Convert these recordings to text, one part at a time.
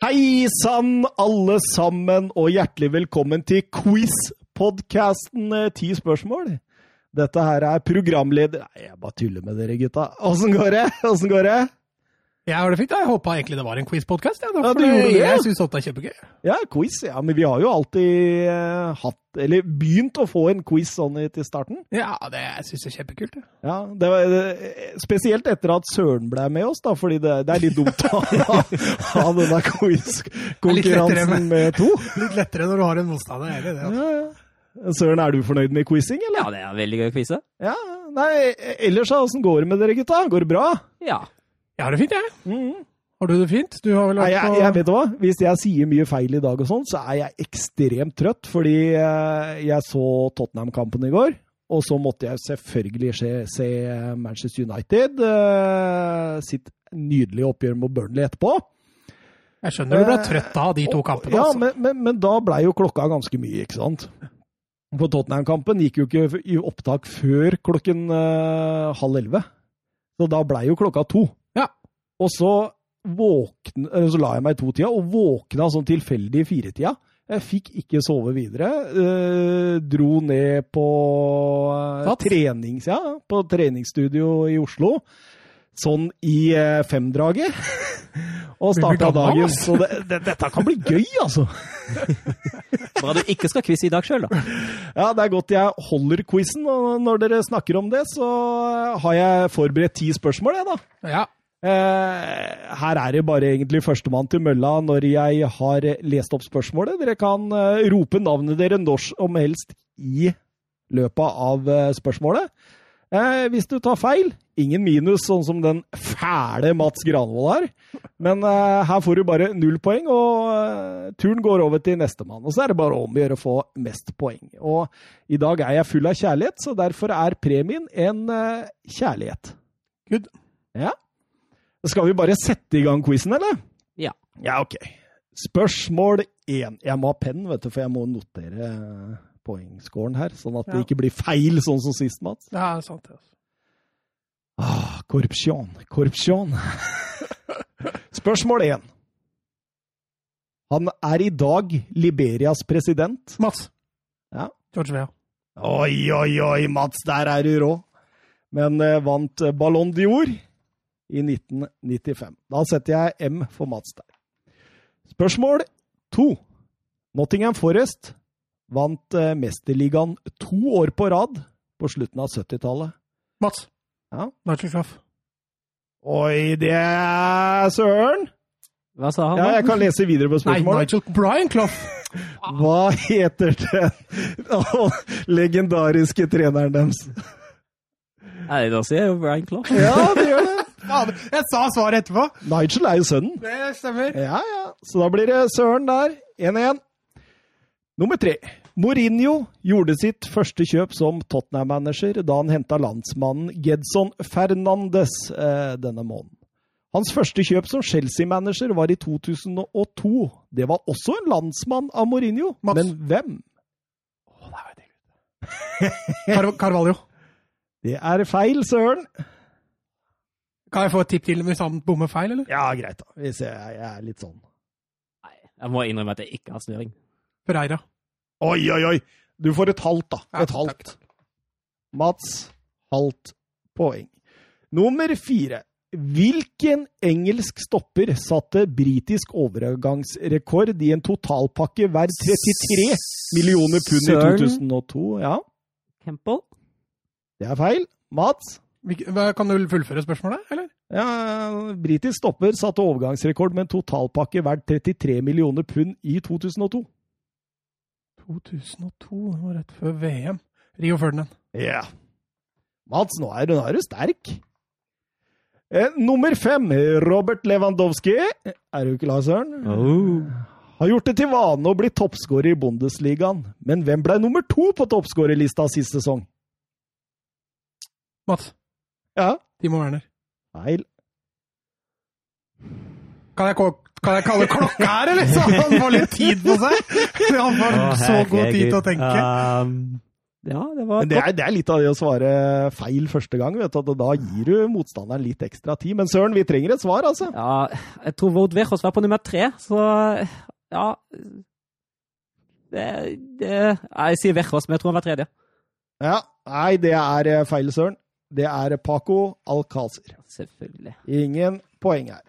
Hei sann, alle sammen, og hjertelig velkommen til quiz-podkasten Ti spørsmål. Dette her er programleder Nei, jeg bare tuller med dere, gutta. Åssen går det? Åssen går det? Jeg har det fint. Jeg håpa egentlig det var en quiz-podkast. Ja, Ja, det. Jeg syns sånt er kjempegøy. Ja, quiz. Ja, men vi har jo alltid eh, hatt Eller begynt å få en quiz sånn til starten. Ja, det jeg syns jeg er kjempekult. Ja. Ja, det var, eh, Spesielt etter at Søren ble med oss, da, fordi det, det er litt dumt å ha, denne quiz-konkurransen med- med to. Litt lettere når du har en motstander. er det det, altså. Ja, ja. Søren, er du fornøyd med quizing, eller? Ja, det er veldig gøy å quize. Ja, nei, ellers da, åssen går det med dere gutta? Går det bra? Ja. Jeg har det fint, jeg. Mm. Har du det fint? Du har vel Nei, vært jeg, på jeg vet hva, hvis jeg sier mye feil i dag og sånn, så er jeg ekstremt trøtt, fordi eh, jeg så Tottenham-kampen i går, og så måtte jeg selvfølgelig se, se Manchester United eh, sitt nydelige oppgjør med Burnley etterpå. Jeg skjønner du ble trøtt av de to kampene. Ja, altså. men, men, men da blei jo klokka ganske mye, ikke sant? På Tottenham-kampen gikk jo ikke i opptak før klokken eh, halv elleve. Så da blei jo klokka to. Og så våkne, så la jeg meg i to-tida, og våkna sånn tilfeldig i firetida. Jeg fikk ikke sove videre. Eh, dro ned på eh, trenings, ja, på treningsstudio i Oslo. Sånn i eh, femdraget. og starta dagen. Så det, det, dette kan bli gøy, altså. Bra du ikke skal quize i dag sjøl, da. Ja, det er godt jeg holder quizen, og når dere snakker om det, så har jeg forberedt ti spørsmål, jeg, da. Ja. Eh, her er det bare egentlig førstemann til mølla når jeg har lest opp spørsmålet. Dere kan eh, rope navnet dere når som helst i løpet av eh, spørsmålet. Hvis du tar feil, ingen minus, sånn som den fæle Mats Granvold har. Men her får du bare null poeng, og turen går over til nestemann. Og så er det bare om å gjøre å få mest poeng. Og i dag er jeg full av kjærlighet, så derfor er premien en kjærlighet. Good. Ja. Skal vi bare sette i gang quizen, eller? Ja. Ja, ok. Spørsmål én. Jeg må ha penn, vet du, for jeg må notere eh, poengscoren her, sånn at det ikke blir feil, sånn som sist, Mats. Ja, Det er sant. ja. Altså. Ah, korrupsjon. Korrupsjon. Spørsmål én. Han er i dag Liberias president. Mats. Ja. George Vea. Oi, oi, oi, Mats, der er du rå. Men eh, vant eh, Ballon d'Or i 1995. Da setter jeg M for Mats der. Spørsmål to. Nottingham Forest vant eh, Mesterligaen to år på rad på slutten av 70-tallet. Mats. Ja. Nigel Clough. Oi, det er søren! Hva sa han? Ja, jeg kan lese videre på spørsmålet. Nei. Nigel Brian Clough. Hva heter den legendariske treneren deres? Nei, da sier jeg jo Brian Clough. Ja, det gjør det. Jeg sa svaret etterpå! Nigel er jo sønnen. Det stemmer. Ja, ja. Så da blir det Søren der. 1-1. Nummer tre. Mourinho gjorde sitt første kjøp som Tottenham-manager da han henta landsmannen Gedson Fernandes eh, denne måneden. Hans første kjøp som Chelsea-manager var i 2002. Det var også en landsmann av Mourinho. Mats. Men hvem? Å, det er jo det. Carvalho. Det er feil, Søren. Kan jeg få et tipp til hvis han bommer feil, eller? Ja, greit, da. Hvis jeg, jeg er litt sånn Nei, jeg må innrømme at jeg ikke har snøring. Pereira. Oi, oi, oi! Du får et halvt, da. Ja, Et halvt. Mats, halvt poeng. Nummer fire. Hvilken engelsk stopper satte britisk overgangsrekord i en totalpakke verdt 33 millioner pund i 2002? Ja, Campbell? det er feil. Mats? Kan du fullføre spørsmålet, eller? Ja, britisk stopper satte overgangsrekord med en totalpakke verdt 33 millioner pund i 2002. 2002, det var rett før VM. Rio Ferdinand. Ja. Mats, nå er du, nå er du sterk. Eh, nummer fem, Robert Lewandowski. Er du klar, Søren? Oh. Har gjort det til vane å bli toppskårer i Bundesligaen. Men hvem ble nummer to på toppskårerlista sist sesong? Mats. Ja, Timo Werner. feil. Kan jeg, kan jeg kalle klokka her, eller? Så han får litt tid på seg! Han får så god tid til å tenke. Um, Ja, det var Men det er, det er litt av det å svare feil første gang. vet du, at Da gir du motstanderen litt ekstra tid. Men søren, vi trenger et svar, altså. Ja, jeg tror Vord Wechos var på nummer tre, så ja det, det, Jeg sier Wechos, men jeg tror han var tredje. Ja, Nei, det er eh, feil, søren. Det er Paco Alcázar. Selvfølgelig. Ingen poeng her.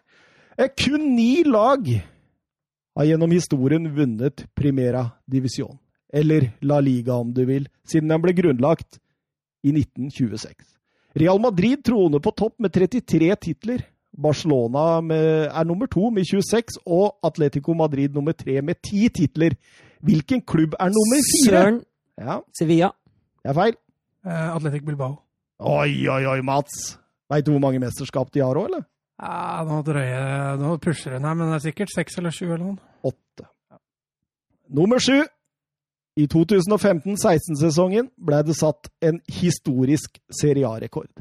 Eh, Kun ni lag har gjennom historien vunnet Primera Divisjon, eller La Liga om du vil, siden den ble grunnlagt i 1926. Real Madrid troner på topp med 33 titler. Barcelona med, er nummer to med 26, og Atletico Madrid nummer tre med 10 titler. Hvilken klubb er nummer fire? Søren Ja, Sevilla. det er feil. Uh, Atletic Bilbao. Oi, oi, oi, Mats. Veit du hvor mange mesterskap de har òg, eller? Ja, nå drøyer Nå pusher hun her, men det er sikkert seks eller sju eller noe. åtte. Nummer sju. I 2015-16-sesongen ble det satt en historisk Serie A-rekord.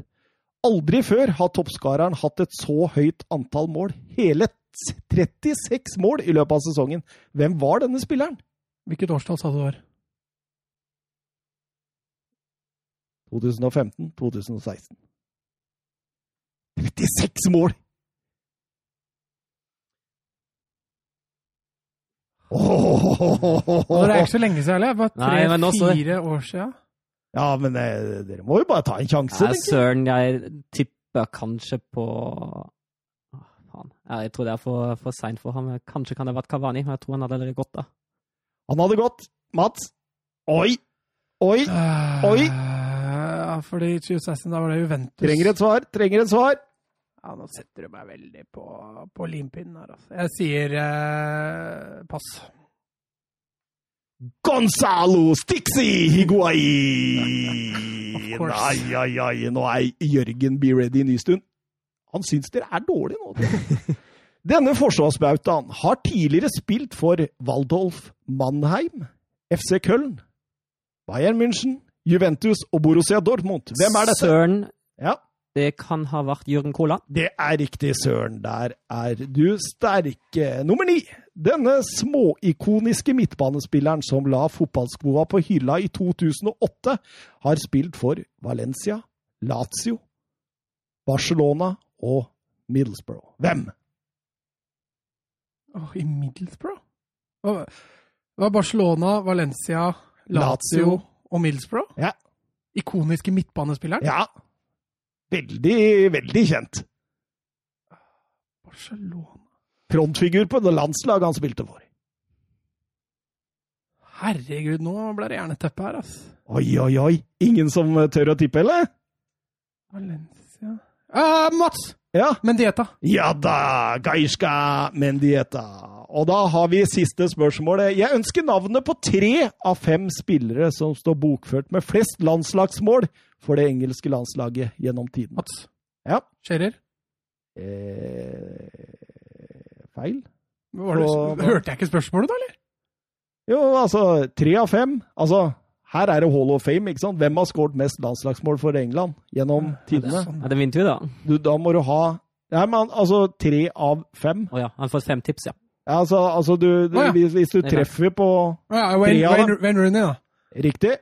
Aldri før har toppskareren hatt et så høyt antall mål. Hele 36 mål i løpet av sesongen. Hvem var denne spilleren? Hvilket årstall sa du det var? 2015-2016. 36 mål! Og det er ikke så lenge siden Nei, men tre-fire år siden. Ja, men eh, dere må jo bare ta en sjanse. Nei. Søren, jeg tipper kanskje på Åh, faen. Jeg tror det er for, for seint for ham. Kanskje kan det ha vært Kavani, men jeg tror han hadde allerede gått da. Han hadde gått. Mats. Oi! Oi! Oi. Fordi 2016 da var det Juventus. Trenger et svar. Trenger et svar. Ja, nå setter du meg veldig på, på limpinnen her, altså. Jeg sier eh, pass. Gonzalo Stixi Higuain! Ai, ai, ai. Nå er Jørgen Be Ready Nystuen. Han syns dere er dårlige nå. Denne forsvarsbautaen har tidligere spilt for Waldolf Mannheim, FC Köln, Bayern München, Juventus og Borussia Dortmund. Hvem er dette? Søren, Ja, det kan ha vært Jørgen Kola. det er riktig, Søren. Der er du sterke. Nummer ni. Denne småikoniske midtbanespilleren som la fotballskoa på hylla i 2008, har spilt for Valencia, Lazio, Barcelona og Middlesbrough. Hvem? Oh, I Middlesbrough? Hva var Barcelona, Valencia, Lazio, Lazio. Og Middlesbrough? Ja. Ikoniske midtbanespilleren? Ja. Veldig, veldig kjent. Barcelona Frontfigur på det landslaget han spilte for. Herregud, nå ble det jerneteppe her, ass. Oi, oi, oi. Ingen som tør å tippe, eller? Valencia uh, Mats! Ja. Mendieta. Ja da, Gaishka Mendieta. Og da har vi siste spørsmålet. Jeg ønsker navnet på tre av fem spillere som står bokført med flest landslagsmål for det engelske landslaget gjennom tiden. Mats. Ja. Scherer. Eh, feil? Var det, Og- hørte jeg ikke spørsmålet, da, eller? Jo, altså tre av fem. Altså, her er det Hall of Fame, ikke sant? Hvem har skåret mest landslagsmål for England gjennom tidene? sånn. Ja, det vinner vi, da. Du, da må du ha Nei, men altså tre av fem. Å ja, han får fem tips, ja. Ja, altså, altså du, du Å, ja. hvis, hvis du er treffer på Ja, Wayne. Wayne, Rooney, da. Riktig.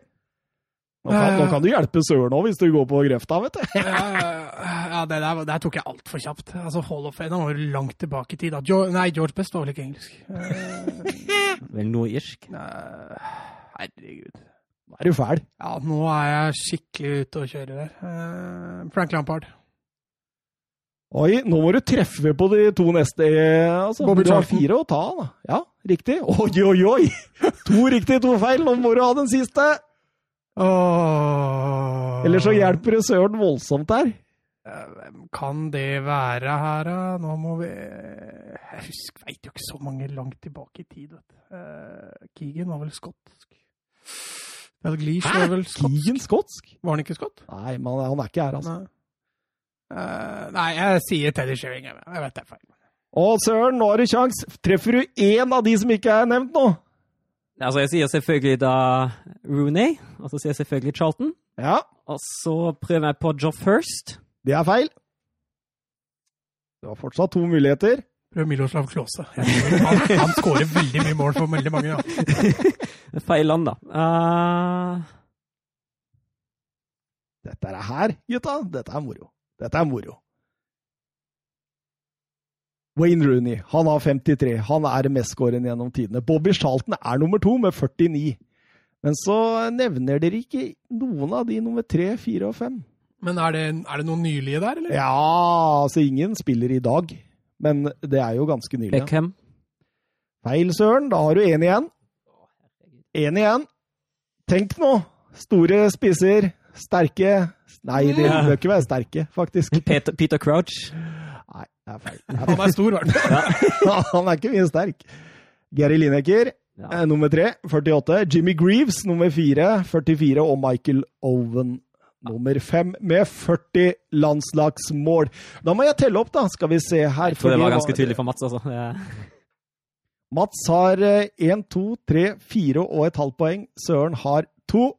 Nå kan, nå kan du hjelpe Søren òg, hvis du går på grøfta, vet du. Ja, det der, der tok jeg altfor kjapt. Altså, Hall of Fame var jo langt tilbake i tid. da. Jo, nei, George Best var vel ikke engelsk. Eh, Vel noe irsk. herregud. Nå er du fæl. Ja, nå er jeg skikkelig ute å kjøre der. Eh, Frank Lampard. Oi, nå må du treffe på de to neste. eh, Altså. Bobby du har fire å ta av, da. Ja, riktig. Oi, oi, oi! To riktig, to feil. Nå må du ha den siste. Oh. Eller så hjelper det Søren voldsomt her. Hvem kan det være her, da? Nå må vi Jeg husker, veit jo ikke så mange langt tilbake i tid. vet du. Eh, Keegan var vel skotsk. Dalglish var vel skotsk. Keegan skotsk? Var han ikke skott? Nei, men han er ikke her, altså. Nei. Eh, nei, jeg sier Teddy Sheringham. Jeg vet det er feil. Å, Søren, nå har du kjangs. Treffer du én av de som ikke er nevnt nå? Altså, jeg sier selvfølgelig da Rooney, og så sier jeg selvfølgelig Charlton. Ja, Og så prøver jeg på Joff First. det er feil. Du har fortsatt to muligheter. Prøv Miloslav Klåse. Han, han skårer veldig mye mål for veldig mange. Ja. Feil land, da. Uh... Dette er her, gutta. Dette er moro. Dette er moro. Wayne Rooney han har 53. Han er mestskårende gjennom tidene. Bobby Charlton er nummer to med 49. Men så nevner dere ikke noen av de nummer tre, fire og fem. Men er det, er det noen nylige der, eller? Ja, altså ingen spiller i dag. Men det er jo ganske nylig. Beckham. Feil, Søren. Da har du én igjen. Én igjen. Tenk nå. Store spisser. Sterke Nei, de bør ikke være sterke, faktisk. Peter, Peter Crouch. Nei, det er feil. Det er Han er stor, i hvert fall. Han er ikke mye sterk. Gary Lineker, Ja. eh, nummer tre, 48. Jimmy Greaves, nummer fire, 44. Og Michael Owen, nummer fem, med 40 landslagsmål. Da må jeg telle opp, da. Skal vi se her. Jeg tror det var ganske tydelig for Mats, altså. Ja. Mats har én, to, tre, fire og et halvt poeng. Søren har to.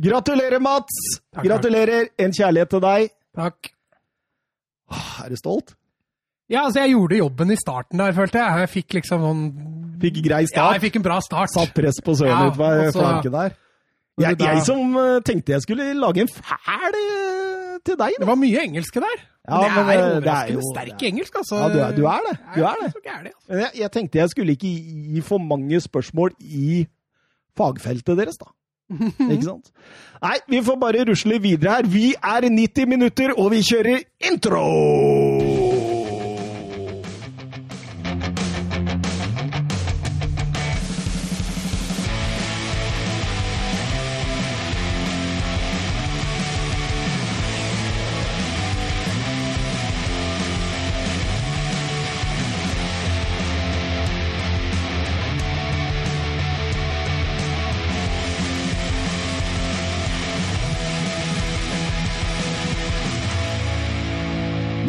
Gratulerer, Mats! Takk, Gratulerer! En kjærlighet til deg. Takk. Er du stolt? Ja, altså, jeg gjorde jobben i starten der, følte jeg. Jeg fikk liksom noen Fikk grei start? Ja, jeg fikk en bra start. Satt press på Søren Ja, ut på flanken der. Jeg, jeg som eh, tenkte jeg skulle lage en fæl eh, til deg. Det var mye engelske der. Ja, men det er eh, det er overraskende jo- sterk ja. engelsk, altså. Ja, du er- du er det. Du er det. gærlig, altså. Jeg, jeg tenkte jeg skulle ikke gi for mange spørsmål i fagfeltet deres, da. Ikke sant? Nei, vi får bare rusle videre her. Vi er 90 minutter, og vi kjører intro!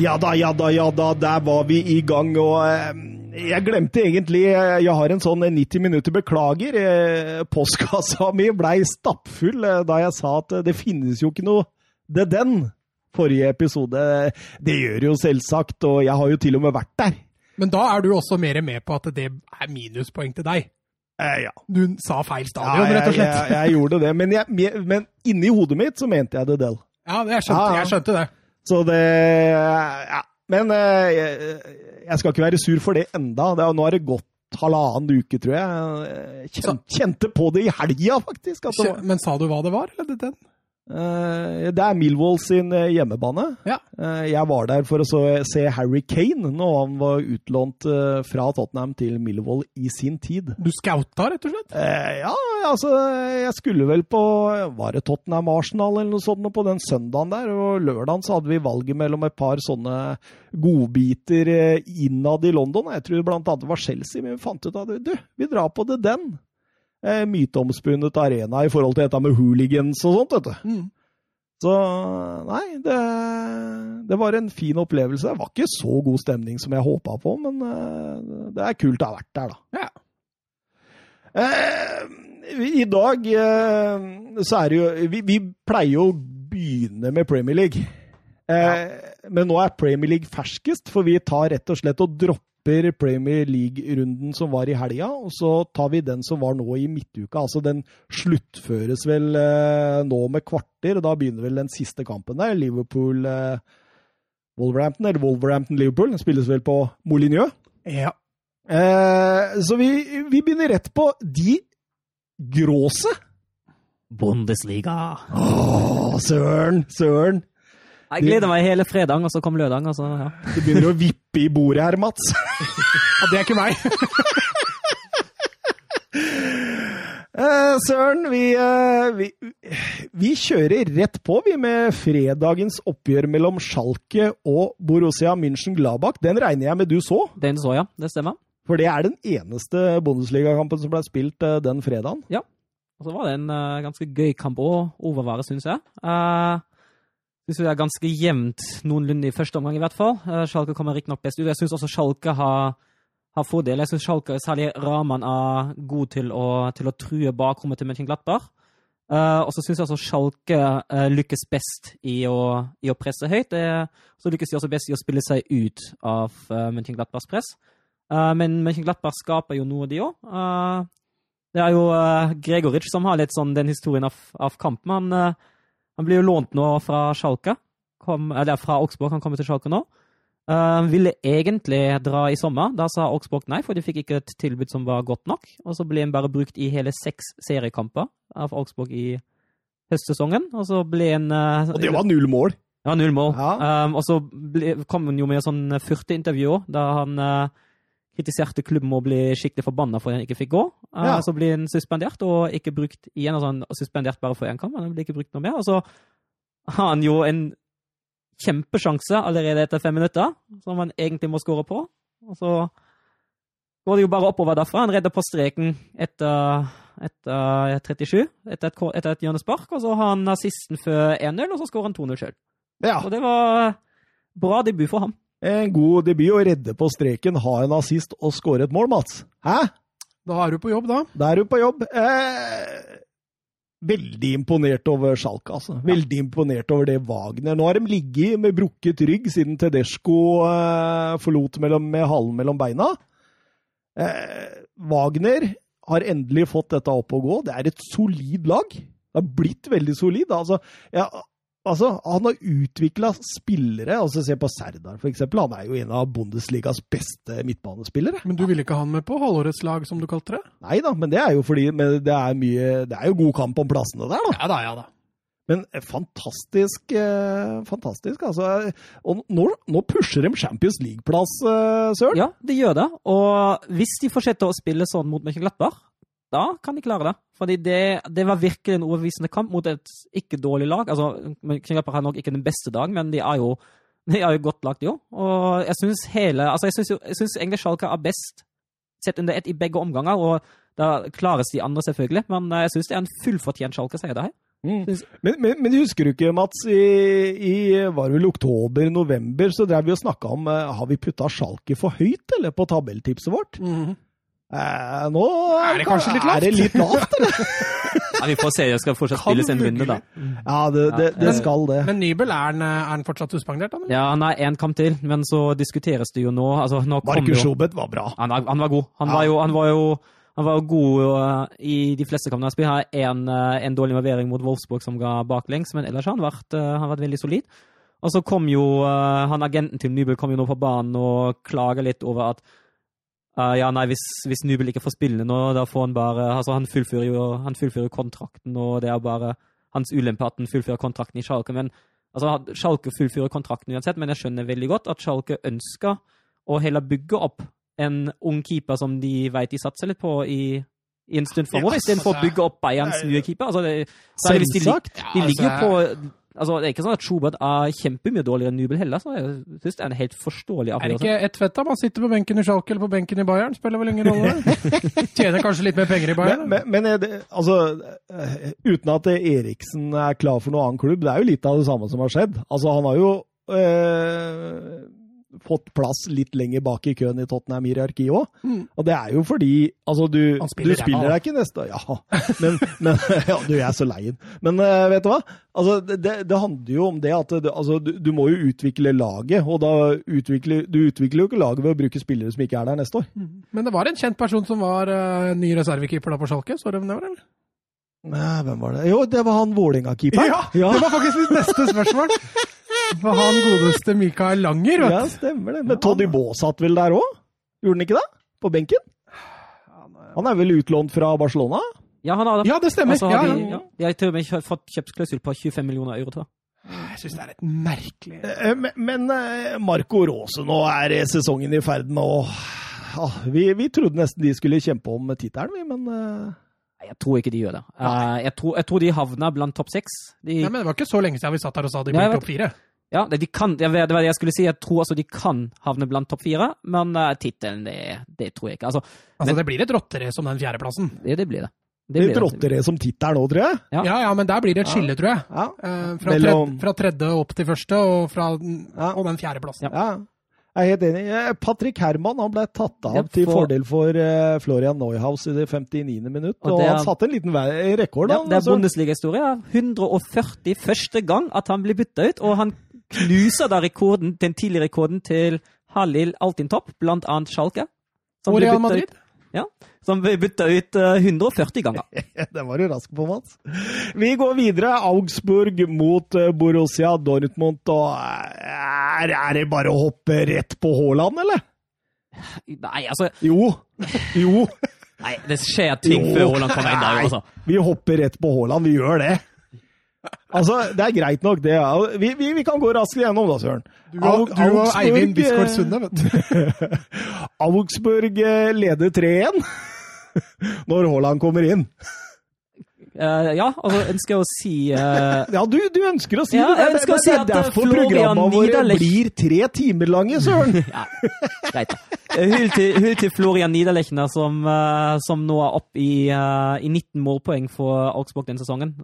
Ja da, ja da, ja da, der var vi i gang, og eh, jeg glemte egentlig eh, Jeg har en sånn 90 minutter beklager. Eh, postkassa mi blei stappfull eh, da jeg sa at eh, det finnes jo ikke noe det den forrige episode. Det gjør jo selvsagt, og jeg har jo til og med vært der. Men da er du også mer med på at det er minuspoeng til deg. Eh, ja. Du sa feil stadion, ja, rett og slett. jeg, jeg gjorde det, men, jeg, men inni hodet mitt så mente jeg det del. Ja, jeg skjønte, Ja, ja. jeg skjønte det. Så det Ja. Men eh, jeg, jeg skal ikke være sur for det enda. Det er, nå har det gått halvannen uke, tror jeg. Jeg Kjente, kjente på det i helga, faktisk. At det, var, Men sa du hva det var? Eller det, den? Eh, det er Millwall sin eh, hjemmebane. Ja. Eh, jeg var der for å så, se Harry Kane når han var utlånt fra Tottenham til Millwall i sin tid. Du scouta, rett og slett? Ja, altså Jeg skulle vel på Var det Tottenham Arsenal eller noe sånt på den søndagen der? Og lørdagen så hadde vi valget mellom et par sånne godbiter innad i London. Jeg tror blant annet det var Chelsea, men vi fant ut at du, vi drar på det den. Eh, myteomspunnet arena i forhold til dette med hooligans og sånt, vet du. Mm. Så nei, det, det var en fin opplevelse. Det var ikke så god stemning som jeg håpa på, men eh, det er kult å ha vært der, da. Ja. Eh, I dag eh, så er det jo vi, vi pleier jo å begynne med Premier League. Eh, Men nå er Premier League ferskest, for vi tar rett og slett og dropper Premier League-runden som var i helga, og så tar vi den som var nå i midtuka. Altså den sluttføres vel eh, nå med kvarter, og da begynner vel den siste kampen der. Liverpool eh, Wolverhampton, eller Wolverhampton-Liverpool. Den spilles vel på Molineux. Ja. Eh, så vi, vi begynner rett på de gråse. Bundesliga. Åh, søren, søren. Jeg gleder meg hele fredag, og så kom lørdag. Og så, ja. Du begynner å vippe i bordet her, Mats. ja, det er ikke meg. Uh, søren, vi, uh, vi, vi kjører rett på, vi, med fredagens oppgjør mellom Schalke og Borussia München-Gladbach. Den regner jeg med du så, Den så, ja. Det stemmer. for det er den eneste Bundesliga-kampen som ble spilt uh, den fredagen. Ja. Og så var det en ganske gøy kamp å overvære, syns jeg. Uh, syns det er ganske jevnt noenlunde i første omgang, i hvert fall. Uh, Schalke kommer riktignok best ut. Jeg syns også Schalke har, har fordel. Jeg syns Schalke, særlig Raman, er god til å, til å true bakrommet til Mönchenglattberg. Uh, og så syns jeg også Schalke uh, lykkes best i å, i å presse høyt. Det, så lykkes de også best i å spille seg ut av uh, Mönchenglattbergs press. Uh, men Mönchenglattberg skaper jo noe, de òg. Det er jo uh, Gregoric som har litt sånn den historien av, av kampen. Han, uh, Han blir jo lånt nå fra Schalke. Kom, eller fra Augsburg, han kommer til Schalke nå. Han ville egentlig dra i sommer. Da sa Augsburg nei, for de fikk ikke et tilbud som var godt nok. Og så ble han bare brukt i hele seks seriekamper av Augsburg i høstsesongen. Og så ble han uh, Og det var null mål. ja, null mål. Ja. Um, og så ble, kom han jo med sånn furteintervju da han eh, kritiserte klubben og ble skikkelig forbanna for at han ikke fikk gå. Uh, Ja. Så ble han suspendert, og ikke brukt igjen. Altså han suspendert bare for én kamp, men han ble ikke brukt noe mer. Og så har han jo en kjempesjanse allerede etter fem minutter, som han egentlig må skåre på. Og så går det jo bare oppover derfra. Han redder på streken etter, etter 37, etter et, etter et hjørnespark, og så har han assisten før 1-0, og så skårer han 2-0 sjøl. Ja, Og det var bra debut for ham. En god debut å redde på streken, ha en assist og skåre et mål, Mats. Hæ? Da er du på jobb, da. Da er du på jobb. Eh, veldig imponert over Schalke, altså. Veldig imponert over det Wagner. Nå har de ligget med brukket rygg siden Tedesco eh, forlot mellom, med halen mellom beina. Eh, Wagner har endelig fått dette opp å gå. Det er et solid lag. Det har blitt veldig solid. Altså, ja, altså han har utvikla spillere. altså Se på Serdar, eksempel. Han er jo en av Bundesligas beste midtbanespillere. Men du ville ikke ha han med på halvårets lag, som du kalte det? Nei da, men det er jo fordi men det er mye Det er jo god kamp om plassene der, da. Ja da, ja da. Men fantastisk, eh, fantastisk, altså. Og nå, nå pusher de Champions League-plass, eh, Søren. Ja, det gjør det. Og hvis de fortsetter å spille sånn mot Mönchenglattberg, da kan de klare det. Fordi det, det var virkelig en overbevisende kamp mot et ikke dårlig lag. Altså, Mönchenglattberg har nok ikke den beste dag, men de er jo, de er jo godt lagt, jo. Og jeg syns hele Altså, jeg syns egentlig Schalke er best sett under ett i begge omganger, og da klares de andre, selvfølgelig. Men eh, jeg syns det er en fullfortjent Schalke-seier, det her. Mm. Men, men, men husker du ikke, Mats, i, i var vel oktober-november, så drev vi og snakka om eh, har vi putta Schalke for høyt, eller, på tabelltipset vårt? Eh, nå Er det kanskje litt lavt? Er det litt lavt, eller? Ja, vi får se. Det skal fortsatt spille spilles en runde, da. Ja, det, det, det Men- skal det. Men Nybel, er han, er fortsatt suspendert? Eller? Ja, han er én kamp til, men så diskuteres det jo nå. Altså, nå Markus Schobeth var bra. han, var- han var god. Han Ja. var jo, han var jo han var jo god uh, i de fleste kampene han spiller. En, en dårlig involvering mot Wolfsburg som ga baklengs, men ellers har han vært, han vært veldig solid. Og så kom jo han agenten til Nybel kom jo nå på banen og klager litt over at uh, ja, nei, hvis, hvis Nubel ikke får spille nå, da får han bare Altså, han fullfører jo han fullfører kontrakten, og det er bare hans ulempe at han fullfører kontrakten i Schalke. Men altså, Schalke fullfører kontrakten uansett, men jeg skjønner veldig godt at Schalke ønsker å heller bygge opp en ung keeper som de vet de satser litt på i, i en stund framover, Ja, istedenfor å altså, bygge opp Bayerns nye keeper. Altså, det, Selvsagt! de, de ligger jo altså, på altså, Det er ikke sånn at Schubert er kjempemye dårligere enn Nubel heller, så jeg synes det er en helt forståelig Er det ikke ett fett, da? Man sitter på benken i Schalke eller på benken i Bayern. Spiller vel ingen rolle. Tjener kanskje litt mer penger i Bayern. Men, men, men er det, altså, eh, uten at Eriksen er klar for noen annen klubb, det er jo litt av det samme som har skjedd. Altså, han har jo eh, fått plass litt lenger bak i køen i Tottenham-hierarkiet òg. Mm. Og det er jo fordi altså, du, Han du spiller spiller deg ikke neste Ja, men, men ja, Du er så lei. Men uh, vet du hva? Altså, det, det, handler jo om det at altså, du, du må jo utvikle laget. Og da utvikler du utvikler jo ikke laget ved å bruke spillere som ikke er der neste år. Men det var en kjent person som var uh, ny reservekeeper da på Schalke. Så du hvem det var, eller? Nei, hvem var det? Jo, det var han Vålerenga-keeperen. Ja, det var faktisk mitt neste spørsmål. For han godeste Mikael Langer, vet du. Ja, stemmer det. Men Toddy Baa satt vel der òg? Gjorde han ikke det? På benken? Han er vel utlånt fra Barcelona? Ja, han har det. Ja, det stemmer. Altså, så har Ja, de, ja. de har til og med fått kjøpsklausul på 25 millioner euro, tror jeg. Jeg syns det er et merkelig Eh, Men, men eh, Marco Rose, nå er eh, sesongen i ferd med å ja, vi, vi trodde nesten de skulle kjempe om tittelen, vi, men eh, Nei, Jeg tror ikke de gjør det. Eh, jeg, tror, jeg tror de havna blant topp seks. De, Nei, men Det var ikke så lenge siden vi satt her og sa de ble topp fire. Ja, de kan, det var det jeg skulle si. Jeg tror altså de kan havne blant topp fire, men uh, tittelen, det, det tror jeg ikke. Altså, Altså, Det blir et rotterace om den fjerdeplassen. det, det blir det. det blir det. rotter det som tittel nå, tror jeg. Ja. Ja, ja, men der blir det et skille, tror jeg. Ja. Uh, fra, tredje, fra tredje opp til første, og, fra, Ja. og den fjerdeplassen. Ja. ja. Jeg er helt enig. Eh, Patrick Herman han ble tatt av Ja, til for- fordel for uh, Florian Neuhaus i det 59. minutt. Og Og, det er- han satte en liten rekord. Ja, han, det er altså. Bundesliga-historie. 140 første gang at han blir bytta ut, og han knuser da rekorden, den tidligere rekorden til Halil Altintopp, blant annet Schalke. som Og Real Madrid. ut. Som ble bytta ut eh, 140 ganger. det var du rask på, Mats. Vi går videre. Augsburg mot eh, Borussia Dortmund. Og eh, er, er det bare å hoppe rett på Haaland, eller? Nei, altså Jo. Jo. Nei, det skjer ting Jo. før Haaland kommer inn der. Altså. Vi hopper rett på Haaland. Vi gjør det. Altså, Det er greit nok, det. ja. Vi, vi, vi kan gå raskt gjennom, da, Søren. Du og, du og Eivind Bisgaard eh, Sunde, vet du. Augsburg eh, leder 3-1 når Haaland kommer inn. Eh, ja, altså ønsker jeg å si uh, Ja, du, du ønsker å si Ja, det. Det, si er eh, derfor programmene våre blir tre timer lange, Søren. Ja, greit. Eh, til, hull til Florian Niederlechner, som, uh, som nå er opp i, i 19 målpoeng for Augsburg denne sesongen.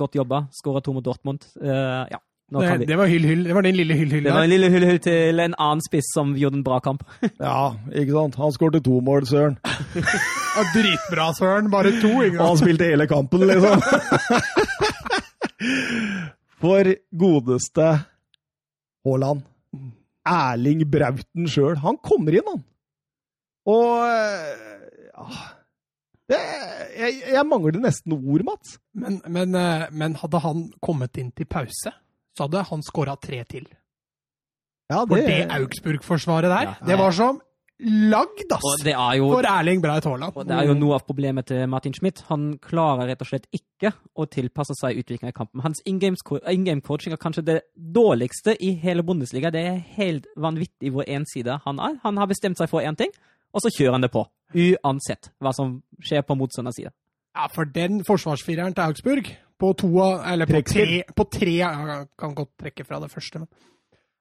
Godt jobba. Skåra to mot Dortmund. Ja, Det, vi. det var hyll, hyll. Det var din lille hyll, hyll. Det var en lille hyll-hyll til en annen spiss som gjorde en bra kamp. Ja, ikke sant. Han skårte to mål, Søren. Ja, dritbra, Søren. Bare to, ikke Og han spilte hele kampen, liksom. For godeste Haaland. Erling Brauten sjøl. Han kommer inn, han. Og eh, ja, det, jeg, jeg mangler nesten ord, Mats. Men, men, eh, men hadde han kommet inn til pause, så hadde han skåra tre til. Ja, For det Augsburg-forsvaret der, Ja. det var som lagd, ass! det jo For Erling Braut Haaland. Og det er jo noe av problemet til Martin Schmidt. Han klarer rett og slett ikke å tilpasse seg utviklingen i kampen. Hans in game coaching er kanskje det dårligste i hele Bundesliga. Det er helt vanvittig hvor ensidig han er. Han har bestemt seg for én ting, og så kjører han det på. Uansett hva som skjer på motstanders side. Ja, for den forsvarsfireren til Augsburg, på to Eller på tre, på tre Jeg kan godt trekke fra det første, men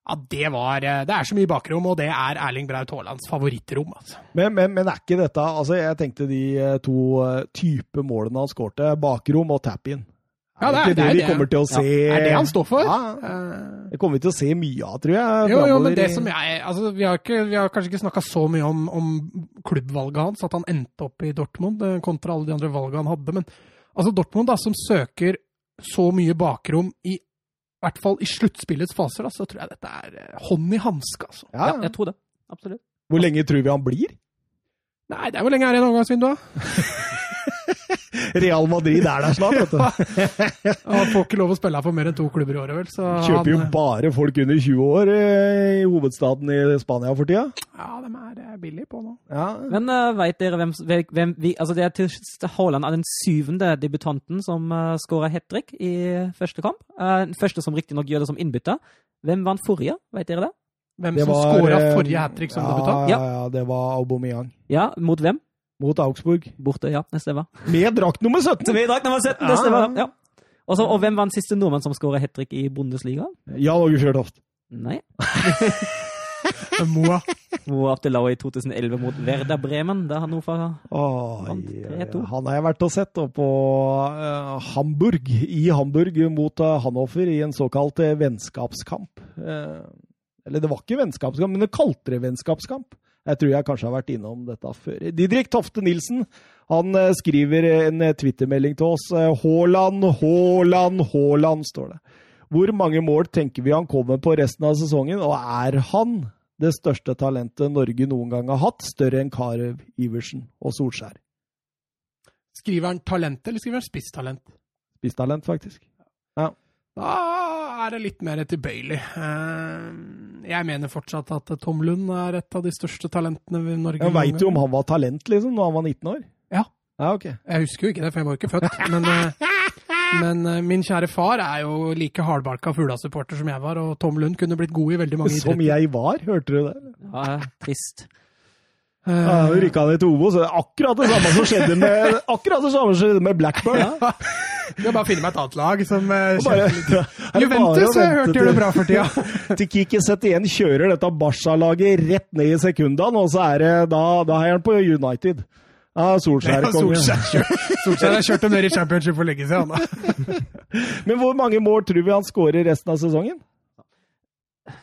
ja, det var eh, Det er så mye bakrom, og det er Erling Braut Haalands favorittrom, altså. Men, men, men er ikke dette altså Jeg tenkte de eh, to eh, type målene han skårte, bakrom og tap-in. Ja, er det er- det, er vi det. kommer til å Ja, se Er det han står for? Ja, det kommer vi til å se mye av, tror jeg. Jo, jo, men det som jeg altså, vi, har ikke, vi har kanskje ikke snakka så mye om, om klubbvalget hans, at han endte opp i Dortmund, kontra alle de andre valgene han hadde. Men altså, Dortmund, da, som søker så mye bakrom i i hvert fall i sluttspillets faser, da, så tror jeg dette er eh, hånd i hanske. Altså. ja, Ja, jeg tror det. Absolutt. Hvor lenge tror vi han blir? Nei, det er hvor lenge er det overgangsvindu, da? Real Madrid er der snart, vet du. Han får ikke lov å spille her for mer enn to klubber i året, vel. Så Kjøper jo bare folk under 20 år eh, i hovedstaden i Spania for tida. Ja, de er eh, billige på nå. Ja. Men uh, veit dere hvem, hvem vi, altså det er til Haaland er den syvende debutanten som uh, skåra hat trick i første kamp. Uh, den første som riktignok gjør det som innbytter. Hvem vant forrige? Veit dere det? Hvem Det som skåra eh, forrige hat trick som ja, debutant? Ja, ja, det var Aubameyang. Ja, mot hvem? Mot Augsburg. Borte, ja. Det stemmer. Med drakt nummer 17! Med drakt nummer 17, det stemmer. Ja. Og, så, og hvem var den siste nordmann som skåra hat trick i Bundesliga? Jan Åge Fjørtoft. Nei. Moa. Moa Abdelau i 2011 mot Werder Bremen. Der han nå Vant 3-2. han har jeg vært og sett på uh, Hamburg, i Hamburg mot uh, Hanoffer i en såkalt uh, vennskapskamp. Eh, eller det var ikke vennskapskamp, men det kalte det vennskapskamp. Jeg tror jeg kanskje har vært innom dette før. Didrik Tofte Nilsen han eh, skriver en eh, twittermelding til oss. eh, Haaland, Haaland, Haaland, står det. Hvor mange mål tenker vi han kommer på resten av sesongen, og er han det største talentet Norge noen gang har hatt, større enn Carew, Iversen og Solskjær? Skriver han talent, eller skriver han spisstalent? Spisstalent, faktisk. Ja. Da er det litt mer tilbøyelig. Eh, Jeg mener fortsatt at Tom Lund er et av de største talentene i Norge Jeg veit jo om han var talent, liksom, når han var 19 år. Ja. Ja, ok. Jeg husker jo ikke det, for jeg var jo ikke født. Men, eh, men eh, min kjære far er jo like hardbarka Fugla-supporter som jeg var, og Tom Lund kunne blitt god i veldig mange idretter. Som jeg var, hørte du det? Ja, trist. Eh, Ja, Rykka ned til Obos. Akkurat det samme som skjedde med, akkurat det samme som skjedde med Blackburn. Skal bare finne meg et annet lag som eh, bare- bare Juventus har jeg hørte gjør det bra for tida. til- Til Kiki 71 kjører dette Barca-laget rett ned i sekundene, og så er det da, da heier han på United. Ja. Solskjær kjør- Solskjær har kjørt dem ned i championship for lenge siden. da. Men hvor mange mål tror vi han skårer resten av sesongen?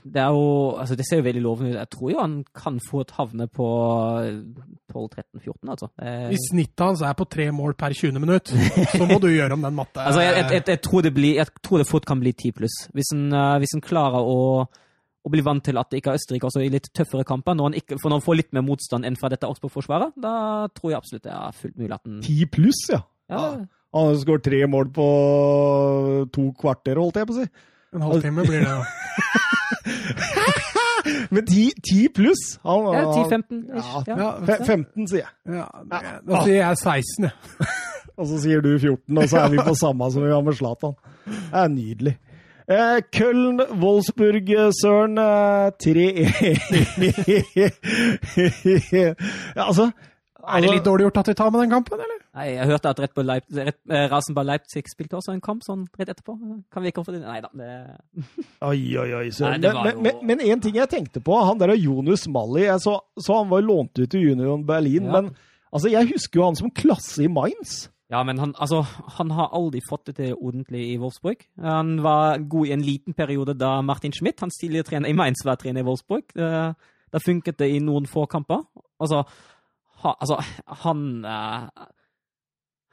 Det er jo Altså, det ser jo veldig lovende ut. Jeg tror jo han kan få et havne på 12-13-14, altså. Eh, Hvis snittet hans er på tre mål per 20. minutt, så må du gjøre om den matte. Altså, jeg, jeg, jeg, jeg, tror det blir, jeg tror det fort kan bli 10 pluss. Hvis en, eh, hvis en klarer å, og bli vant til at det ikke er Østerrike også i litt tøffere kamper, når han, ikke, for når han får litt mer motstand enn fra dette Augsburg-forsvaret, da tror jeg absolutt det er fullt mulig at han Ti pluss, ja. ja, Han har skåret tre mål på to kvarter, holdt jeg på å si. En halvtime blir det, da. Men ti, ti pluss! Han, ja, han- 10-15 ish. Ja. Ja. Ja, 15, sier jeg. ja, det, da sier jeg 16, jeg. Og så sier du 14, og så er vi på samme som vi var med Zlatan. Det er nydelig. Eh, Köln, Wolfsburg, Søren. Eh, 3 ja, Altså Er det litt dårlig gjort at de tar med den kampen, eller? Nei, jeg hørte at eh, Rasenball Leipzig spilte også en kamp sånn rett etterpå. Kan vi ikke få det? Nei da. Det... Oi, oi, oi. Så, Nei, det Men, men, jo- men, men en ting jeg tenkte på, han der Jonas Mali jeg så, så Han var lånt ut til Union Berlin, Ja. men altså, jeg husker jo han som klasse i Mainz. Ja, men han, altså, han har aldri fått det til ordentlig i Wolfsburg. Han var god i en liten periode da Martin Schmidt, hans tidligere trener i Mainz, var trener i Wolfsburg. Eh, Da funket det i noen få kamper. Altså, ha, altså han eh,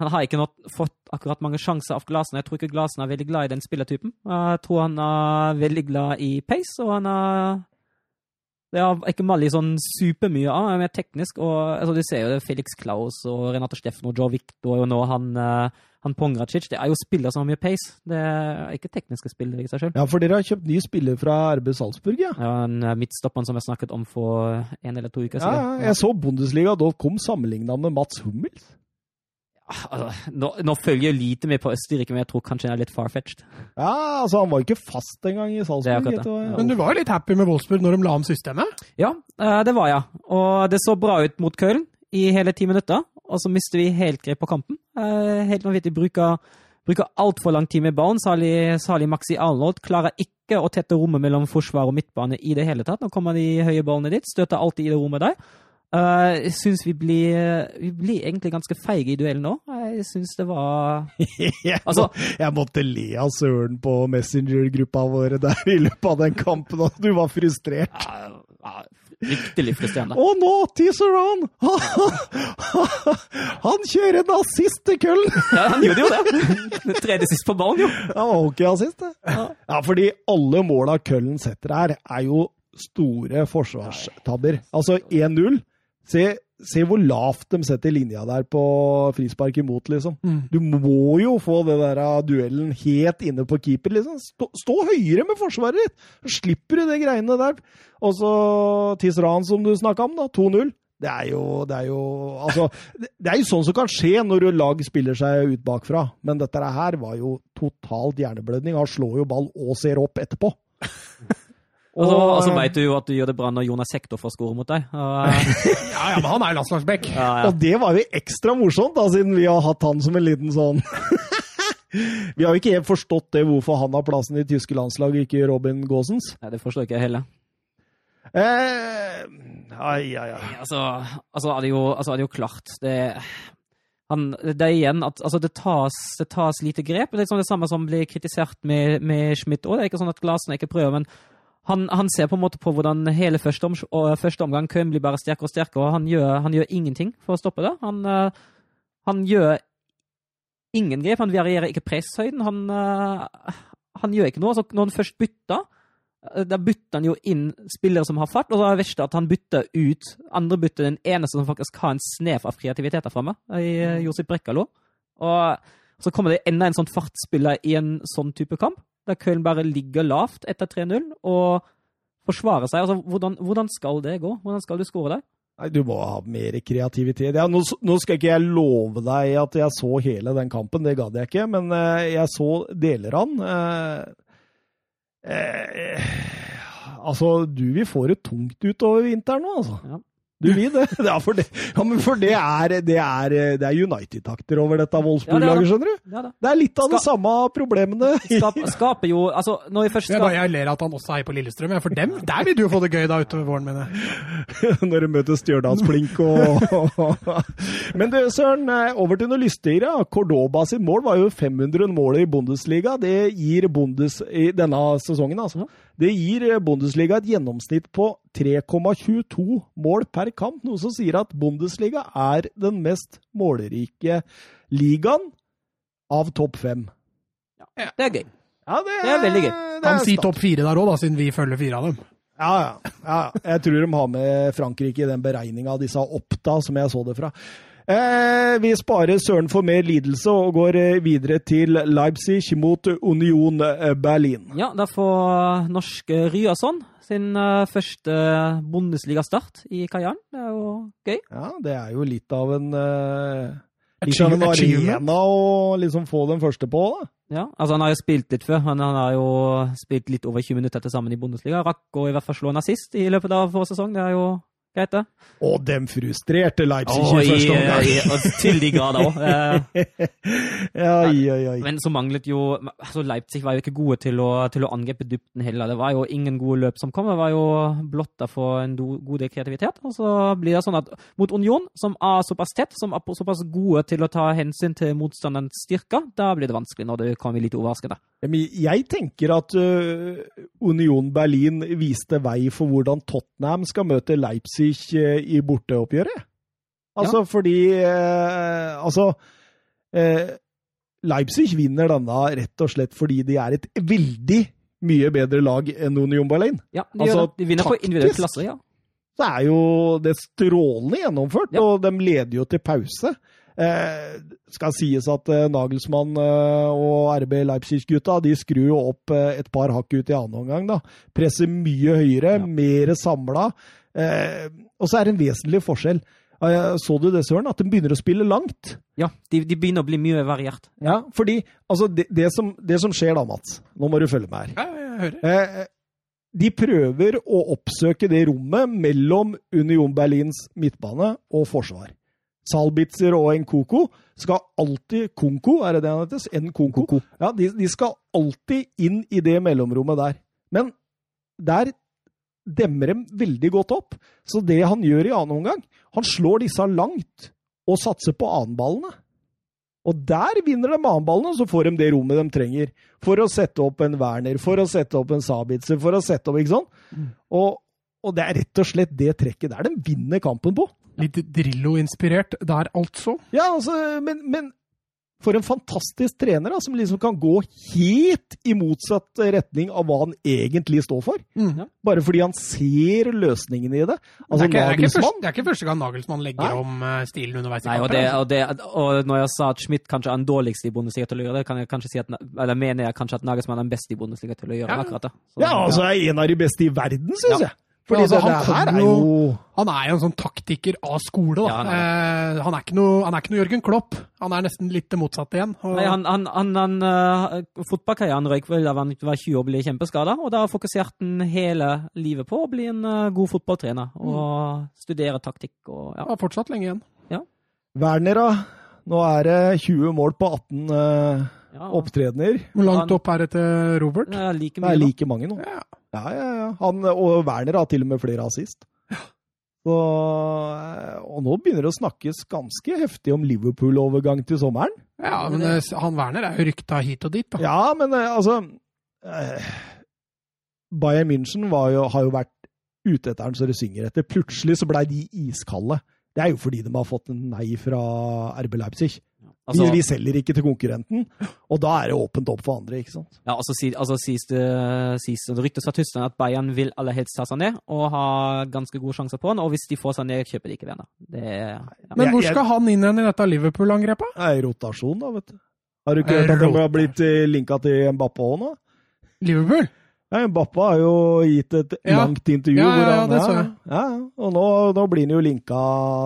Han har ikke nått, fått akkurat mange sjanser av Glasen. Jeg tror ikke Glasen er veldig glad i den spillertypen. Jeg tror han er veldig glad i pace, og han er det er ikke Mali sånn supermye av, er mer teknisk. og altså, Du ser jo det, Felix Klaus og Renate Steffen og Joe Victor og nå han, eh, han Pongracic. Det er jo spillere som har mye pace. Det er ikke tekniske spillere i seg sjøl. Ja, for dere har kjøpt ny spiller fra RB Salzburg, ja? Ja, en eh, midtstopperen som jeg snakket om for en eller to uker siden. ja, jeg så Bundesliga.com sammenligna med Mats Hummels. Altså, nå, nå følger jeg lite med på Østerrike, men jeg tror kanskje den er litt far-fetched. Ja, altså Han var ikke fast engang i Salzburg. akkurat det. etter Men du var jo litt happy med Wolfsburg når de la om systemet? Ja, eh, det var jeg. Og det så bra ut mot Köln i hele ti minutter. Og så mister vi helt grep på kampen. Eh, Helt vanvittig. Bruker, bruker altfor lang tid med ballen. Særlig, særlig Maxi Arnold klarer ikke å tette rommet mellom forsvar og midtbane i det hele tatt. Nå kommer de høye ballene dit. Støter alltid i det rommet der. Eh, Jeg syns vi blir, vi blir egentlig ganske feige i duellen nå. Jeg syns det var Altså- jeg måtte le av Søren på Messenger-gruppa våre der i løpet av den kampen, at du var frustrert. Uh, uh, fryktelig frustrerende. Og nå, Tisserand! Han kjører en assist til Køllen! Ja, han gjorde jo det. Tredje sist på ballen, jo. Ja, hockeyassist, det. Ja, fordi alle måla Køllen setter her, er jo store forsvarstabber. Altså 1-0. Se, se hvor lavt de setter linja der på frispark imot, liksom. Du må jo få det der av duellen helt inne på keeper, liksom. Stå, stå høyere med forsvaret ditt! Så slipper du de greiene der. Og så Tisran, som du snakka om, da. 2-0. Det er jo, det er jo Altså, det det er jo sånn som kan skje når lag spiller seg ut bakfra. Men dette her var jo totalt hjerneblødning. Han slår jo ball og ser opp etterpå. Og så, altså, veit vet du jo at du gjør det bra når Jonas Sektor får score mot deg. Ja, ja, men han er landslagsback. ja, ja. Og det var jo ekstra morsomt, da, siden vi har hatt han som en liten sånn Vi har jo ikke helt forstått det hvorfor han har plassen i tyske landslag, ikke Robin Gaasens. Nei, det forstår ikke jeg heller. Eh, ai, ai, ai. Altså, altså, er det jo, altså er det jo klart det, han, det er igjen at altså, det, tas, det tas lite grep. Det er liksom det samme som blir kritisert med, med Schmidt òg. Det er ikke sånn at Glasen ikke prøver, men han, han ser på en måte på hvordan hele første, om, første omgang Køhn blir bare sterkere og sterkere, og han gjør, han gjør ingenting for å stoppe det. Han, eh, han gjør ingen grep. Han varierer ikke presshøyden. Han, eh, gjør ikke noe. Altså, når han først bytter, eh, da bytter han jo inn spillere som har fart, og så er det verste at han bytter ut andre bytter den eneste som faktisk har en snev av kreativitet der framme, i Josip Brekkalo. Og så kommer det enda en sånn fartsspiller i en sånn type kamp, der Köln bare ligger lavt etter 3-0 og forsvarer seg. Altså, hvordan, hvordan skal det gå? Hvordan skal du skåre der? Nei, Du må ha mer kreativitet. Ja, nå, nå skal ikke jeg love deg at jeg så hele den kampen, det gadd jeg ikke, men uh, jeg så deler av den. Uh, uh, altså, du vil få det tungt utover vinteren nå, altså. Ja. Du vil det. Ja, for det, ja, men for det er, det er, det er United-takter over dette Wolfsburg-laget, det. skjønner du? Ja. Det er litt av de samme problemene. Skap, skaper jo Altså, når vi først skal bare, jeg ler at han også heier på Lillestrøm. Ja, for dem, der vil du jo få det gøy da utover våren, mener jeg. Når du møter Stjørdalsblink og Men du, Søren, eh, over til noe lystigere. Cordoba sitt mål var jo 500 mål i Bundesliga. Det gir Bundes i denne sesongen, altså. Det gir eh, Bundesliga et gjennomsnitt på 3,22 mål per kamp, noe som sier at Bundesliga er den mest målrike ligaen av topp fem. Det er gøy. Ja, det Det er veldig gøy. Kan er si topp fire der òg, siden vi følger fire av dem. Ja, ja, ja. Jeg tror de har med Frankrike i den beregninga av disse Oppda, som jeg så det fra. Eh, vi sparer søren for mer lidelse og går eh, videre til Leipzig mot Union eh, Berlin. Ja, da får norske Ryerson sin første Bundesliga-start i karrieren. Det er jo gøy. Ja, det er jo litt av en uh, Litt av en arena å liksom få den første på, da. Ja, altså Han har jo spilt litt før, men han har jo spilt litt over 20 minutter til sammen i Bundesliga. Rakk å i hvert fall slå nazist i løpet av forrige sesong. Det er jo greit, det. Og dem frustrerte Leipzig oh, i første omgang. til de grader òg. Oi. Men så manglet jo altså Leipzig var jo ikke gode til å, til å angripe dybden heller. Det var jo ingen gode løp som kom. Det var jo blotta for en do, god del kreativitet. Og så blir det sånn at mot Union, som er såpass tett, som er såpass gode til å ta hensyn til motstanderens styrker, da blir det vanskelig når det kommer litt overraskende. Jeg tenker at øh, Union Berlin viste vei for hvordan Tottenham skal møte Leipzig øh, i borteoppgjøret. Altså fordi øh, Altså Leipzig vinner denne rett og slett fordi de er et veldig mye bedre lag enn Union Berlin. Ja, de, Altså, det. de vinner på individuelle klasser, ja. Så er jo det strålende gjennomført, Ja. og de leder jo til pause. Eh, skal sies at eh, Nagelsmann eh, og RB Leipzig-gutta de skrur jo opp et par hakk ut i annen omgang. da. Presser mye høyere, Ja. mer samla. Eh, og så er det en vesentlig forskjell. Så du det, Søren? At de begynner å spille langt. Ja, de, de begynner å bli mye variert. Ja, fordi altså, det, det, som, det som skjer da, Mats Nå må du følge med her. Ja, jeg hører. Eh, de prøver å oppsøke det rommet mellom Union Berlins midtbane og forsvar. Salbitzer og en koko skal alltid Konko, er det det han heter? en Nkoko. Ja, de, de skal alltid inn i det mellomrommet der. Men der demmer dem veldig godt opp. Så det han gjør i annen omgang, han slår disse langt og satser på annenballene. Og der vinner de annenballene, så får de det rommet de trenger for å sette opp en Werner, for å sette opp en Sabitzer, for å sette opp Ikke sant? Og, og det er rett og slett det trekket der de vinner kampen på. Litt Drillo-inspirert der, altså. Ja, altså, men, men for en fantastisk trener da, som liksom kan gå helt i motsatt retning av hva han egentlig står for. Mm. Bare fordi han ser løsningene i det. Altså, det, er ikke, det, er ikke første, det er ikke første gang Nagelsmann legger Nei. om eh, stilen underveis i Nei, og, kampen. det, altså. og, det, og når jeg sa at Schmidt kanskje er den dårligste i Bundesliga til å gjøre det, kan jeg kanskje si at, eller mener jeg kanskje at Nagelsmann er den beste i Bundesliga til å gjøre Ja. akkurat det. Så- Ja, altså er en av de beste i verden, syns Ja. jeg. Fordi Altså, det, han det her er jo- jo Han er jo en sånn taktiker av skole, da. Ja, han er. er. han, er ikke noe, han er ikke noe Jørgen Klopp. Han er nesten litt det motsatte igjen. Og, Nei, han, han, han, han uh, Fotballkarrieren røyk vel da han var 20 og ble kjempeskada, og da fokuserte han hele livet på å bli en uh, god fotballtrener og studere taktikk og ja. har fortsatt lenge igjen. Werner, da. Nå er det 20 mål på 18 eh, ja opptredener. Hvor langt Han- opp er det til Robert? det er like Det er like mange nå. Ja. Ja, ja, ja. Han, og Werner har til og med flere assist. Så, eh, og nå begynner det å snakkes ganske heftig om Liverpool-overgang til sommeren. Ja, men eh, han Werner er jo rykta hit og dit, da. Ja, men eh, altså eh, Bayern München var jo, har jo vært ute etter den så det synger etter. Plutselig så blei de iskalde. Det er jo fordi de har fått en nei fra RB Leipzig. Altså, vi, vi selger ikke til konkurrenten, og da er det åpent opp for andre. ikke sant? ja, altså, si- altså sies det, sies det ryktes fra Tyskland at Bayern vil aller helst ta seg ned og ha ganske gode sjanser på han, og hvis de får seg ned, kjøper de ikke Werner. Det, ja. Men hvor skal han inn igjen i dette Liverpool-angrepet? Det er rotasjon, da, vet du. Har du ikke Eh, hørt at de har blitt linka til Mbappé òg nå? Liverpool? Ja, Bappa har jo gitt et Ja. langt intervju. Ja, ja, ja, det så jeg. Ja. Og nå, nå blir han jo linka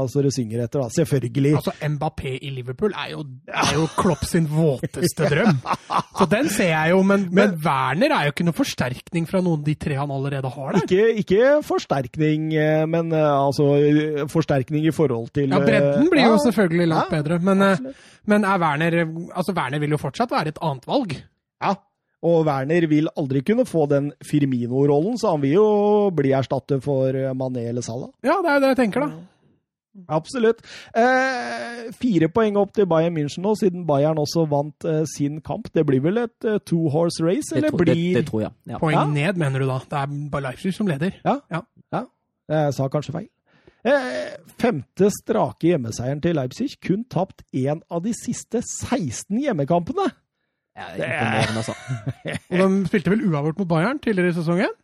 så det synger etter, da. Selvfølgelig. Altså, Mbappé i Liverpool er jo, er jo Klopp sin våteste drøm. Så den ser jeg jo, men, men Werner er jo ikke noen forsterkning fra noen av de tre han allerede har der. Ikke, ikke forsterkning, eh, men eh, altså forsterkning i forhold til Ja, bredden eh, blir jo selvfølgelig langt bedre, men, men er Werner Altså, Werner vil jo fortsatt være et annet valg. Ja. Og Werner vil aldri kunne få den Firmino-rollen, så han vil jo bli erstattet for eh, Mané eller Salah. Ja, det er det jeg tenker, da. Absolutt. Eh, fire poeng opp til Bayern München nå, siden Bayern også vant eh, sin kamp. Det blir vel et eh, two horse race, det, tro, blir det tror jeg. Ja. Poeng Ja. ned, mener du da? Det er bare Leipzig som leder. Ja, Jeg sa kanskje feil. Eh, femte strake hjemmeseieren til Leipzig. Kun tapt én av de siste 16 hjemmekampene. Ja, det er altså. Og de spilte vel uavgjort mot Bayern tidligere i sesongen?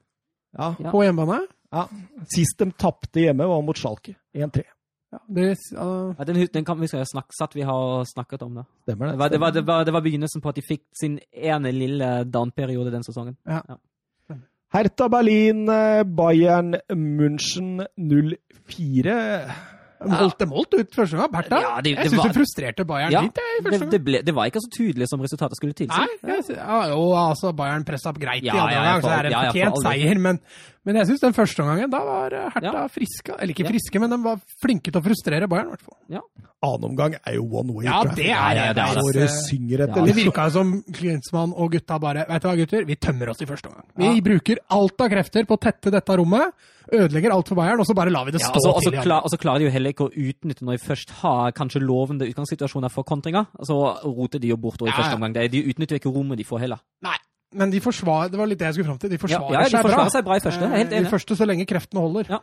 Ja. Ja. på hjemmebane. ja. Sist de tapte hjemme, var mot Schalke. 1-3. Ja, det, uh... Ja, den, den kampen vi skal snakk, satt vi har snakket om det. Stemmer Det Stemmer. var, det, var, det, var, det var begynnelsen på at de fikk sin ene lille down-periode den sesongen. Hertha Berlin, eh, Bayern München 04. Holdt det målt ut første gang. Bertha, Ja, de- jeg det syns var- det frustrerte Bayern Ja, litt. jeg, Det, det, ble, det var ikke så tydelig som resultatet skulle tilsi. Nei, jeg, ja, jo, altså Bayern pressa opp greit Ja, i andre gang, så er det en fortjent seier. Men, men jeg syns den første omgangen, da var Herta Hertha Ja. friske. Eller ikke Ja. friske, men de var flinke til å frustrere Bayern, i hvert fall. Annen omgang er jo one way Ja, det er det, det er det. Synger etter. Ja, Det virka som Klinsmann og gutta bare Vet du hva, gutter? Vi tømmer oss i første omgang. Vi bruker alt av krefter på å tette dette rommet. Ødelegger alt for Bayern, og så bare lar vi det stå og så- til klar, og så klarer de jo heller ikke å utnytte når de først har kanskje lovende utgangssituasjoner for kontringer. Så roter de jo bort i Ja, ja. første omgang. De utnytter jo ikke rommet de får heller. Nei, men de forsvarer Det var litt det jeg skulle fram til. De forsvarer, ja, de seg, forsvarer bra. seg bra i første, helt enig. I første så lenge kreftene holder. Ja.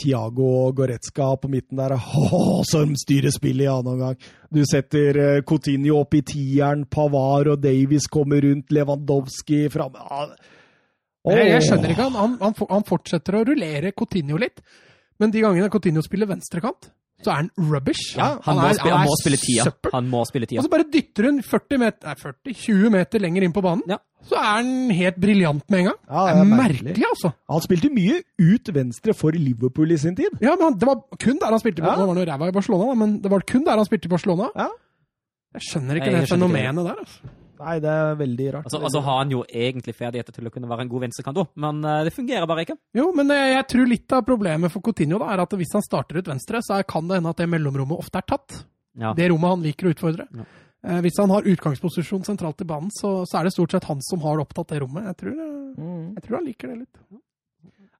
Tiago Goretzka på midten der. Åh, som styrer spillet i annen omgang. Du setter eh, Coutinho opp i tieren, Pavar og Davies kommer rundt, Lewandowski framme. oh. Jeg, jeg skjønner ikke. Han, han, han, han fortsetter å rullere Coutinho litt, men de gangene Coutinho spiller venstrekant, så er han rubbish. Ja, han, må, er- spille, han er må spille tida. søppel. Han må spille Og så bare dytter hun 40 meter, nei, 40, 20 meter lenger inn på banen. Ja. Så er han helt briljant med en gang. Ja, det det er er merkelig, merkelig. altså. Han spilte mye ut venstre for Liverpool i sin tid. Ja, men han- Det var kun der han spilte. Ja. Nå var han jo ræva i Barcelona, da, men det var kun der han spilte i Barcelona. Ja. Jeg skjønner ikke jeg, jeg det skjønner ikke fenomenet der. altså. Nei, det er veldig rart. Altså, altså har han jo egentlig ferdigheter til å kunne være en god venstrekant òg, men eh, det fungerer bare ikke. Jo, men eh, jeg tror litt av problemet for Coutinho da, er at hvis han starter ut venstre, så er- kan det hende at det mellomrommet ofte er tatt. Ja. Det rommet han liker å utfordre. Ja. Eh, hvis han har utgangsposisjon sentralt i banen, så, så er det stort sett han som har opptatt det rommet. Jeg tror, Mm. jeg tror han liker det litt.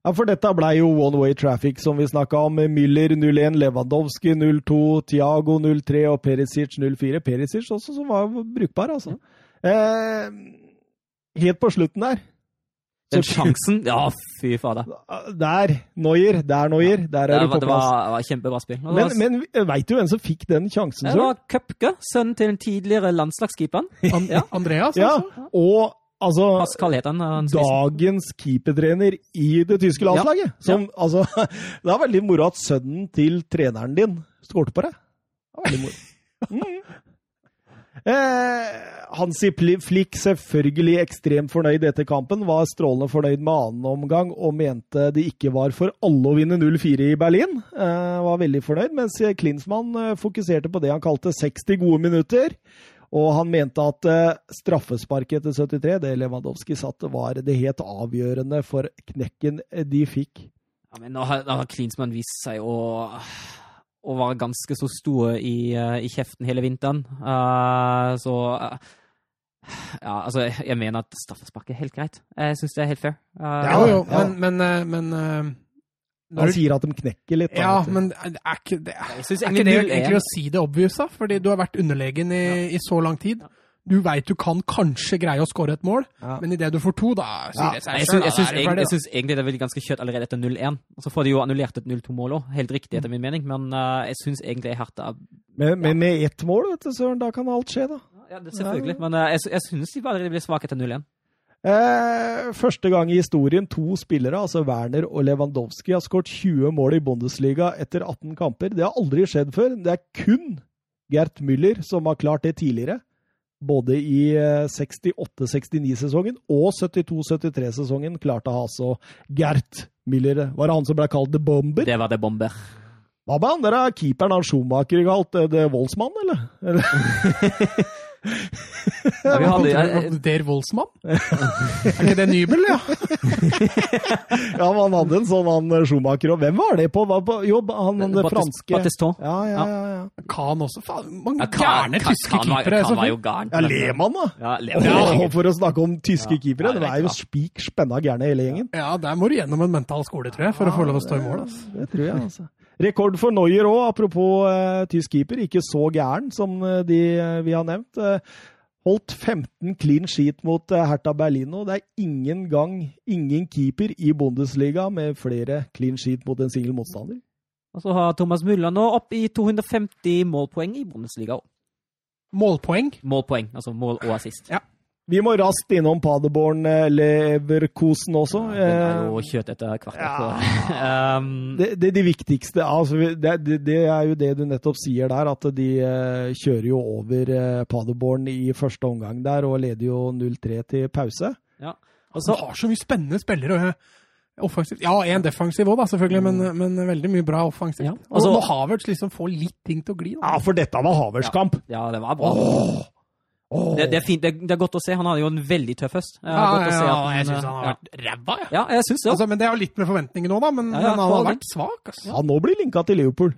Ja, for dette ble jo one way traffic, som vi snakka om. Müller 01, Lewandowski 02, Tiago 03 og Perisic 04. Perisic også, som var brukbar, altså. Eh, helt på slutten der Den sjansen Ja, fy fader. Der, Noyer. Der, Noyer. Der Det er du var, plass. det var, var kjempebra spill. Men, var- men veit du hvem som fikk den sjansen, det var Køpke, sønnen til den tidligere landslagskeeperen. An Ja. Andreas, Ja, altså. og altså Pascal het han. han dagens keepertrener i det tyske landslaget. Som, altså, det er veldig moro at sønnen til treneren din skårte på deg. Det er veldig moro. Mm. Eh, Hansi Flick, selvfølgelig ekstremt fornøyd etter kampen, var strålende fornøyd med annen omgang og mente det ikke var for alle å vinne 0-4 i Berlin. Eh, var veldig fornøyd, mens Klinsmann eh, fokuserte på det han kalte 60 gode minutter. Og han mente at eh, straffesparket etter 73, det Lewandowski satte, var det helt avgjørende for knekken de fikk. Ja, men nå har, nå har Klinsmann vist seg å, å var ganske så stor i, eh, i kjeften hele vinteren. Uh, så uh, Ja, altså, jeg- mener at straffespark er helt greit. Jeg syns det er helt fair. Eh, Jo, jo, ja. men, men, men Han du- sier at de knekker litt. da, Ja, men er ikke det, jeg er ikke det er- egentlig å si det obvious, da? Fordi du har vært underlegen i, i så lang tid. Du veit du kan kanskje greie å skåre et mål, Ja. men idet du får to, da sier Ja, det Jeg seg sjøl. jeg, syns, egentlig, jeg syns egentlig det er veldig ganske kjøtt allerede etter 0-1. Så får de jo annullert et 0-2-mål òg, helt riktig etter min mening. Men uh, jeg syns egentlig Hertha Men, men med ett mål, vet du, Søren, da kan alt skje, da. Ja, det, selvfølgelig. Men uh, jeg, jeg syns de bare blir svake etter 0-1. Eh, første gang i historien to spillere, altså Werner og Lewandowski, har skåret 20 mål i Bundesliga etter 18 kamper. Det har aldri skjedd før. Det er kun Gert Müller som har klart det tidligere. Både i eh, 68-69-sesongen og 72-73-sesongen klarte altså Gert Miller. Var det han som ble kalt The Bomber? Det var The bomber. Hva med han der keeperen han Schumacher kalt eh, The Voldsmann, eller? Ja, vi hadde, jeg, Der Voldsmann? er ikke det Nybel, ja? Ja, men han hadde en sånn han Schumacher, og hvem var det på? Var på jo, han den franske Batiston. Ja, ja, ja. ja. Kahn også. Faen, mange Ja, gærne tyske keepere. Kahn så var jo gæren. Ja, Lehmann, da! Ja, Lehmann. og for å snakke om tyske Ja. keepere, det er jo spik spenna gærne hele gjengen. Ja, der må du gjennom en mental skole, tror jeg, for å få lov å stå i mål. Altså. Det tror jeg, altså. Rekord for Neuer òg, apropos eh, tysk keeper. Ikke så gæren som eh, de eh, vi har nevnt. Eh, holdt 15 clean sheet mot eh, Hertha Berlino. Det er ingen gang ingen keeper i Bundesliga med flere clean sheet mot en singel motstander. Og så har Thomas Müller nå opp i 250 målpoeng i Bundesliga òg. Målpoeng. Målpoeng, altså mål og assist. Ja. Vi må raskt innom Paderborn eh, Leverkosen også. Den er Eh, jo kjøtt etter hvert. Ja. um, Det, det, de viktigste altså, det, det, det er jo det du nettopp sier der, at de eh, kjører jo over Paderborn i første omgang der og leder jo 0-3 til pause. og Så de har så mye spennende spillere. Offensivt. Ja, en defensiv òg, selvfølgelig, men, men veldig mye bra offensivt. Ja, og altså- når Havertz liksom får litt ting til å gli. Da. Ja, for dette var Havertz kamp! Ja, det var bra. Åh! Åh! Det, det er fint. Det, det er godt å se. Han hadde jo en veldig tøff høst. Det Ja, ja, ja, at jeg syns han har vært ræva, jeg. Ja, jeg synes det. Altså, men det er jo litt med forventninger nå, da. Men, Ja, ja, men han har vært svak. Altså. Ja, nå blir linka til Liverpool.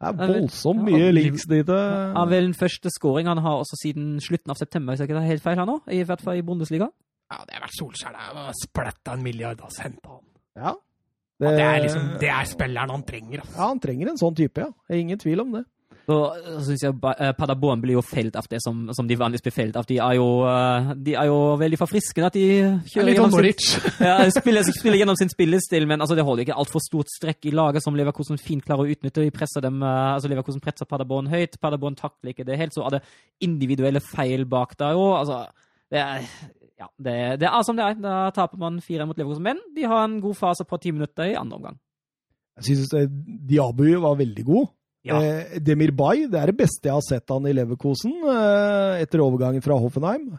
Det er voldsomt mye og links dit. Ja, eh. vel den første scoring han har også siden slutten av september, hvis jeg ikke tar helt feil her nå. I hvert fall i Bundesliga. Ja, det har vært Solskjær. Det har splatta en milliard, sendt Henta han. Ja. Det er liksom, det er spilleren han trenger. Altså. Ja, han trenger en sånn type, ja. Det er ingen tvil om det. Så syns jeg eh, Paderborn blir jo felt av det som, som de vanligvis blir felt av. De er jo, eh, de er jo veldig forfriskende at de kjører Litt gjennom sitt, ja, spiller, spiller gjennom sin spillestil, men altså, det holder ikke altfor stort strekk i laget som Leverkosen fint klarer å utnytte. De presser dem, eh, altså Leverkosen presser Paderborn høyt, Paderborn takler ikke det helt. Så er det individuelle feil bak der òg. Altså, det er ja, det, det er som det er. Da taper man fire mot Leverkosen. Men de har en god fase på ti minutter i andre omgang. Jeg syns Diabu var veldig god. Ja. Eh, Demir Bay, det er det beste jeg har sett han i Leverkosen eh, etter overgangen fra Hoffenheim.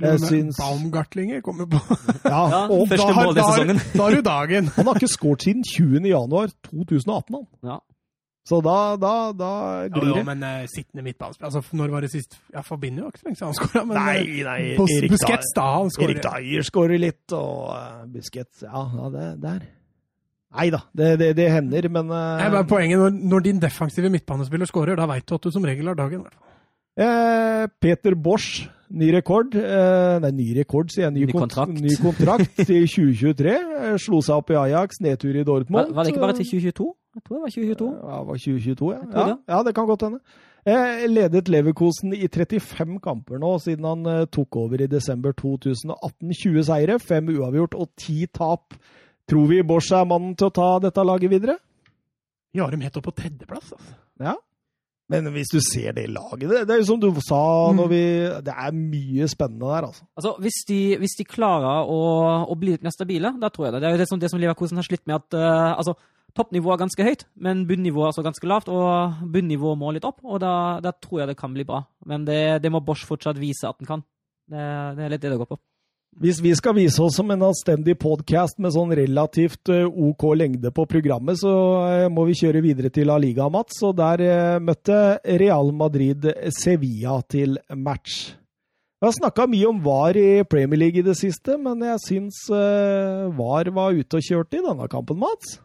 Jeg syns- Baumgartlinger kommer på. Ja, Ja, første mål i sesongen. da har du dagen. han har ikke skåret siden 20. januar 2018, han. Ja. Så da, da, da glir jo, ja, men uh, sittende midtbanespiller altså, Når var det sist Ja, forbinder jo ikke så lenge siden han skåra, men Nei, eh, nei, Erik Busquets, da. Han Erik skårer. Dyer skårer litt, og uh, Busquets Ja, ja det der. Nei da, det, det, det hender, men uh, Nei, men Poenget når, når din defensive midtbanespiller skårer, da veit du at du som regel har dagen. eh, Peter Bosch, ny rekord eh, Nei, ny rekord, sier jeg. Ny, Ny kont- kontrakt. ny kontrakt til 2023. Eh, slo seg opp i Ajax, nedtur i Dortmund. var det ikke bare til 2022? Jeg tror det var 2022. Ja, det var 2022, ja. Ja, det. ja, det kan godt hende. Eh, ledet Leverkosen i 35 kamper nå, siden han eh, tok over i desember 2018. 20 seire, 5 uavgjort og 10 tap. Tror vi Bosch er mannen til å ta dette laget videre? Vi har dem helt opp på tredjeplass. Altså. Ja. Men hvis du ser det laget Det, det er jo som du sa Mm. når vi Det er mye spennende der, altså. Altså, hvis de, hvis de klarer å, å bli litt mer stabile, da tror jeg det. Det er jo det som, det som Leverkosen har slitt med, at uh, altså, toppnivået er ganske høyt, men bunnivået er altså ganske lavt, og bunnivået må litt opp, og da, da tror jeg det kan bli bra. Men det, det må Bosch fortsatt vise at den kan. Det, det er litt det det går på. Hvis vi skal vise oss som en anstendig podkast med sånn relativt eh, OK lengde på programmet, så eh, må vi kjøre videre til La Liga, Mats. Og der eh, møtte Real Madrid Sevilla til match. Vi har snakka mye om VAR i Premier League i det siste, men jeg syns VAR var ute og kjørte i denne kampen, Mats.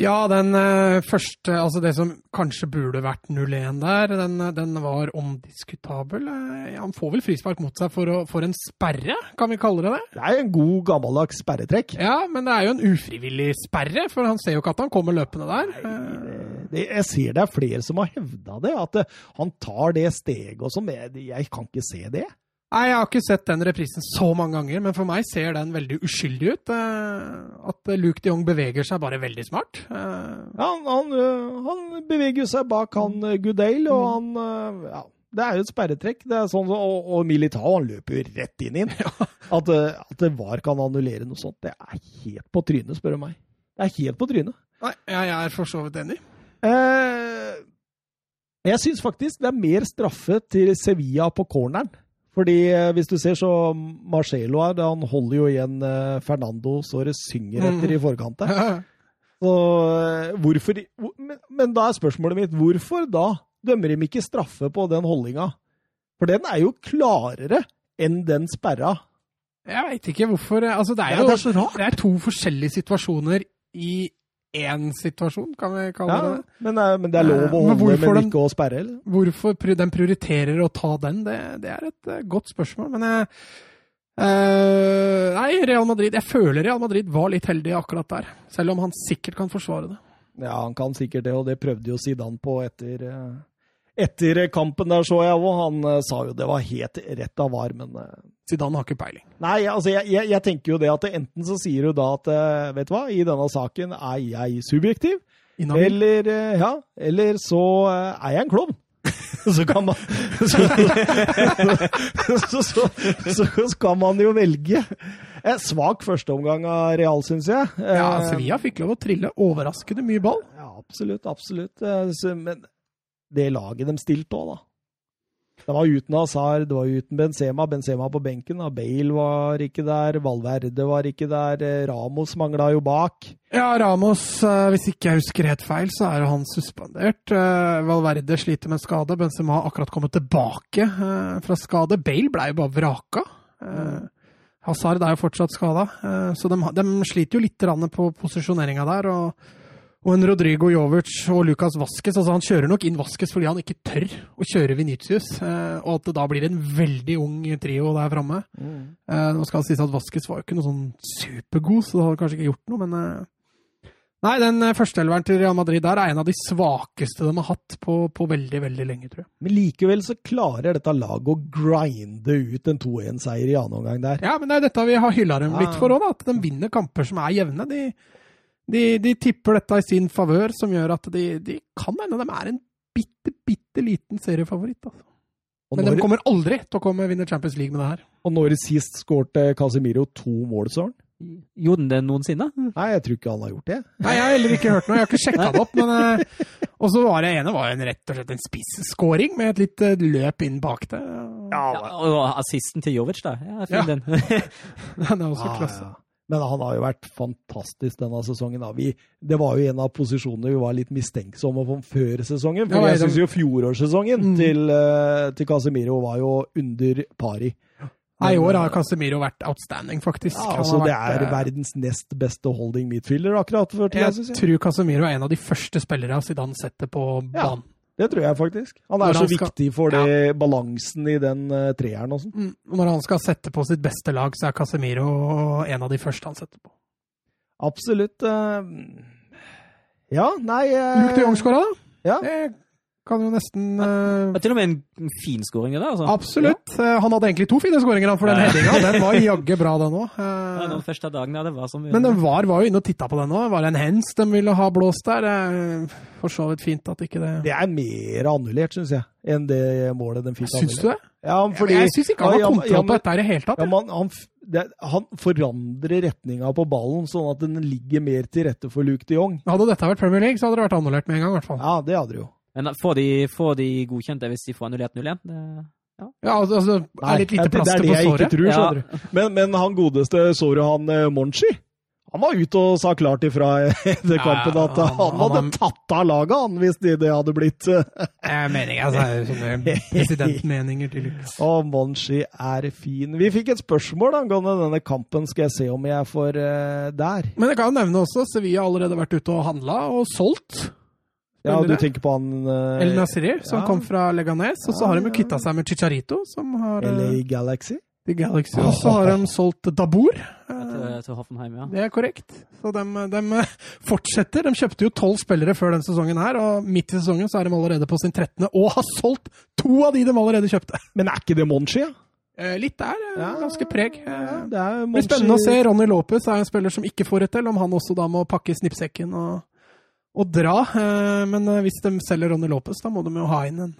Ja, den eh, første Altså det som kanskje burde vært 0-1 der, den, den var omdiskutabel. Eh, han får vel frispark mot seg for, å, for en sperre, kan vi kalle det det? Det er en god, gammeldags sperretrekk. Ja, men det er jo en ufrivillig sperre, for han ser jo ikke at han kommer løpende der. Nei, Det, jeg ser det er flere som har hevda det, at eh, han tar det steget og sånn. Jeg, jeg kan ikke se det. Nei, jeg har ikke sett den reprisen så mange ganger, men for meg ser den veldig uskyldig ut. Eh, At Luke de Jong beveger seg bare veldig smart. Eh, Ja, han, han, han beveger seg bak han Goodale, og han ja, Det er jo et sperretrekk. Det er sånn, og, og Militao han løper jo rett inn i den. At, at det VAR kan annullere noe sånt, det er helt på trynet, spør du meg. Det er helt på trynet. Nei, jeg er for så vidt enig. Eh, jeg syns faktisk det er mer straffe til Sevilla på corneren. Fordi eh, hvis du ser så Marcelo her, han holder jo igjen eh, Fernando så det synger etter i forkant der. Så eh, hvorfor men, da er spørsmålet mitt hvorfor da dømmer de ikke straffe på den holdninga? For den er jo klarere enn den sperra. Jeg veit ikke hvorfor. Altså, det er Ja, jo det er så rart. det er to forskjellige situasjoner i én situasjon, kan vi kalle Ja, det. men, eh, men det er lov å holde, men, men den- ikke å sperre? eller? Hvorfor den prioriterer å ta den, det, det er et eh, godt spørsmål. Men jeg Uh, Nei, Real Madrid Jeg føler Real Madrid var litt heldig akkurat der. Selv om han sikkert kan forsvare det. Ja, han kan sikkert det, og det prøvde jo Zidane på etter, eh, etter kampen der, så jeg òg. Han eh, sa jo det var helt rett av var, men eh, Zidane har ikke peiling. Nei, altså jeg, jeg, jeg tenker jo det at enten så sier du da at eh, vet du hva, i denne saken er jeg subjektiv, Inhabil. eller, ja, eller så er jeg en klovn. så kan man så, så, så, så skal man jo velge. Eh, Svak førsteomgang av Real, syns jeg. Eh, Ja, Sevilla fikk lov å trille overraskende mye ball. Ja, absolutt, absolutt. Men det laget de stilte òg, da. Det var uten Hazard, det var uten Benzema. Benzema på benken. da. Bale var ikke der, Valverde var ikke der. eh, Ramos mangla jo bak. Ja, Ramos, eh, hvis ikke jeg husker helt feil, så er jo han suspendert. Eh, Valverde sliter med skade. Benzema har akkurat kommet tilbake fra skade. Bale ble jo bare vraka. Hazard er jo fortsatt skada, så de, de sliter jo litt på posisjoneringa der. og og en Rodrigo Jovic og Lucas Vasques altså Han kjører nok inn Vasques fordi han ikke tør å kjøre Venitius. Eh, og at det da blir en veldig ung trio der framme. Eh, nå skal det sies at Vasques var jo ikke noe sånn supergod, så det hadde kanskje ikke gjort noe, men eh, Nei, den førsteelveren til Real Madrid der er en av de svakeste de har hatt på, på veldig, veldig lenge, tror jeg. Men likevel så klarer dette laget å grinde ut en 2-1-seier i annen omgang der. Ja, men det er dette vi har hylla dem litt for òg, at de vinner kamper som er jevne. De, de, de tipper dette i sin favør, som gjør at de, de kan hende de er en bitte, bitte liten seriefavoritt. Altså. Og Men når, de kommer aldri til å komme vinne Champions League med det her. og når sist skårte Casemiro to mål, Søren? Gjorde han det noensinne? Nei, jeg tror ikke han har gjort det. Nei, Jeg har heller ikke hørt noe, jeg har ikke sjekka det opp. men... eh, Og så var det ene var en rett og slett en spissscoring med et litt eh, løp inn bak det. Ja, og assisten til Jovic, da. Ja, fin Ja. den. Den er også ah, klasse. ja. Men han har jo vært fantastisk denne sesongen. Vi, det var jo en av posisjonene vi var litt mistenksomme om før sesongen. For jeg syns jo fjorårssesongen Mm. til, eh, til Casemiro var jo under pari. Nei, I år har Casemiro vært outstanding, faktisk. Ja, altså, vært, det er eh, verdens nest beste holding midfielder akkurat for tida, Jeg syns jeg. tror Casemiro er en av de første spillere Zidane setter på Ja. Det tror jeg faktisk. Han er er så skal- viktig for det balansen i den uh, treeren og sånn. Mm. Når han skal sette på sitt beste lag, så er Casemiro en av de første han setter på. Absolutt. Uh... ja, nei uh... Luke de Jong skåra, da. Ja. Det kan jo nesten uh... Det er til og med en fin scoring, det altså. Absolutt. Ja. Han hadde egentlig to fine skåringer for den headinga. Den var jaggu bra, den òg. Ja, de første ja, det var mye. Men den var, var jo inne og titta på den òg. Var det en hens de ville ha blåst der? Eh, For så vidt fint at ikke det Det er mer annullert, syns jeg, enn det målet de fikk Syns du det? Ja, fordi, jeg syns ikke han har ja, kontroll ja, på dette i det hele tatt. Ja, man, han, det, han forandrer retninga på ballen, sånn at den ligger mer til rette for Luke de Jong. Hadde dette vært Premier League, så hadde det vært annullert med en gang. i hvert fall. Ja, det hadde det jo. Men får de, får de godkjent det hvis de får annullert 0-1? Det- Ja, altså, altså Det er litt lite plaster er på såret. tror, Ja. Men, men han godeste, såret, han eh, Monchi? Han var ute og sa klart ifra etter kampen at han- han, han- hadde tatt av laget, han, hvis det, det hadde blitt Jeg mener mening, altså, sånne presidentmeninger tydeligvis. Og Monchi er fin. Vi fikk et spørsmål angående denne kampen. Skal jeg se om jeg får uh, der? Men jeg kan jo nevne også Sevilla har allerede vært ute og handla og solgt. Ja, du tenker på han eh, El Nasiri, som ja. kom fra Leganes. Og så Ja, har de jo kvitta seg med Chicharito, som har eh, LA Galaxy? The Galaxy. Og så har de solgt Dabour. Eh, Til, til Hoffenheim, ja. Det er korrekt. Så de, de fortsetter. De kjøpte jo tolv spillere før denne sesongen her, og midt i sesongen så er de allerede på sin 13. og har solgt to av de de allerede kjøpte. Men er ikke det Monchi, ja? Eh, Litt der. eh, Ja. Ganske preg. Eh, ja det er Det blir spennende å se. Ronny Lopez er en spiller som ikke får det til, om han også da må pakke snippsekken og, og dra. Eh, Men eh, hvis de selger Ronny Lopez, da må de jo ha inn en,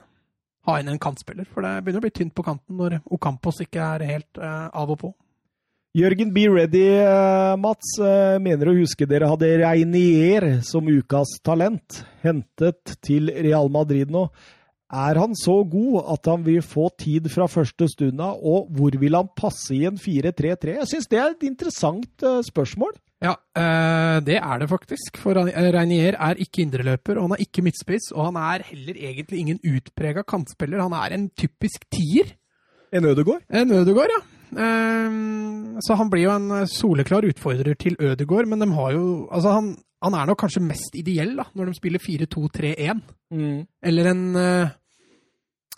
ha inn en kantspiller. For det begynner å bli tynt på kanten når Ocampos ikke er helt eh, av og på. Jørgen Be Ready, Mats, mener å huske dere hadde Reinier som ukas talent. Hentet til Real Madrid nå. Er han så god at han vil få tid fra første stund av, og hvor vil han passe i en 4-3-3? Jeg syns det er et interessant spørsmål. Ja, eh, det er det faktisk. For Reinier er ikke indreløper, og han er ikke midtspiss. Og han er heller egentlig ingen utprega kantspiller. Han er en typisk tier. En Ødegård? En Ødegård, ja. Ehm, så han blir jo en eh, soleklar utfordrer til Ødegård, men de har jo Altså, han, han er nok kanskje mest ideell da, når de spiller 4-2-3-1. Eller en eh,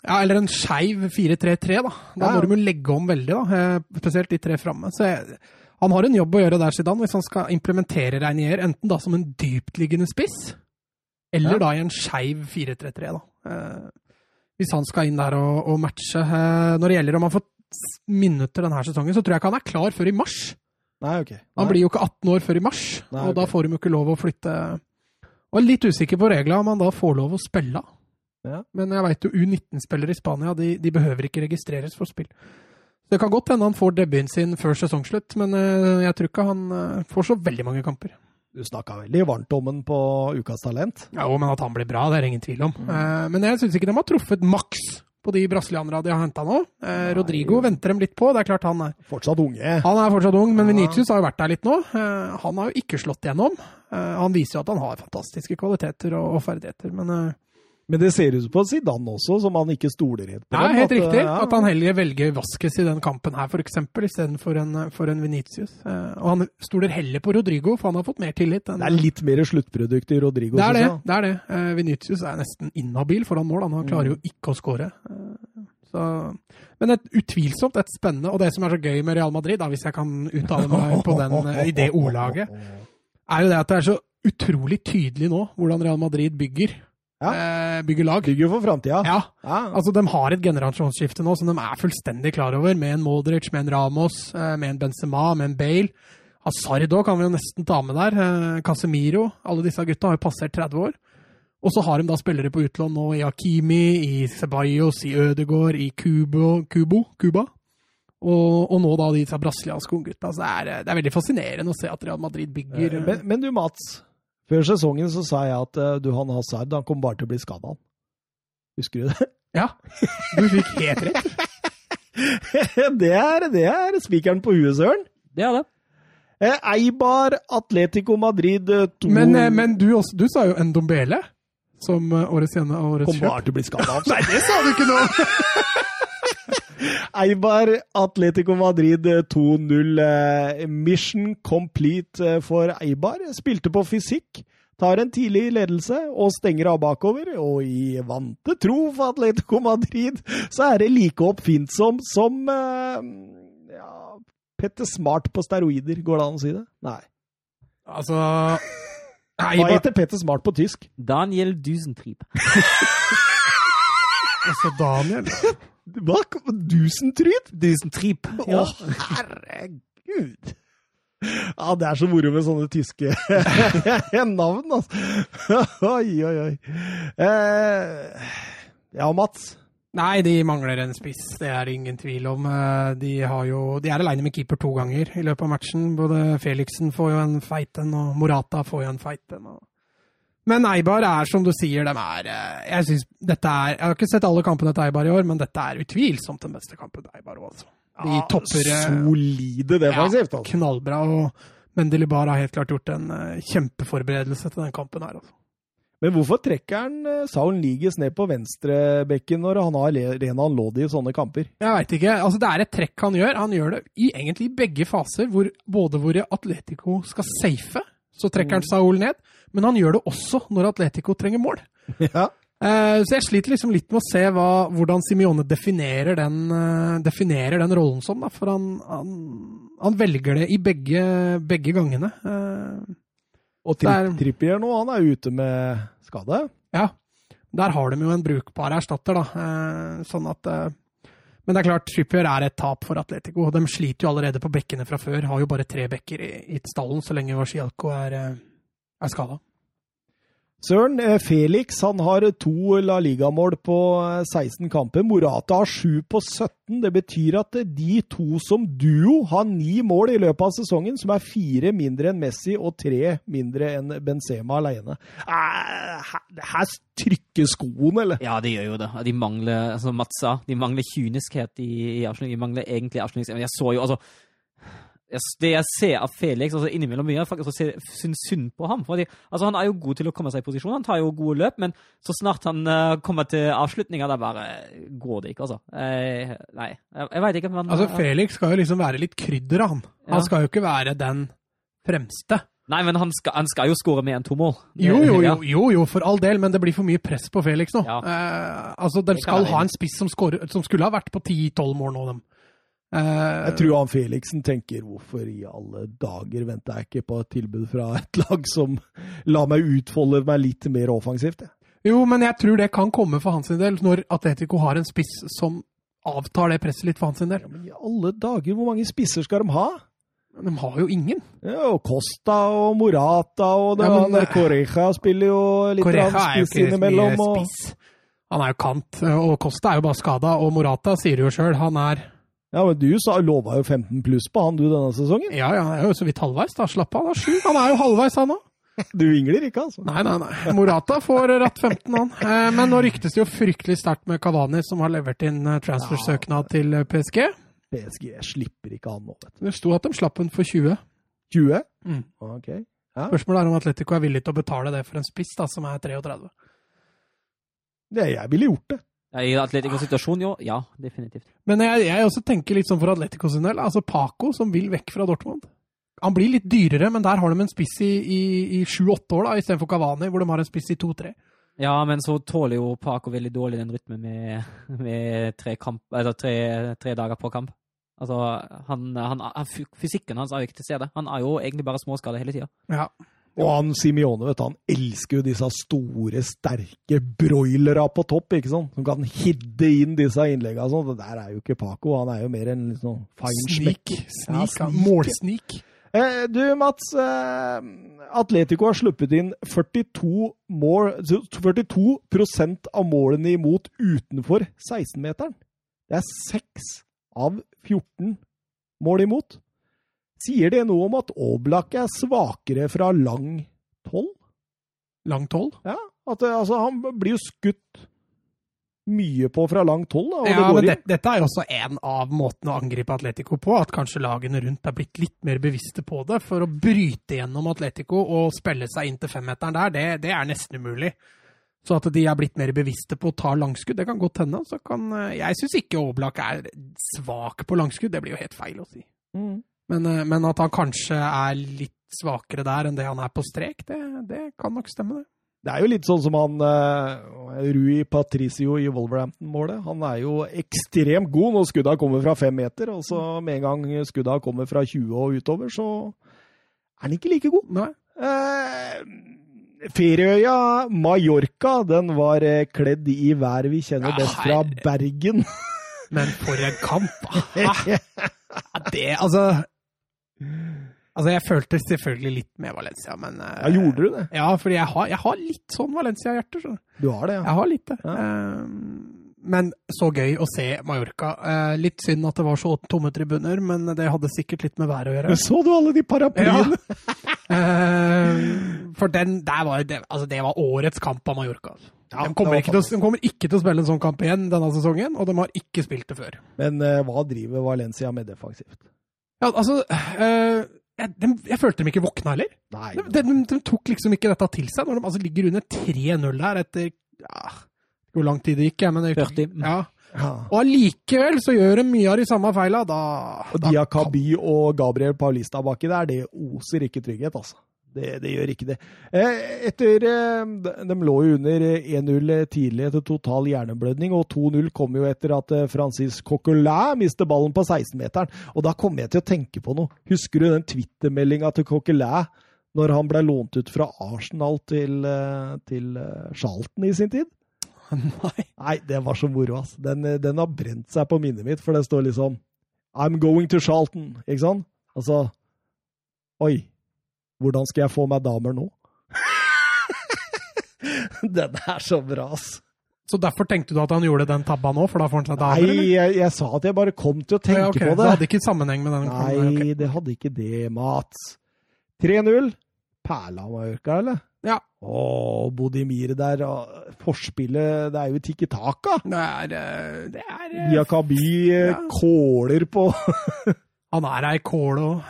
Ja, eller en skeiv 4-3-3, da. Da Ja. må de jo legge om veldig, da. eh, Spesielt de tre framme. Så jeg, han har en jobb å gjøre der, Zidane, hvis han skal implementere Reinier, enten da som en dyptliggende spiss, eller Ja. da i en skeiv 4-3-3, da. Eh, hvis han skal inn der og, og matche. Eh, når det gjelder om han får minutter denne sesongen, så tror jeg ikke han er klar før i mars. Nei, ok. Han blir jo ikke 18 år før i mars, Nei, og da får de jo ikke lov å flytte. Og er litt usikker på reglene om han da får lov å spille. Ja. Men jeg veit jo U19-spillere i Spania de, de behøver ikke registreres for spill. Det kan godt hende han får debuten sin før sesongslutt, men eh, jeg tror ikke han eh, får så veldig mange kamper. Du snakka veldig varmt om han på Ukas Talent. Ja, men at han blir bra, det er ingen tvil om. Mm. men jeg syns ikke de har truffet maks på de brasilianerne de har henta nå. Eh, Rodrigo venter dem litt på. Det er klart han er, Fortsatt unge. han er fortsatt ung, men. Venitius har jo vært der litt nå. Eh, han har jo ikke slått gjennom. Eh, han viser jo at han har fantastiske kvaliteter og, og ferdigheter, men eh, Men det ser ut på Zidane også, som han ikke stoler helt på. er helt at, riktig ja, at han heller velger Vaskes i den kampen her, f.eks., istedenfor en, for en Venitius. Eh, og han stoler heller på Rodrigo, for han har fått mer tillit. enn- Det er litt mer sluttprodukt i Rodrigo. Det er det. det, er det. Eh, Vinicius er nesten inhabil foran mål. Han klarer jo ikke å skåre. Eh, så- men et, utvilsomt et spennende Og det som er så gøy med Real Madrid, da, hvis jeg kan uttale meg på den, eh, i det ordlaget, er jo det at det er så utrolig tydelig nå hvordan Real Madrid bygger, eh, bygger lag. Bygger jo for framtida. Ja, Ja. altså De har et generasjonsskifte nå som de er fullstendig klar over, med en Modric, med en Ramos, eh, med en Benzema, med en Bale. Hazard òg kan vi jo nesten ta med der. eh, Casemiro. Alle disse gutta har jo passert 30 år. Og så har de da spillere på utlån nå i Hakimi, i Ceballos, i Ødegaard, i Kubo, Kubo Kuba. Og, og nå da disse brasilianske unggutta. Så det er, eh, det er veldig fascinerende å se at Real Madrid bygger Men, men du, Mats. Før sesongen så sa jeg at eh, du, han Hazard han kommer bare til å bli skada. Husker du det? Ja, du fikk helt rett. det er, det er spikeren på huet, Søren. Det er det. Eh, Eibar, Atletico Madrid 2 Men, eh, men du, også, du sa jo Ndombele som årets gjennom årets kommer bare til å bli skada. Nei, det sa du ikke nå! Eibar, Atletico Madrid eh, 2-0. eh, Mission complete eh, for Eibar. Spilte på fysikk. Tar en tidlig ledelse og stenger av bakover. Og i vante tro for Atletico Madrid, så er det like oppfinnsomt som eh, ja, Petter Smart på steroider. Går det an å si det? Nei. Altså Eibar... Hva heter Petter Smart på tysk? Daniel Dusentrieb. Altså Daniel Hva? Dusentryd? Dusentrieb. Å, herregud! Ja, det er så moro med sånne tyske navn, altså. Oi, oi, oi. Eh, ja, Mats. Nei, de mangler en spiss, det er det ingen tvil om. Eh, De, har jo, de er aleine med keeper to ganger i løpet av matchen. Både Felixen får jo en feit en, og Morata får jo en feit en. og- Men Eibar er, som du sier, de er eh, Jeg synes dette er Jeg har ikke sett alle kampene til Eibar i år, men dette er utvilsomt den beste kampen til Eibar òg, altså. De Ja, topper eh, Solide defensivt, altså. knallbra. og Mendelibar har helt klart gjort en eh, kjempeforberedelse til den kampen her. altså. Men hvorfor trekker han Saul Niges ned på venstrebekken når han har Renan Lodi i sånne kamper? Jeg veit ikke. altså Det er et trekk han gjør. Han gjør det i egentlig i begge faser, hvor, både hvor Atletico skal safe, så trekker han Saul ned, men han gjør det også når Atletico trenger mål. Ja. Eh, så jeg sliter liksom litt med å se hva, hvordan Simione definerer den, eh, definerer den rollen som. Da, for han, han, han velger det i begge, begge gangene. Eh, Og tri Der- Trippier nå, han er ute med skade. Ja, der har de jo en brukbar erstatter, da. Eh, sånn at Men det er klart, Trippier er et tap for Atletico. De sliter jo allerede på bekkene fra før. Har jo bare tre bekker i, i stallen så lenge Washialko er, er skada. Søren, eh, Felix han har to La Liga-mål på eh, 16 kamper. Morata har sju på 17. Det betyr at eh, de to som duo har ni mål i løpet av sesongen, som er fire mindre enn Messi og tre mindre enn Benzema alene. Eh, Her, her trykker skoen, eller? Ja, det gjør jo det. De mangler, altså Mats sa, de mangler kyniskhet i, i avslutning. De mangler egentlig avslutningsevne. Jeg så jo, altså Det jeg ser av Felix altså innimellom mye, faktisk å syns synd på ham. Fordi, altså Han er jo god til å komme seg i posisjon, han tar jo gode løp, men så snart han uh, kommer til avslutninga, da bare går det ikke, altså. Eh, nei, jeg, jeg veit ikke. Men, Altså, eh, Felix skal jo liksom være litt krydder, han. Ja. Han skal jo ikke være den fremste. Nei, men han skal, han skal jo skåre med en to mål. Jo, jo, jo, jo, jo, for all del, men det blir for mye press på Felix nå. Ja. Eh, altså, De skal ha en spiss som, scorer, som skulle ha vært på 10-12 mål nå, dem. Eh, Jeg tror han Felixen tenker hvorfor i alle dager venter jeg ikke på et tilbud fra et lag som lar meg utfolde meg litt mer offensivt? jeg. Jo, men jeg tror det kan komme for hans del, når Atletico har en spiss som avtar det presset litt for hans del. Ja, men i alle dager, hvor mange spisser skal de ha? De har jo ingen. Ja, og Costa og Morata og det, Ja, men- han Correja spiller jo litt Correja grann er jo spiss innimellom. Og, spiss. Han er jo kant, og Costa er jo bare skada. Og Morata sier jo sjøl, han er Ja, men Du sa, lova jo 15 pluss på han du denne sesongen. Ja, ja, jeg er jo så vidt halvveis, da. Slapp av, da. sju. Han er jo halvveis, han òg. Du vingler ikke, altså. Nei, nei, nei. Morata får ratt 15, han. Eh, Men nå ryktes det jo fryktelig sterkt med Kavani, som har levert inn eh, transfersøknad til eh, PSG. PSG slipper ikke han nå, vet du. Det sto at de slapp den for 20. 20? Mm. Ok. Spørsmålet er om Atletico er villig til å betale det for en spiss da, som er 33. Det, jeg ville gjort det. I Atletico situasjon, jo. Ja, definitivt. Men jeg, jeg også tenker litt sånn for Atletico sin del. Altså Paco, som vil vekk fra Dortmund. Han blir litt dyrere, men der har de en spiss i, sju-åtte 7-8 år, da, istedenfor Kavani, hvor de har en spiss i 2-3. Ja, men så tåler jo Paco veldig dårlig den rytmen med, med tre, kamp, tre, tre dager på kamp. Altså, han, han, han, Fysikken hans er jo ikke til stede. Han er jo egentlig bare småskada hele tida. Ja. Og han Simione, vet du, han elsker jo disse store, sterke broilera på topp, ikke sant? Som kan hidde inn disse innleggene. og Sånn. Det der er jo ikke Paco, han er jo mer en sånn fine Snik. ja, Målsnik. Eh, du, Mats. Eh, Atletico har sluppet inn 42, mål, 42% av målene imot utenfor 16-meteren. Det er 6 av 14 mål imot. Sier det noe om at Oblak er svakere fra lang 12? Lang 12. Ja, at altså, han blir jo skutt mye på fra lang 12, da, Ja, det går men det, dette er også en av måtene å angripe Atletico på. At kanskje lagene rundt er blitt litt mer bevisste på det. For å bryte gjennom Atletico og spille seg inn til femmeteren der, det, det er nesten umulig. Så at de er blitt mer bevisste på å ta langskudd, det kan godt hende. Så kan, eh, jeg syns ikke Oblak er svak på langskudd, det blir jo helt feil å si. Mm. Men, eh, men at han kanskje er litt svakere der enn det han er på strek, det, det kan nok stemme, det. Det er jo litt sånn som han uh, Rui Patricio i Wolverhampton-målet. Han er jo ekstremt god når skudda kommer fra fem meter, og så med en gang skudda kommer fra 20 og utover, så er han ikke like god. Nei. Uh, ferieøya Mallorca den var eh, kledd i været vi kjenner best fra. Bergen. Men for en kamp! Det, altså Altså, jeg følte selvfølgelig litt med Valencia, men eh, Ja, gjorde du det? Ja, fordi jeg har, jeg har litt sånn Valencia-hjerte. Så. du. Har det, ja. Jeg har litt det. Ja. Eh, men så gøy å se Mallorca. Eh, litt synd at det var så tomme tribuner, men det hadde sikkert litt med været å gjøre. Men så du alle de paraplyene? Ja. for den der var, det, altså det var årets kamp av Mallorca. Ja, de, kommer ikke til, de kommer ikke til å spille en sånn kamp igjen denne sesongen, og de har ikke spilt det før. Men hva driver Valencia med defensivt? Ja, altså øh, jeg, de, jeg følte dem ikke våkna heller. Nei, De, de, de tok liksom ikke dette til seg, når de altså ligger under 3-0 der etter ja, Hvor lang tid det gikk, jeg, men det, 40. Ja. ja. Og allikevel så gjør de mye av de samme feila. Da, Og Diakaby og Gabriel Paulista baki der, det oser ikke trygghet, altså. Det, det gjør ikke det. Eh, Etter eh, De lå jo under 1-0 tidlig etter total hjerneblødning, og 2-0 kom jo etter at eh, Francis Coquelin mistet ballen på 16-meteren. Og da kom jeg til å tenke på noe. Husker du den Twitter-meldinga til Coquelin når han ble lånt ut fra Arsenal til, eh, til eh, Charlton i sin tid? Nei. Nei, det var så moro, ass. Den, eh, den har brent seg på minnet mitt, for det står liksom I'm going to Charlton, ikke sant? Altså Oi, hvordan skal jeg få meg damer nå? den er så bra, ass. Så derfor tenkte du at han gjorde den tabba nå, for da får han seg damer? Nei, jeg, jeg sa at jeg bare kom til å tenke Ja, okay. på det. det. hadde ikke sammenheng med den? Nei, okay. det hadde ikke det, Mats. 3-0. Perla Mallorca, eller? Ja. Å, Bodimir der. og Forspillet, det er jo tikki taka. Det er, eh, det er Diakabi eh, Ja. kåler på Han er ei kål òg.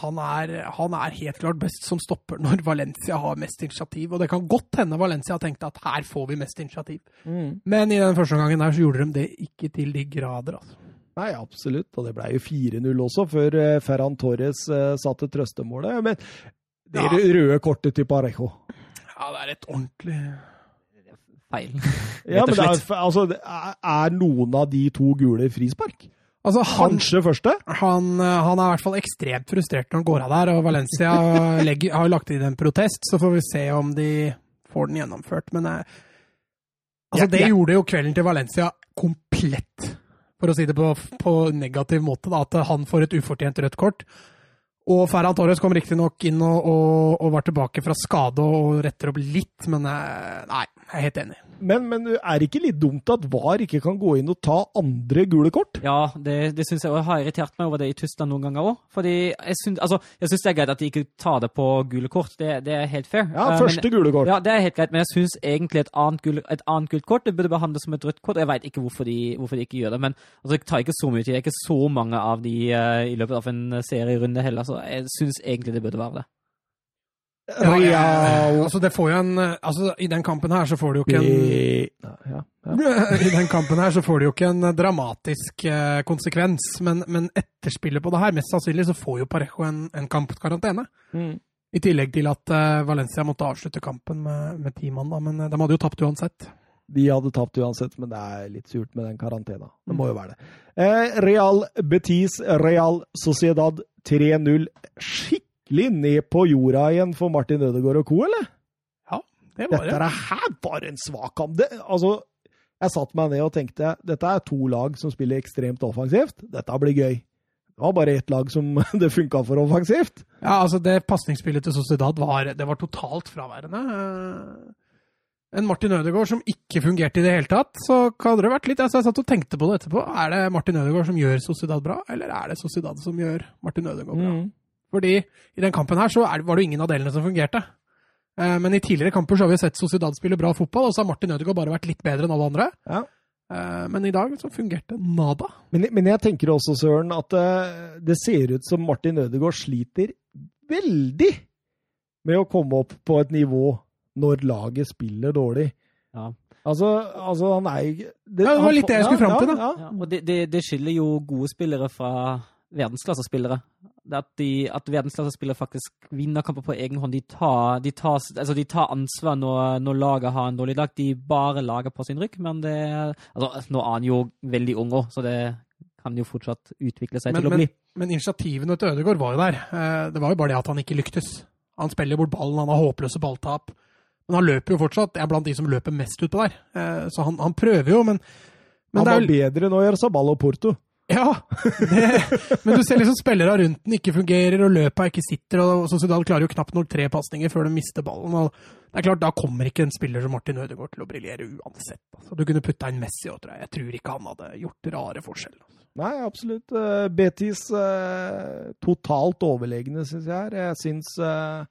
han, er- han er helt klart best som stopper når Valencia har mest initiativ. Og det kan godt hende Valencia har tenkt at her får vi mest initiativ. Men i den første omgangen der så gjorde de det ikke til de grader. altså. Nei, absolutt. Og det ble jo 4-0 også, før eh, Ferran Torres eh, satte trøstemålet. Men det Ja. røde kortet til Parejo Ja, det er et ordentlig Feil. Ja, og men det er, altså, er er noen av de to gule frispark? Altså, han, Kanskje første? han, eh, han er i hvert fall ekstremt frustrert når han går av der, og Valencia legger, har lagt inn en protest, så får vi se om de får den gjennomført. Men eh, altså, det gjorde jo kvelden til Valencia komplett, for å si det på, på negativ måte, da, at han får et ufortjent rødt kort. Og Ferran Torres kom riktignok inn og, og, og, var tilbake fra skade og retter opp litt, men eh, nei, jeg er helt enig. Men, men er det ikke litt dumt at VAR ikke kan gå inn og ta andre gule kort? Ja, det, det syns jeg, òg. jeg har irritert meg over det i Tyskland noen ganger òg. Fordi jeg syns, altså, jeg syns det er greit at de ikke tar det på gule kort, det, det er helt fair. Ja, første men, gule kort. Ja, det er helt greit, men jeg syns egentlig et annet, gul, et annet, gult kort det burde behandles som et rødt kort. Jeg veit ikke hvorfor de, hvorfor de, ikke gjør det, men altså, det tar ikke så mye tid. Det er ikke så mange av de uh, i løpet av en serierunde heller, så jeg syns egentlig det burde være det. Ja, ja, altså det får jo en altså I den kampen her så får du jo ikke en ja, I den kampen her så får du jo ikke en dramatisk eh, konsekvens, men, men etterspillet på det her Mest sannsynlig så får jo Parejo en, en kampkarantene. Mm. I tillegg til at eh, Valencia måtte avslutte kampen med, med ti mann, men uh, de hadde jo tapt uansett. De hadde tapt uansett, men det er litt surt med den karantena. Det må jo være det. Eh, Real Betis, Real Sociedad 3-0. Skikkelig ned på jorda igjen for Martin Ødegaard og co., eller? Ja, det var det. Dette her var en svak kamp. Det, altså, jeg satte meg ned og tenkte dette er to lag som spiller ekstremt offensivt. Dette blir gøy. Det var bare ett lag som det funka for offensivt. Ja, altså Det pasningsspillet til Sociedad var, det var totalt fraværende en Martin Ødegaard som ikke fungerte i det hele tatt, så hadde det vært litt altså Jeg satt og tenkte på det etterpå. Er det Martin Ødegaard som gjør Sociedad bra, eller er det Sociedad som gjør Martin Ødegaard bra? Mm. Fordi i den kampen her så var det jo ingen av delene som fungerte. Eh, men i tidligere kamper så har vi sett Sociedad spille bra fotball, og så har Martin Ødegaard bare vært litt bedre enn alle andre. Ja. Eh, men i dag så fungerte nada. Men, men, jeg tenker også, Søren, at eh, det ser ut som Martin Ødegaard sliter veldig med å komme opp på et nivå når laget spiller dårlig. Ja. Altså, altså, han er jo det, ja, det var litt det jeg skulle fram til, da. Ja, og det, det, det, skiller jo gode spillere fra verdensklassespillere. Det at, de, at verdensklassespillere faktisk vinner kamper på egen hånd. De tar, de tar, altså de tar ansvar når, når, laget har en dårlig dag. De bare lager på sin rygg, men det altså, Nå er han jo veldig ung òg, så det kan jo fortsatt utvikle seg men, til å bli. Men, men initiativene til Ødegaard var jo der. Eh, det var jo bare det at han ikke lyktes. Han spiller bort ballen, han har håpløse balltap. Men han løper jo fortsatt. Jeg er blant de som løper mest utpå der. Eh, så han, han, prøver jo, men, men Han var bedre nå i Sabal og Porto. Ja, det, men du ser liksom spillere rundt den ikke fungerer, og løpet ikke sitter. og Sociedal klarer jo knapt nok tre pasninger før de mister ballen. og det er klart, Da kommer ikke en spiller som Martin Ødegaard til å briljere uansett. Altså, du kunne putta inn Messi òg, tror jeg. Jeg tror ikke han hadde gjort rare forskjeller. Altså. Nei, absolutt. Uh, Betis uh, totalt overlegne, syns jeg. Jeg syns Eh,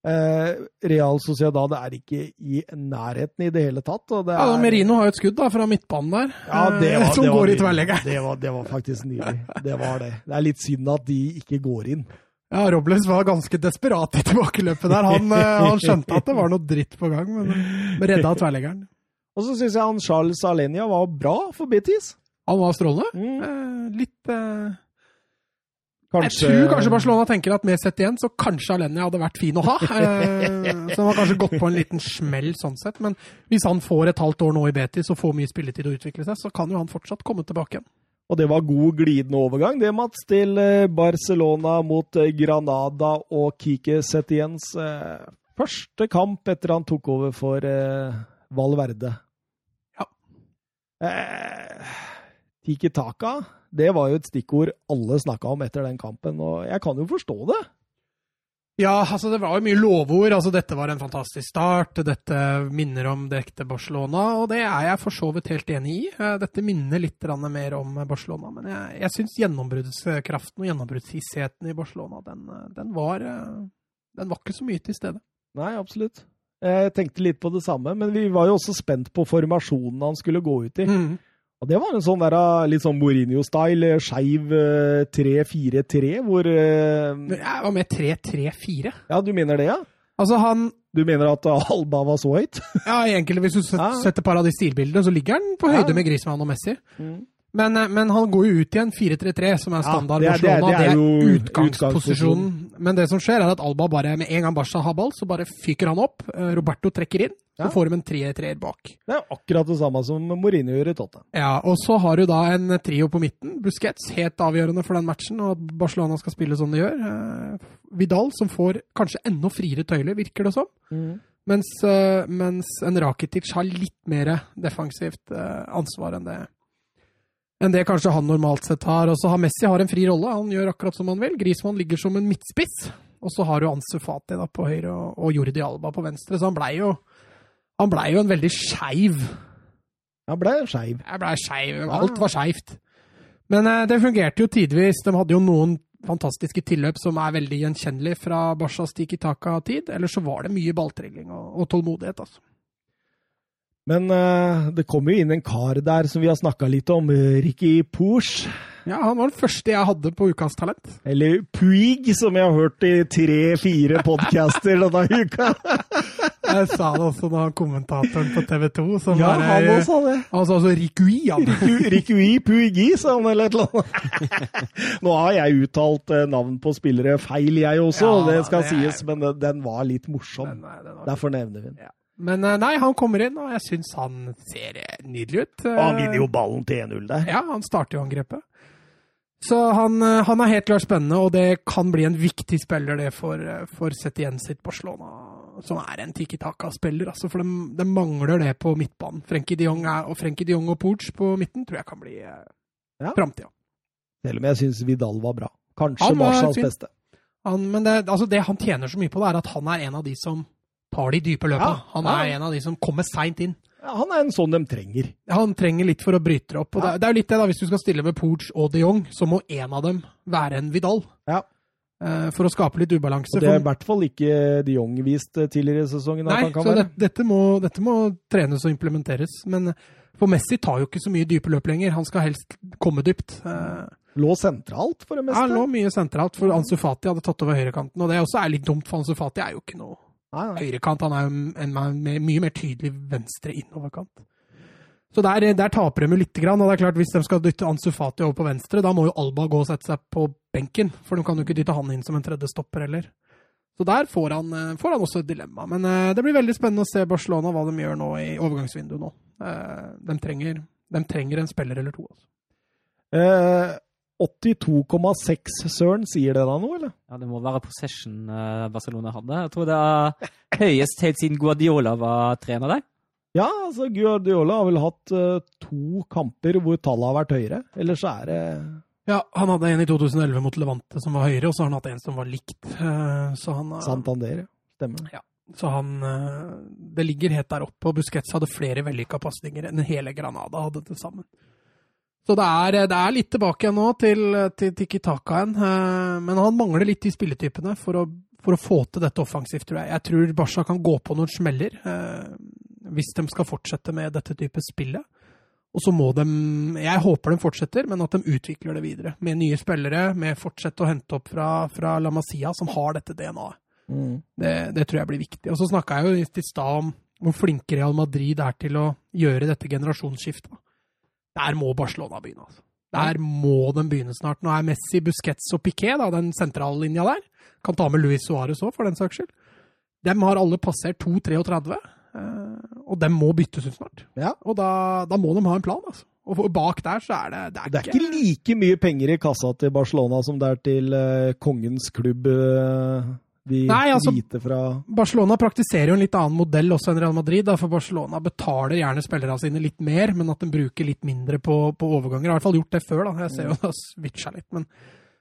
Real Sociedad er ikke i nærheten i det hele tatt. Det ja, Merino har jo et skudd da, fra midtbanen der, ja, det var, som går i tverrleggeren. Det, det, var faktisk nydelig. Det var det. Det er litt synd at de ikke går inn. Ja, Robles var ganske desperat i tilbakeløpet der. Han, eh, han, skjønte at det var noe dritt på gang, men redda tverrleggeren. Og så syns jeg han Charles Alenia var bra for Betis. Han var strålende. Mm. Eh, litt eh Kanskje... Jeg tror kanskje Barcelona tenker at med sett igjen, så kanskje Alenia hadde vært fin å ha. Eh, så han har kanskje gått på en liten smell sånn sett. Men hvis han får et halvt år nå i Betis og får mye spilletid å utvikle seg, så kan jo han fortsatt komme tilbake igjen. Og det var god glidende overgang, det, Mats, til eh, Barcelona mot eh, Granada og Kike Setiens første kamp etter han tok over for Valverde. Ja. Eh, Tiki Taka det var jo et stikkord alle snakka om etter den kampen, og jeg kan jo forstå det. Ja, altså det var jo mye lovord. altså Dette var en fantastisk start. Dette minner om det ekte Barcelona, og det er jeg for så vidt helt enig i. Eh, dette minner litt mer om Barcelona, men jeg, jeg syns gjennombruddskraften og gjennombruddshissheten i Barcelona, den, den, var, eh, den var ikke så mye til stede. Nei, absolutt. Jeg tenkte litt på det samme, men vi var jo også spent på formasjonen han skulle gå ut i. Mm. Og det var en sånn der, ah, litt sånn Mourinho-style, skeiv 3-4-3, eh, hvor uh, Jeg var med 3-3-4. Ja, du mener det, ja? Altså, han Du mener at Alba var så høyt? ja, egentlig. Hvis du setter par av de stilbildene, så ligger han på høyde ja. med Griezmann og Messi. Mm. Men, eh, men, han går jo ut igjen, 4-3-3, som er standard ja, det, er, det, er, det, er, det er utgangsposisjonen. Men det som skjer, er at Alba bare, med en gang Barca har ball, så bare fyker han opp. Roberto trekker inn. Så ja. får de en 3-3-er bak. Det er akkurat det samme som Mourinho gjør i Tottenham. Ja, og så har du da en trio på midten. Busquets, helt avgjørende for den matchen, og at Barcelona skal spille som de gjør. Eh, Vidal, som får kanskje enda friere tøyler, virker det som. Mm. Mens, mens, en Rakitic har litt mer defensivt ansvar enn det enn det kanskje han normalt sett har. Og så har Messi har en fri rolle, han gjør akkurat som han vil. Griezmann ligger som en midtspiss. Og så har du Ansu Fati da på høyre og, Jordi Alba på venstre, så han blei jo, han ble jo en veldig skeiv Han ble skeiv. Jeg blei skeiv. Alt var skeivt. Men eh, det fungerte jo tidvis. De hadde jo noen fantastiske tilløp som er veldig gjenkjennelige fra Barcas Tiki Taka-tid. Eller så var det mye balltrilling og, og tålmodighet, altså. Men uh, det kom jo inn en kar der som vi har snakka litt om, eh, Ricky Pooch. Ja, han var den første jeg hadde på Ukas talent. Eller Puig, som jeg har hørt i tre-fire podcaster denne uka. Jeg sa det også da kommentatoren på TV 2 som Ja, bare- han også sa det. Han sa altså Rikui, han. Riku- Rikui Puigi, sa han, eller et eller annet. Nå har jeg uttalt eh, navn på spillere feil, jeg også, Ja, det skal det er- sies, men den- var litt morsom. Den er, den var- Derfor nevner vi den. Men eh, nei, han kommer inn, og jeg syns han ser eh, nydelig ut. Og han vinner jo ballen til 1-0 der. Ja, han starter jo angrepet. Så han, eh, han er helt klart spennende, og det kan bli en viktig spiller det for, for Setien sitt Barcelona, som er en Tiki Taka-spiller. Altså, for de, de mangler det på midtbanen. Frenkie de Jong er, og Frenkie de Jong og Pooch på midten tror jeg kan bli Ja. framtida. Selv om jeg syns Vidal var bra. Kanskje Marshalls beste. Han, men det, altså det han tjener så mye på, det er at han er en av de som tar de dype løpa. Ja, Han ja. er en av de som kommer seint inn. Ja, han er en sånn de trenger. Han trenger litt for å bryte det opp. Og Ja. det, det er jo litt det da, Hvis du skal stille med Pooch og de Jong, så må en av dem være en Vidal. Ja. Eh, for å skape litt ubalanse. Og det er i hvert fall ikke de Jong vist eh, tidligere i sesongen nei, så det, dette, må, dette må trenes og implementeres. Men for Messi tar jo ikke så mye dype løp lenger. Han skal helst komme dypt. Eh, Lå sentralt, for det meste. Ja, lå mye sentralt, for Ansu Fati hadde tatt over høyrekanten. Og det også er litt dumt, for Ansu Fati er jo ikke noe. Høyrekant. Han er jo en, en, en mye mer tydelig venstre innoverkant. Så der, der taper de jo lite grann. Og det er klart, hvis de skal dytte Ansu Fati over på venstre, da må jo Alba gå og sette seg på benken. For de kan jo ikke dytte han inn som en tredje stopper heller. Så der får han, eh, får han også et dilemma. Men eh, det blir veldig spennende å se Barcelona, hva de gjør nå i overgangsvinduet nå. Eh, de, trenger, de trenger en spiller eller to. Altså. Eh, 82,6 Søren, sier det da noe, eller? Ja, det må være possession eh, Barcelona hadde. Jeg tror det er høyest helt siden Guardiola var trener der. Ja, altså Guardiola har vel hatt uh, to kamper hvor tallet har vært høyere. Ellers så er det Ja, han hadde en i 2011 mot Levante som var høyere, og så har han hatt en som var likt. Uh, så han, uh, Santander. Stemmer. Så han Det ligger helt der oppe, og Busquets hadde flere vellykka pasninger enn hele Granada hadde til sammen. Så det er, det er litt tilbake igjen nå til, til Tiki Takaen, eh, men han mangler litt de spilletypene for å, for å få til dette offensivt, tror jeg. Jeg tror Barca kan gå på noen smeller eh, hvis de skal fortsette med dette type spillet. Og så må de Jeg håper de fortsetter, men at de utvikler det videre. Med nye spillere, med fortsette å hente opp fra, fra La Masia, som har dette DNA-et. Mm. Det, det tror jeg blir viktig. Og så snakka jeg jo i stad om hvor flinke Real Madrid er til å gjøre dette generasjonsskiftet. Der må Barcelona begynne. altså. Der må de begynne snart. Nå er Messi, Busquets og Piquet, da, den sentrallinja der. Kan ta med Luis Suárez òg, for den saks skyld. De har alle passert 2-33, eh, og de må byttes ut snart. Ja. Og da, da må de ha en plan, altså. Og bak der så er det Det er, Det er ikke like mye penger i kassa til Barcelona som det er til uh, kongens klubb, eh, de Nei, altså- hvite fra Barcelona praktiserer jo en litt annen modell også enn Real Madrid. Da, for Barcelona betaler gjerne spillerne sine litt mer, men at de bruker litt mindre på, på overganger. Jeg har i hvert fall gjort det før. da. Jeg ser jo det har switcha litt. Men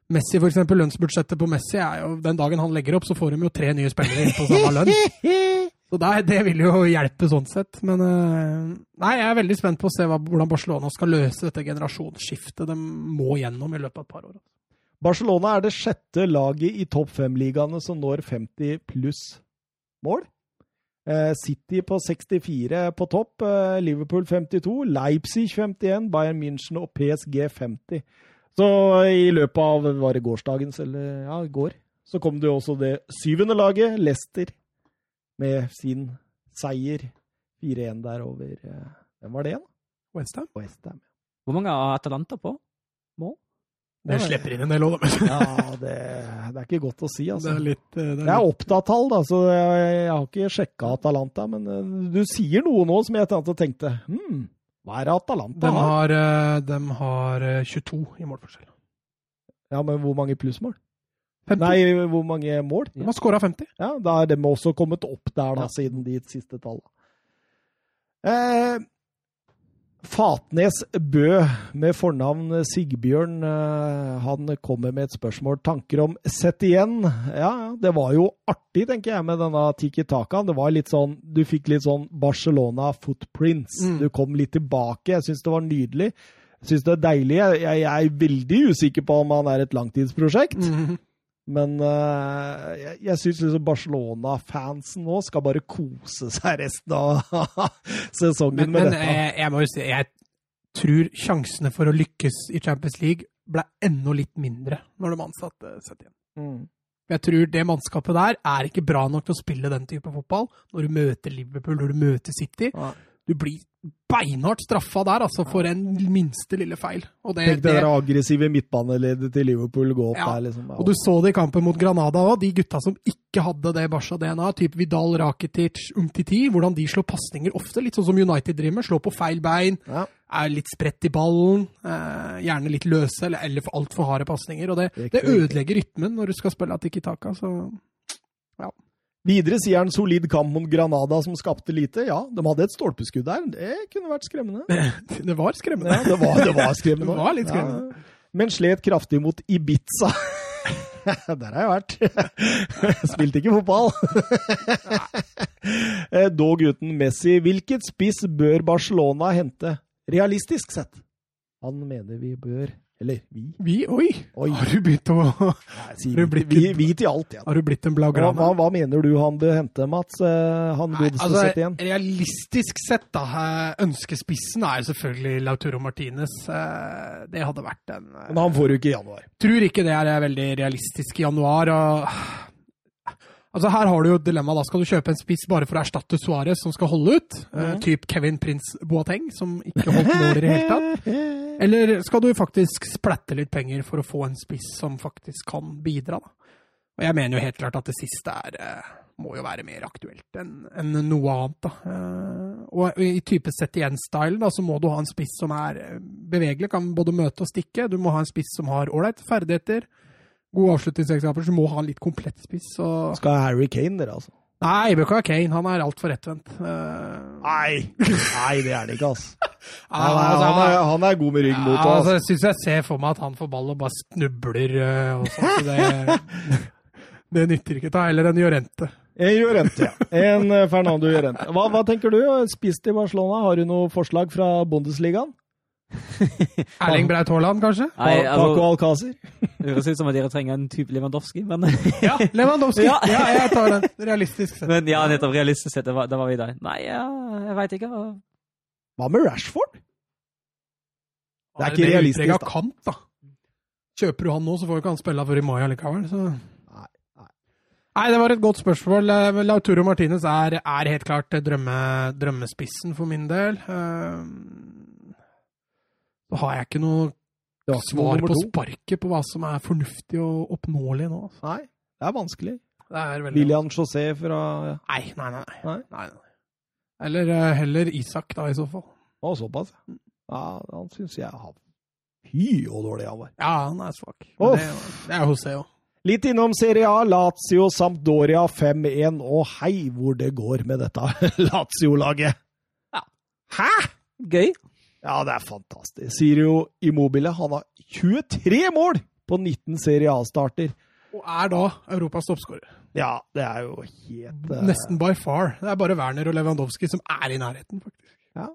Messi, for eksempel, lønnsbudsjettet på Messi er jo Den dagen han legger opp, så får de jo tre nye spillere inn på samme lønn. Så det, det vil jo hjelpe sånn sett. Men eh, nei, jeg er veldig spent på å se hva, hvordan Barcelona skal løse dette generasjonsskiftet de må gjennom i løpet av et par år. Barcelona er det sjette laget i topp fem-ligaene som når 50 pluss mål. Eh, City på 64 på topp, eh, Liverpool 52, Leipzig 51, Bayern München og PSG 50. Så i løpet av var det gårsdagens, eller ja, i går, så kom det jo også det syvende laget, Leicester, med sin seier 4-1 der over eh, Hvem var det igjen? West Ham. West Ham. Hvor mange har Atalanta på? Mål? Det slipper inn en del òg, da. Ja, det, det er ikke godt å si, Det altså. er litt, eh, det Jeg er er litt opptatt av tall, da, så jeg, jeg har ikke sjekka Atalanta. Men eh, du sier noe nå som jeg tenkte, hm, hva er det Atalanta De har? har, eh, de har eh, 22 i målforskjell. Ja, men hvor mange plussmål? 50. Nei, hvor mange mål? De har skåra 50. Ja, Da er de også kommet opp der, da, Ja. siden de siste tallene. Eh, Fatnes Bø med fornavn Sigbjørn, eh, han kommer med et spørsmål. Tanker om sett igjen? Ja, det var jo artig, tenker jeg, med denne Tiki Taka. Det var litt sånn, Du fikk litt sånn Barcelona footprints. Mm. Du kom litt tilbake. Jeg syns det var nydelig. Jeg syns det er deilig. Jeg, jeg er veldig usikker på om han er et langtidsprosjekt. Mhm. Men uh, jeg, jeg syns liksom Barcelona-fansen nå skal bare kose seg resten av sesongen Men, med men dette. jeg, jeg må jo si, jeg tror sjansene for å lykkes i Champions League ble enda litt mindre når de ansatte sett igjen. Mm. Jeg tror det mannskapet der er ikke bra nok til å spille den type fotball. Når du møter Liverpool, når du møter City. Ja. Du blir beinhardt straffa der, altså, for en minste lille feil. Og det, Tenk det det, aggressive midtbaneleddet til Liverpool gå opp Ja, der, liksom. Og du så det i kampen mot Granada òg, de gutta som ikke hadde det Barca-DNA, type Vidal, Rakitic, Umtiti, hvordan de slår pasninger ofte, litt sånn som United driver med, slår på feil bein, Ja. er litt spredt i ballen, eh, gjerne litt løse eller, eller for altfor harde pasninger. Og det, det ødelegger rytmen når du skal spille Tiki Taka, så Videre sier han solid kamp mot Granada som skapte lite. Ja, de hadde et stolpeskudd der. Det kunne vært skremmende. det var skremmende. Ja, det var, det var skremmende. Det var litt skremmende. Ja. Men slet kraftig mot Ibiza. Der har jeg vært. Spilte ikke fotball. Eh, Dog uten Messi. Hvilket spiss bør Barcelona hente, realistisk sett? Han mener vi bør Eller vi. Vi, oi! Oi. Har du begynt å Nei, si, Har du blitt vi, vi til alt igjen. Har du blitt en blaugrane? hva, hva mener du han bør hente, Mats? Eh, Han godeste altså, sett igjen? realistisk sett, da. eh, Ønskespissen er jo selvfølgelig Lauturo Martinez. eh, Det hadde vært en Men han får du ikke i januar. Tror ikke det er veldig realistisk i januar. Og... Altså Her har du jo et dilemma. da Skal du kjøpe en spiss bare for å erstatte Suárez, som skal holde ut? eh, Uh, typ Kevin Prince Boateng, som ikke holdt måler i det hele tatt. Eller skal du faktisk splatte litt penger for å få en spiss som faktisk kan bidra? da? Og jeg mener jo helt klart at det siste er eh, må jo være mer aktuelt enn en noe annet. da. Eh, og i type sett igjen style da, så må du ha en spiss som er eh, bevegelig, kan både møte og stikke. Du må ha en spiss som har ålreite ferdigheter, gode avslutningsegenskaper, så du må ha en litt komplett spiss. Og... Skal Harry Kane, dere, altså? Nei, bør er Kane. Han er altfor rettvendt. Uh... Nei! Nei, det er det ikke, altså. Han er, altså, han er, han er god med rygg mot oss. altså, jeg syns jeg ser for meg at han får ball og bare snubler Uh, og sånn. Så det, det nytter ikke. Ta heller en Jorente. En Jorente, ja. En eh, Fernando Jorente. Hva, hva tenker du? Spist i Barcelona? Har du noe forslag fra Bundesligaen? Erling Braut Haaland, kanskje? Nei, Paco altså, Alcázar? det høres ut som at dere trenger en type Lewandowski, men, Ja, Lewandowski. Ja. Ja. jeg tar den. Realistisk sett. men ja, nettopp realistisk sett, det var, det var vi der. Nei, ja, jeg veit ikke. hva- med Rashford? Det er ikke realistisk, da. kant, da. Kjøper du han nå, så får jo ikke han spille før i mai allikevel. Så. Nei, nei. Nei, det var et godt spørsmål. Lauturo Martinez er, er helt klart drømme, drømmespissen for min del. Eh, Så har jeg ikke noe svar på sparket på hva som er fornuftig og oppnåelig nå. altså. Nei, det er vanskelig. Det er veldig William José fra Nei, nei, nei. Nei? nei, nei. Eller eh, heller Isak, da, i så fall. Å, såpass. Ja, han syns jeg har Fy, så dårlig han var. Ja, han er svak. Men det, det er José òg. Litt innom Serie A. Lazio Sampdoria 5-1. Og hei hvor det går med dette Lazio-laget! Ja. Hæ?! Gøy. Ja, det er fantastisk. Sirio Immobile han har 23 mål på 19 Serie A-starter. Og er da Europas toppskårer. Ja, det er jo helt uh... Nesten by far. Det er bare Werner og Lewandowski som er i nærheten, faktisk. Ja.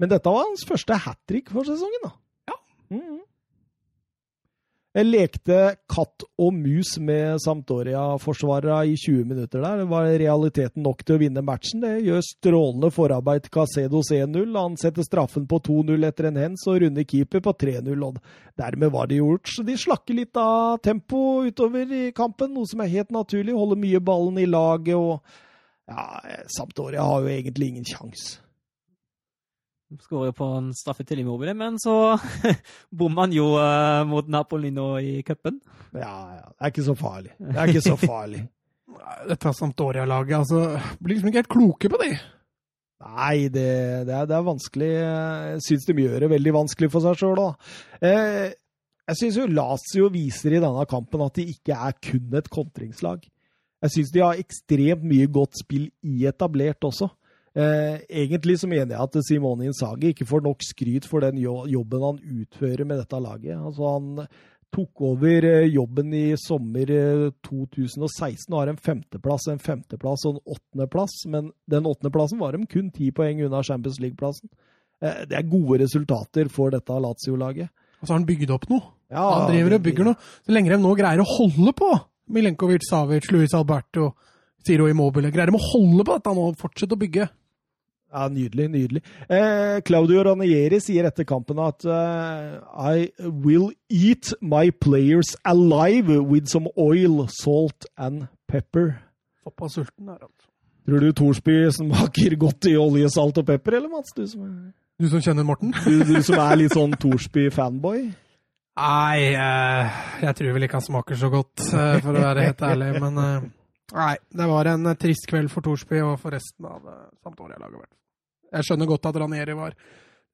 Men dette var hans første hat trick for sesongen, da. Ja. Mhm. Jeg lekte katt og mus med Sampdoria-forsvarerne i 20 minutter der. Det var realiteten nok til å vinne matchen. Det gjør strålende forarbeid til Casedos 1-0. Han setter straffen på 2-0 etter en hens og runder keeper på 3-0. og Dermed var det gjort. Så de slakker litt av tempo utover i kampen, noe som er helt naturlig. Holder mye ballen i laget og ja, Sampdoria har jo egentlig ingen sjanse. Skårer jo på en straffe til Immobile, men så bommer han jo uh, mot Napoli nå i cupen. Ja, ja. Det er ikke så farlig. Det er ikke så farlig. Dette Sampdoria-laget, altså Blir liksom ikke helt kloke på det. Nei, det, det, er, det er vanskelig. Jeg syns de gjør det veldig vanskelig for seg sjøl òg. Eh, jeg syns jo Lazio viser i denne kampen at de ikke er kun et kontringslag. Jeg syns de har ekstremt mye godt spill i etablert også. Eh, egentlig så mener jeg at Simone Insagi ikke får nok skryt for den jobben han utfører med dette laget. Altså Han tok over eh, jobben i sommer eh, 2016 og har en femteplass, en femteplass og en åttendeplass. Men den åttendeplassen var de kun ti poeng unna Champions League-plassen. Eh, det er gode resultater for dette Lazio-laget. Og så har han bygd opp noe. Ja, han driver og bygger noe. Så lenge de nå greier å holde på, Milenkovic, Savic, Luis Alberto, Ciro Immobile, greier de å holde på dette nå og fortsette å bygge? Ja, Nydelig. nydelig. Eh, Claudio Ranieri sier etter kampen at uh, I will eat my players alive with some oil, salt and pepper. Såpass sulten er han. Tror du Thorsby smaker godt i olje, salt og pepper, eller Mats? Du som er, Du som kjenner Morten? du, du som er litt sånn Thorsby-fanboy? Nei, eh, jeg tror vel ikke han smaker så godt, eh, for å være helt ærlig. Men eh, nei, det var en trist kveld for Thorsby og for resten av eh, Sampdoria-laget. Jeg skjønner godt at Ranieri var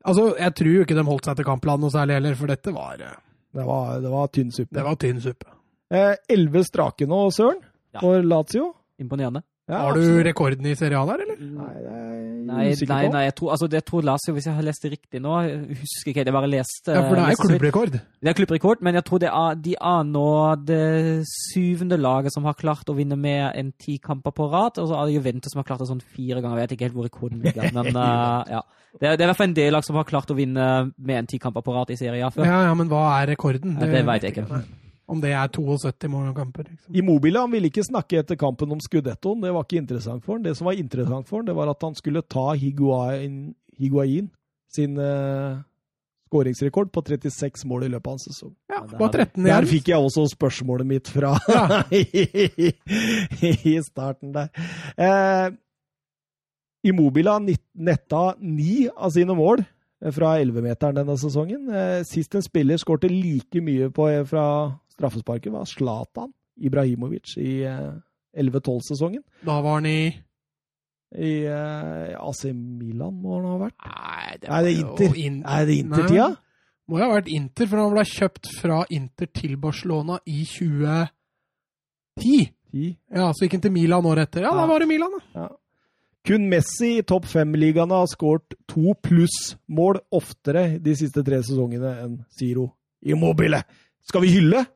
Altså, Jeg tror jo ikke de holdt seg til kampplanen noe særlig heller, for dette var, eh, Det var, det var tynn suppe. det var tynn suppe. Eh, Elleve strake nå, Søren, Ja. for Lazio. Imponerende. Ja, Har du absolutt. rekorden i Serie A der, eller? Nei, det er Nei, nei, nei jeg tror, altså, det tror Lazio, hvis jeg har lest det riktig nå husker ikke, jeg bare leste Ja, for det er klubbrekord. Det er klubbrekord, men jeg tror det er, de er nå det syvende laget som har klart å vinne mer enn ti kamper på rad. Og så er det Juventus som har klart det sånn fire ganger. Jeg vet ikke helt hvor rekorden ligger. Men uh, ja. Det er, det er i hvert fall en del lag som har klart å vinne mer enn ti kamper på rad i Serie A før. Ja, ja, men hva er rekorden? Ja, det vet jeg ikke. Nei. Om det er 72 målkamper. kamper. Liksom. Immobile han ville ikke snakke etter kampen om Scudettoen. Det var ikke interessant for han. Det som var interessant for han, det var at han skulle ta Higuain, Higuain sin uh, skåringsrekord på 36 mål i løpet av en sesong. Ja, det bare 13 igjen. Der fikk jeg også spørsmålet mitt fra Ja. i, i starten der. Uh, Immobile har netta ni av sine mål fra 11-meteren denne sesongen. Eh, sist en spiller skårte like mye på, fra straffesparket, var Zlatan Ibrahimovic i eh, 11-12-sesongen. Da var han i I eh, AC Milan må han ha vært. Nei, det, Er det Inter? In- Er det Inter-tida? Må jo ha vært Inter, for han ble kjøpt fra Inter til Barcelona i 2010. 10. Ja, Så gikk han til Milan året etter. Ja, Ja. da var det Milan, da. Ja. Kun Messi i topp fem-ligaene har skåret to pluss-mål oftere de siste tre sesongene enn Ziro Immobile. Skal vi hylle?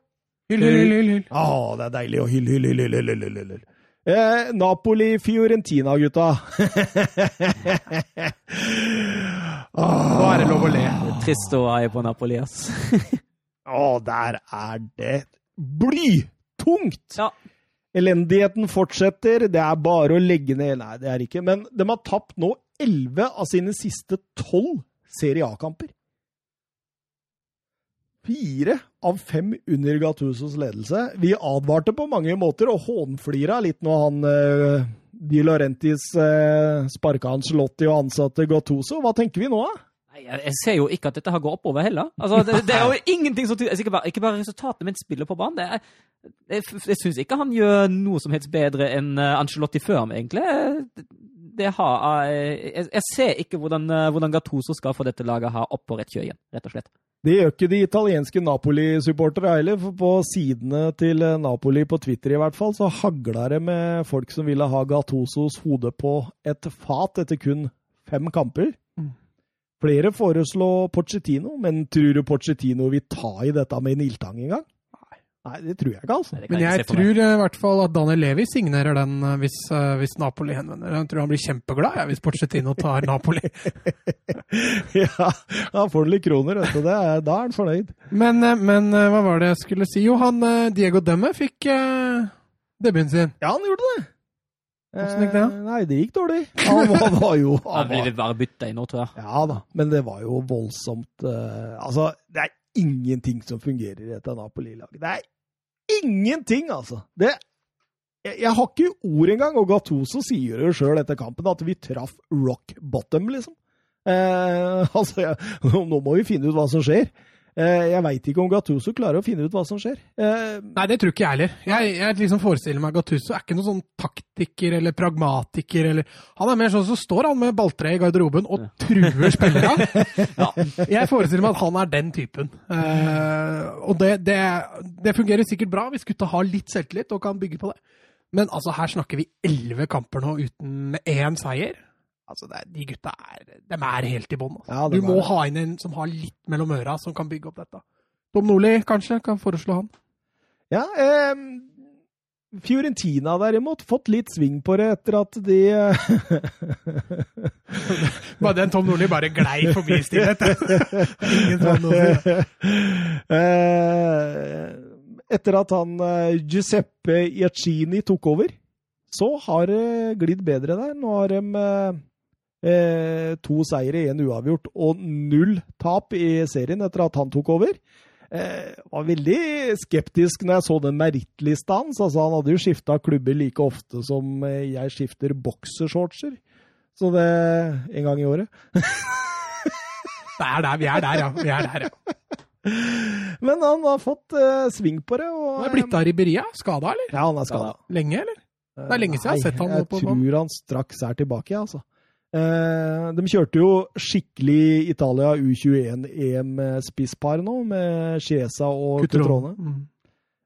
Hyll, hyll, hyll, hyll, hyll. Å, det er deilig å hylle, hylle, hylle, hylle, hylle, hylle. hylle. Eh, Napoli-Fiorentina, gutta. Nå er det lov å le. Trist å eie på Napoli, ass. Å, der er det blytungt! Ja. Elendigheten fortsetter. Det er bare å legge ned Nei, det er ikke. Men de har tapt nå 11 av sine siste 12 Serie A-kamper. Fire av fem under Gattusos ledelse. Vi advarte på mange måter og hånflira litt når han eh, Di Laurentis eh, sparka Ancelotti og ansatte Gattuso. Hva tenker vi nå, da? Jeg ser jo ikke at dette her går oppover heller. Altså, det, det er jo ingenting som tyder altså, ikke, bare, ikke bare resultatet, men spillet på banen. Det er, jeg jeg syns ikke han gjør noe som helst bedre enn Angelotti Ancelotti før ham, egentlig. Det, har, eh, jeg, jeg ser ikke hvordan, eh, hvordan Gattuso skal få dette laget her opp på rett kjør igjen, rett og slett. Det gjør ikke de italienske Napoli-supportere heller. for På sidene til eh, Napoli på Twitter i hvert fall, så hagla det med folk som ville ha Gattosos hode på et fat etter kun fem kamper. Mm. Flere foreslår Pochettino, men tror du Pochettino vil ta i dette med en ildtang engang? Nei, det tror jeg ikke, altså. Nei, Men jeg meg. tror eh, i hvert fall at Daniel Levi signerer den eh, hvis, eh, hvis Napoli henvender. Jeg tror han blir kjempeglad ja, hvis Porcetino tar Napoli. ja, han får litt kroner, vet du. Det da er han fornøyd. Men, men hva var det jeg skulle si? Jo, han Diego Demme fikk uh, debuten sin. Ja, han gjorde det. Hvordan gikk det. Eh, Nei, det gikk dårlig. Han var, var jo Han han blir bare bytta inn nå, tror jeg. Ja da, men det var jo voldsomt uh, Altså, det er ingenting som fungerer i dette Napoli-laget. Det er ingenting, altså! Det, jeg, jeg har ikke ord engang, og Gattuso sier det sjøl etter kampen, at vi traff rock bottom, liksom. Eh, altså, jeg, nå må vi finne ut hva som skjer. Eh, jeg veit ikke om Gattuso klarer å finne ut hva som skjer. Eh, Nei, det tror ikke jeg heller. Jeg, jeg liksom forestiller meg Gattuso er ikke noen sånn taktiker eller pragmatiker. Eller, han er mer sånn så står han med balltre i garderoben og truer spillerne. Jeg forestiller meg at han er den typen. Eh, og det, det, det fungerer sikkert bra hvis gutta har litt selvtillit og kan bygge på det. Men altså, her snakker vi elleve kamper nå uten én seier. Altså, det er, de gutta er, de er helt i bånn. Altså. Ja, du må ha inn en som har litt mellom øra, som kan bygge opp dette. Tom Nordli, kanskje, kan foreslå han. Ja, eh, Fiorentina derimot, fått litt sving på det etter at de Bare den Tom Nordli bare glei forbi stillhet. Ingen sånn. Eh, Etter at han eh, Giuseppe Iacini tok over, så har det glidd bedre der. Nå har de eh, to seire, én uavgjort og null tap i serien etter at han tok over. Eh, var veldig skeptisk når jeg så den merittlista hans. Altså, han hadde jo skifta klubber like ofte som eh, jeg skifter boksershortser. Så det en gang i året. Det er der, vi er der, ja. Vi er der, ja. Men han har fått eh, sving på det. Og, Han er blitt av Riberia. Skada, eller? Ja, han er skada. Lenge, eller? Det er lenge siden jeg har sett han Jeg på tror han straks er tilbake, altså. Eh, de kjørte jo skikkelig Italia U21-EM-spisspar nå, med Chiesa og Cutrone. Mm.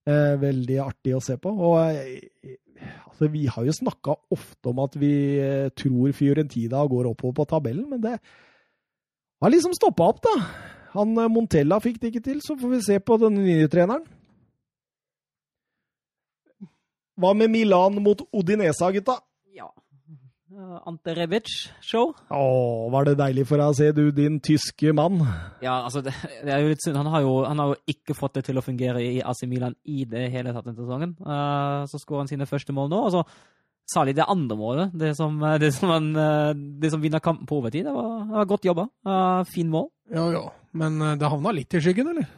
Eh, veldig artig å se på. Og eh, altså, vi har jo snakka ofte om at vi eh, tror Fiorentina går oppover på tabellen, men det har liksom stoppa opp, da. Han eh, Montella fikk det ikke til, så får vi se på den nye treneren. Hva med Milan mot Odinesa, gutta? Ja. Uh, Ante Rebic-show. Å, var det deilig for deg å se, du, din tyske mann. Ja, altså, det, det er jo litt synd. Han har jo, han har jo ikke fått det til å fungere i AC Milan i det hele tatt denne sesongen. Uh, så skårer han sine første mål nå, og så særlig det andre målet, det som, det som, han, det som vinner kampen på overtid. Det var, det var godt jobba. Uh, fin mål. Ja, ja. Men eh, det havna litt i skyggen, eller?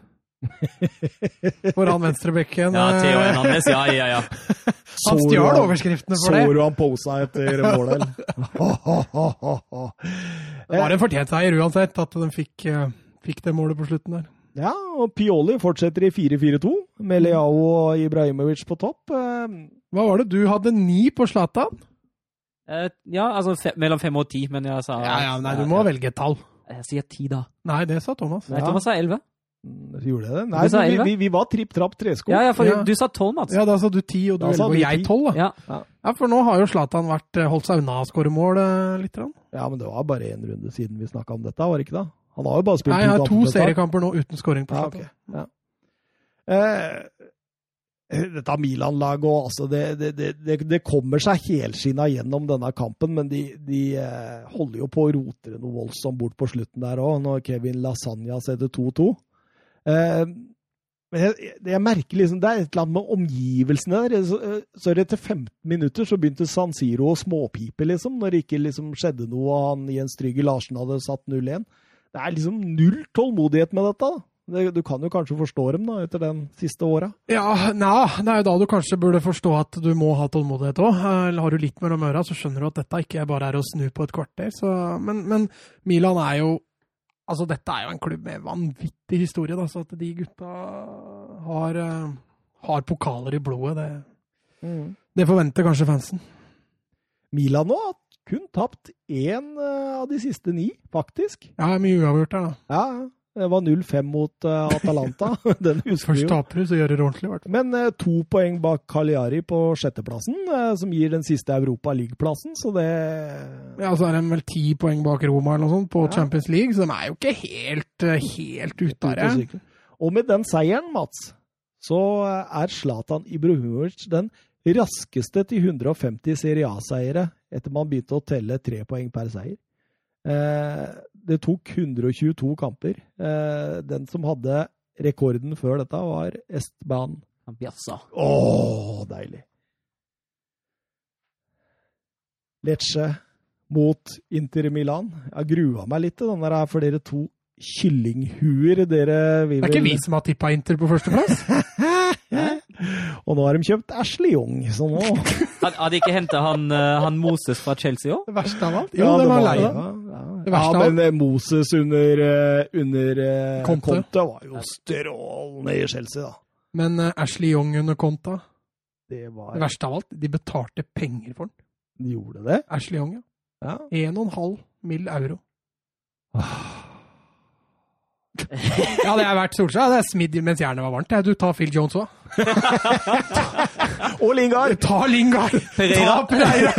For han venstrebekken. Ja, Theo eh, Hernandez, ja, ja, ja. Han stjal overskriftene for det. Så du han posa etter målet. Det var en fortjent seier uansett, at de fikk, eh, fikk det målet på slutten der. Ja, og Pioli fortsetter i 4-4-2, med Leao og Ibrahimovic på topp. Eh, Hva var det? Du hadde ni på Zlatan? Eh, ja, altså fe mellom fem og ti, men jeg sa Ja, ja, nei, du må velge et tall. Jeg sier ti, da. Nei, det sa Thomas. Nei, Thomas sa elleve. Gjorde jeg det? Nei, Du vi, vi, vi var tripp trapp tresko. Ja, ja, for Ja. du sa tolv, Mats. Ja, da sa du ti, og du Da sa elleve, og jeg tolv. Ja. Ja, for nå har jo Zlatan eh, holdt seg unna å skåre mål eh, litt. Ja, men det var bare én runde siden vi snakka om dette, var det ikke da? Han har jo bare spilt Nei, jeg har to seriekamper nå uten skåring på Ja, Zlatan. Ja. Eh, dette Milan-laget òg, altså det, det, det, det, det kommer seg helskinna gjennom denne kampen, men de, de eh, holder jo på å rote det noe voldsomt bort på slutten der òg, når Kevin Lasagna setter 2-2. Eh, men jeg, jeg merker liksom Det er et eller annet med omgivelsene der. Så, eh, så etter 15 minutter så begynte San Siro å småpipe, liksom, når det ikke liksom skjedde noe og han Jens Trygge Larsen hadde satt 0-1. Det er liksom null tålmodighet med dette. da. Du kan jo kanskje forstå dem da, etter den siste åra. Ja, nei, det er jo da du kanskje burde forstå at du må ha tålmodighet òg. Har du litt mellom øra, så skjønner du at dette ikke bare er å snu på et kvarter. Så, men, men Milan er jo Altså, dette er jo en klubb med vanvittig historie, da, så at de gutta har, eh, har pokaler i blodet, det, det forventer kanskje fansen. Milan nå har kun tapt én eh, av de siste ni, faktisk. Ja, mye uavgjort her, da. Ja, ja. Det var 0-5 mot uh, Atalanta. Den husker Først taper du, så gjør du det ordentlig, hvert. Men uh, to poeng bak Cagliari på sjetteplassen, uh, som gir den siste Europa League-plassen, så det Ja, så er de vel ti poeng bak Roma eller noe sånt på Ja. Champions League, så de er jo ikke helt, helt ute av det. Og med den seieren, Mats, så er Zlatan Ibrahimovic den raskeste til 150 Serie A-seiere etter man begynte å telle tre poeng per seier. Eh, det tok 122 kamper. Eh, den som hadde rekorden før dette, var Estban. Han bjassa. Å, deilig! Lecce mot Inter Milan. Jeg grua meg litt til den der, for dere to kyllinghuer. Dere vil Det er ikke vi som har tippa Inter på førsteplass. Og nå har de kjøpt Ashley Young, så nå Had- Hadde ikke henta han, eh, han Moses fra Chelsea òg? Det verste av alt. Jo, Ja, det var var lei. ja, ja. Det verste ja, men eh, Moses under, eh, under eh, Conte. Conte var jo strålende i Chelsea, da. Men Ashley Young under konta, Det var det verste av alt, de betalte penger for den. De gjorde det? Ashley Young, ja. Ja. 1,5 mill. euro. ja, det jeg vært Solskjær. hadde jeg smidd mens jernet var varmt. Du tar Phil Jones òg. Og Lingard! Ta Lingard! Ta Pereira!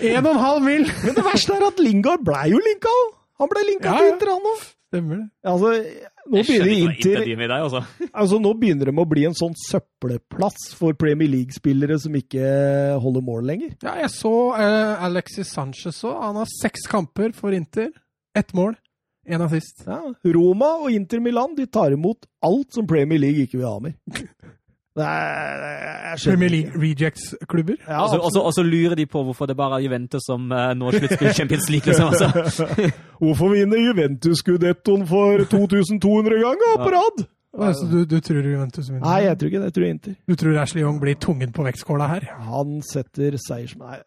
En og en halv mil! Men det verste er at Lingard ble jo linka! Han ble linka Ja, til. Inter, han òg. Stemmer det. Altså, nå Jeg skjønner begynner ikke Inter Inter deg, altså. Altså, nå begynner det med å bli en sånn søppelplass for Premier League-spillere som ikke holder mål lenger. Ja, jeg så uh, Alexis Sanchez òg. Han har seks kamper for Inter. Ett mål, én assist. Ja, Roma og Inter Milan de tar imot alt som Premier League ikke vil ha mer. Er, Premier. League Rejects-klubber. Ja, Og så- og så- Og så lurer de på hvorfor det bare er Juventus som uh, når sluttspill i Champions League. liksom, altså. Hvorfor vinner Juventus gudettoen for 2200 ganger på rad? Altså, du, du tror Juventus vinner? Nei, jeg tror ikke det. Jeg tror Inter. Du tror Ashley Young blir tungen på vektskåla her? Han setter seiers... Nei?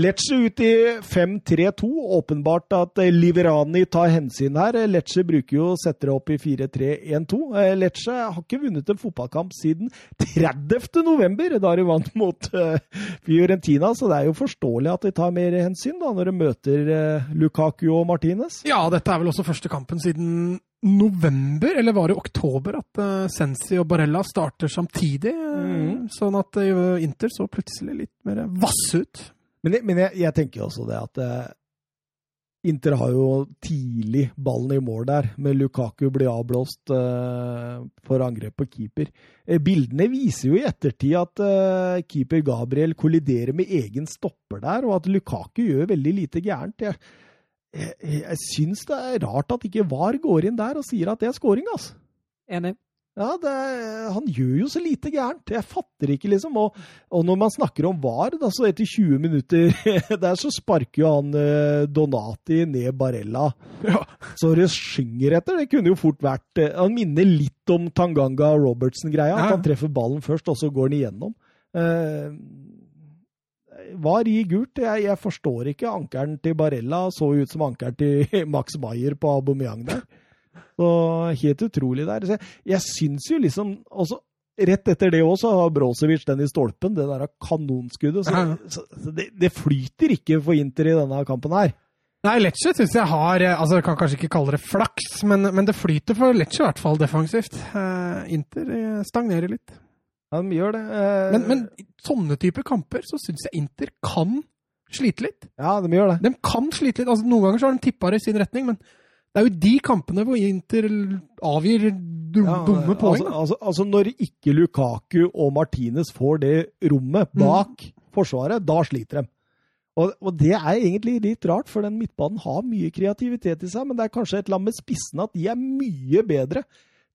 Lecce ut i 5-3-2. Åpenbart at eh, Liverani tar hensyn her. Eh, Lecce bruker jo å sette det opp i 4-3-1-2. Eh, Lecce har ikke vunnet en fotballkamp siden 30. november, da de vant mot uh, Fiorentina. Så det er jo forståelig at de tar mer hensyn da, når de møter uh, Lukaku og Martinez. Ja, dette er vel også første kampen siden november, eller var det oktober, at uh, Sensi og Barella starter samtidig. Mhm. Sånn at uh, Inter så plutselig litt mer vass ut. Men, men jeg, jeg tenker også det at uh, Inter har jo tidlig ballen i mål der, med Lukaku blir avblåst for angrep på keeper. Bildene viser jo i ettertid at keeper Gabriel kolliderer med egen stopper der, og at Lukaku gjør veldig lite gærent. Jeg, jeg, jeg syns det er rart at ikke VAR går inn der og sier at det er scoring, altså. Enig. Ja, det er, han gjør jo så lite gærent. Jeg fatter ikke, liksom. Og, og når man snakker om VAR, da, så etter 20 minutter der så sparker jo han eh, Donati ned Barella. Ja. Så det synger etter. Det kunne jo fort vært eh, Han minner litt om Tanganga Robertsen-greia. At han treffer ballen først, og så går han igjennom. Eh, VAR i gult. Jeg, jeg forstår ikke. Ankeren til Barella så ut som ankeren til Max Maier på Aubameyang der. Så helt utrolig der. Så jeg, jeg syns jo liksom også, Rett etter det òg så har Brosevic den i stolpen, det der kanonskuddet. Så, så, så det, det flyter ikke for Inter i denne kampen her. Nei, Lecce syns jeg har eh, altså Jeg kan kanskje ikke kalle det flaks, men, men det flyter for Lecce i hvert fall defensivt. Uh, Inter eh, stagnerer litt. Ja, de gjør det. Eh, Men, men i sånne typer kamper så syns jeg Inter kan slite litt. Ja, de gjør det. De kan slite litt. altså Noen ganger så har de tippa det i sin retning, men det er jo de kampene hvor Inter avgir dum, Ja, dumme poeng. altså, altså, altså Når ikke Lukaku og Martinez får det rommet bak forsvaret, da sliter de. Og, og det er egentlig litt rart, for den midtbanen har mye kreativitet i seg, men det er kanskje et eller annet med spissene at de er mye bedre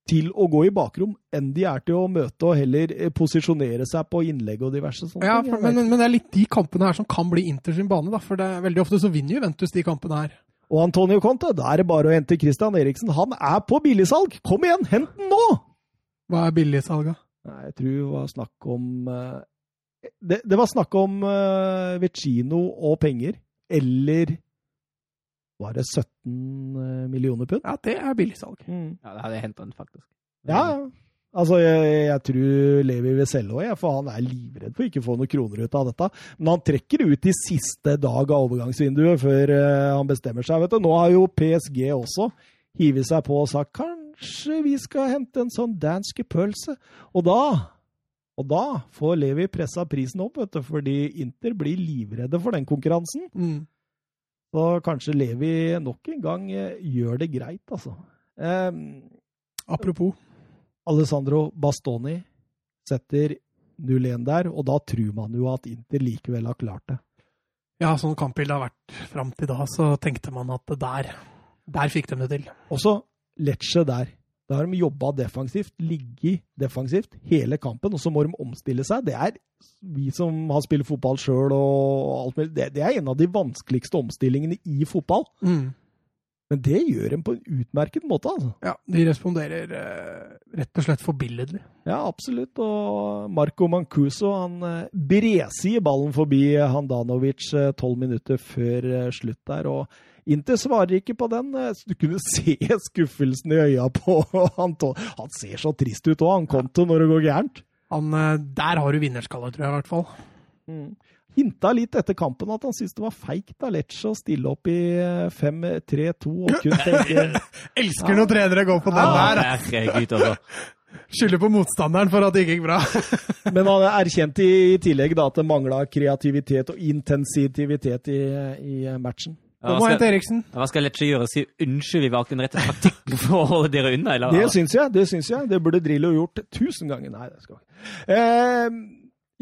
til å gå i bakrom enn de er til å møte og heller eh, posisjonere seg på innlegg og diverse sånne Ja, for, men, men, det er litt de kampene her som kan bli Inter sin bane, da. For det er veldig ofte så vinner Juventus de kampene her. Og Antonio Conte, da er det bare å hente Christian Eriksen. Han er på billigsalg! Kom igjen, hent den nå! Hva er billigsalga? Nei, jeg tror det var snakk om eh, det, det var snakk om uh, Vecino og penger. Eller var det 17 eh, millioner pund? Ja, det er billigsalg. Mm. Ja, det hadde jeg hentet den, faktisk. Ja, ja. Altså, jeg, jeg tror Levi vil selge òg, for han er livredd for ikke å få noen kroner ut av dette. Men han trekker ut i siste dag av overgangsvinduet før eh, han bestemmer seg. vet du. Nå har jo PSG også hivet seg på og sagt kanskje vi skal hente en sånn danske pølse. Og da og da får Levi pressa prisen opp, vet du, fordi Inter blir livredde for den konkurransen. Mm. Så kanskje Levi nok en gang eh, gjør det greit, altså. Eh, Apropos. Alessandro Bastoni setter 0-1 der, og da tror man jo at Inter likevel har klart det. Ja, sånn kampbildet har vært fram til da, så tenkte man at der Der fikk de det til. Også Lecce der. Da har de jobba defensivt, ligget defensivt hele kampen, og så må de omstille seg. Det er vi som har spilt fotball sjøl og alt mulig, det, det er en av de vanskeligste omstillingene i fotball. Mm. Men det gjør de på en utmerket måte, altså. Ja, de responderer eh, rett og slett forbilledlig. Ja, absolutt. Og Marco Mancuso han eh, bresier ballen forbi Handanovic eh, tolv minutter før eh, slutt der. og Inter svarer ikke på den. eh, Du kunne se skuffelsen i øya på han. Han ser så trist ut òg, han Konto, når det går gærent. Han, eh, der har du vinnerskalle, tror jeg i hvert fall. Hinta litt etter kampen at han syntes det var feigt av Lecce å stille opp i eh, 5-3-2 og kun tenke Elsker når trenere går på den ja, der! herregud, altså. Skylder på motstanderen for at det ikke gikk bra. Men han erkjente i tillegg da at det mangla kreativitet og intensitivitet i, i matchen. Hva må hente Eriksen. hva skal Lecce gjøre? Si unnskyld, vi valgte den rette taktikken for å holde dere unna? Eller? Det syns jeg. Det syns jeg. Det burde Drillo gjort tusen ganger. Nei, det skal ikke. Eh,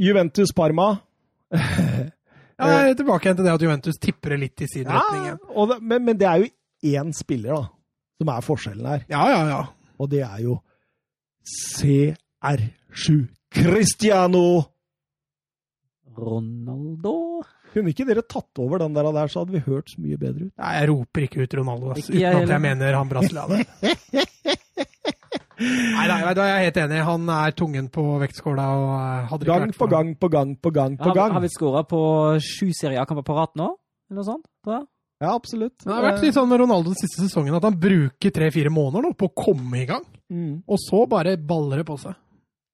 Juventus Parma. Ja, jeg er tilbake igjen til det at Juventus tipper det litt i sin Ja, retning. og det, men, men det er jo én spiller da, som er forskjellen her. Ja, ja, ja. Og det er jo CR7 Cristiano. Ronaldo? Kunne ikke dere tatt over den der, der, så hadde vi hørt så mye bedre ut. Nei, jeg roper ikke ut Ronaldo, ass, Ikke jeg uten at jeg mener han brasilianeren. Nei, nei, nei, da er jeg helt enig. Han er tungen på vektskåla. og eh, Gang på gang på gang på gang på gang. har vi skåra på sju seriekamper på rad nå? Eller noe sånt? Da? Ja, absolutt. Det har vært litt sånn med Ronaldo den siste sesongen at han bruker tre-fire måneder nå på å komme i gang. Mm. Og så bare baller det på seg.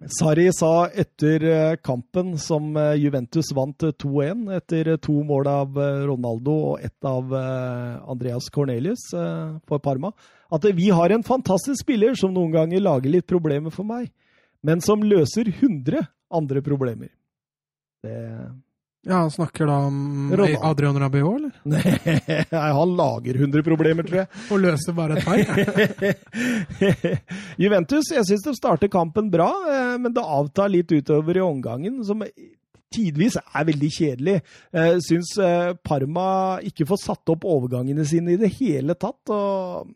Sarri sa etter eh, kampen som eh, Juventus vant eh, 2-1, etter eh, to mål av Ronaldo og ett av Andreas Cornelius for Parma, at vi har en fantastisk spiller som noen ganger lager litt problemer for meg, men som løser 100 andre problemer. Det Ja, Han snakker da om Ronald. Adrian Rabiot, eller? Nei, han lager 100 problemer, tror jeg. Og løser bare et par. Juventus, jeg syns de starter kampen bra, eh, men det avtar litt utover i omgangen, som tidvis er veldig kjedelig. Jeg syns eh, Parma ikke får satt opp overgangene sine i det hele tatt. og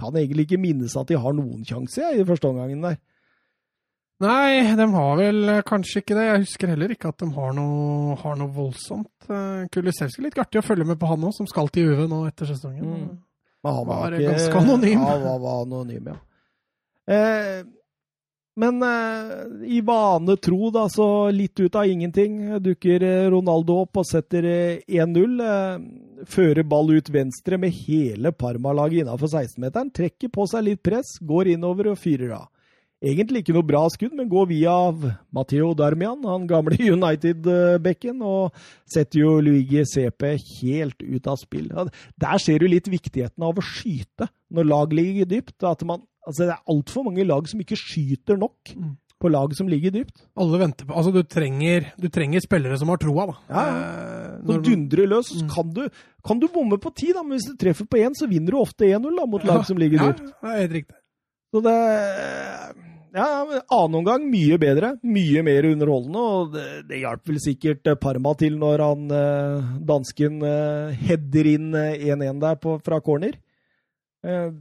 kan egentlig ikke minnes at de har noen sjanse i første omgangen der. Nei, de har vel eh, kanskje ikke det. Jeg husker heller ikke at de har noe, har noe voldsomt. Uh, Kulisevskij litt artig å følge med på han òg, som skal til UV nå etter sesongen. Mm. Men han var, Var ikke, ganske anonym. Ja, han var anonym, ja. Eh, men eh, i vane tro, da, så litt ut av ingenting, dukker eh, Ronaldo opp og setter eh, 1-0. Eh, fører ball ut venstre med hele Parma-laget innafor 16-meteren. Trekker på seg litt press, går innover og fyrer av. Egentlig ikke noe bra skudd, men går via Matheo Darmian, han gamle United-bekken, og setter jo Luigi CP helt ut av spill. Der ser du litt viktigheten av å skyte når lag ligger dypt. At man, altså det er altfor mange lag som ikke skyter nok Mm. på lag som ligger dypt. Alle venter på Altså, du trenger, du trenger spillere som har troa, da. Ja, Eh, Når dundrer løs, Mm. kan du, kan du bomme på ti, da, men hvis du treffer på én, så vinner du ofte 1-0 mot lag som ligger ja, dypt. det er helt riktig. Så det Ja, annen omgang mye bedre. Mye mer underholdende, og det, det hjalp vel sikkert eh, Parma til når han eh, dansken eh, header inn eh, 1-1 der på, fra corner. Eh,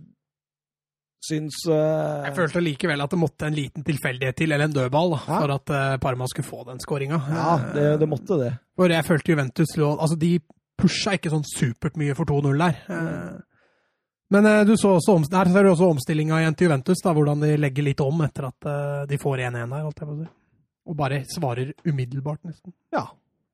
syns eh, Jeg følte likevel at det måtte en liten tilfeldighet til, eller en dødball, da, for at eh, Parma skulle få den skåringa. Ja, det, det måtte det. For jeg følte Juventus lå Altså, de pusha ikke sånn supert mye for 2-0 der. Eh, Men eh, du så også, der ser du også omstillinga igjen til Juventus, da, hvordan de legger litt om etter at eh, de får 1-1 der, holdt jeg på å si. Og bare svarer umiddelbart, nesten. Ja.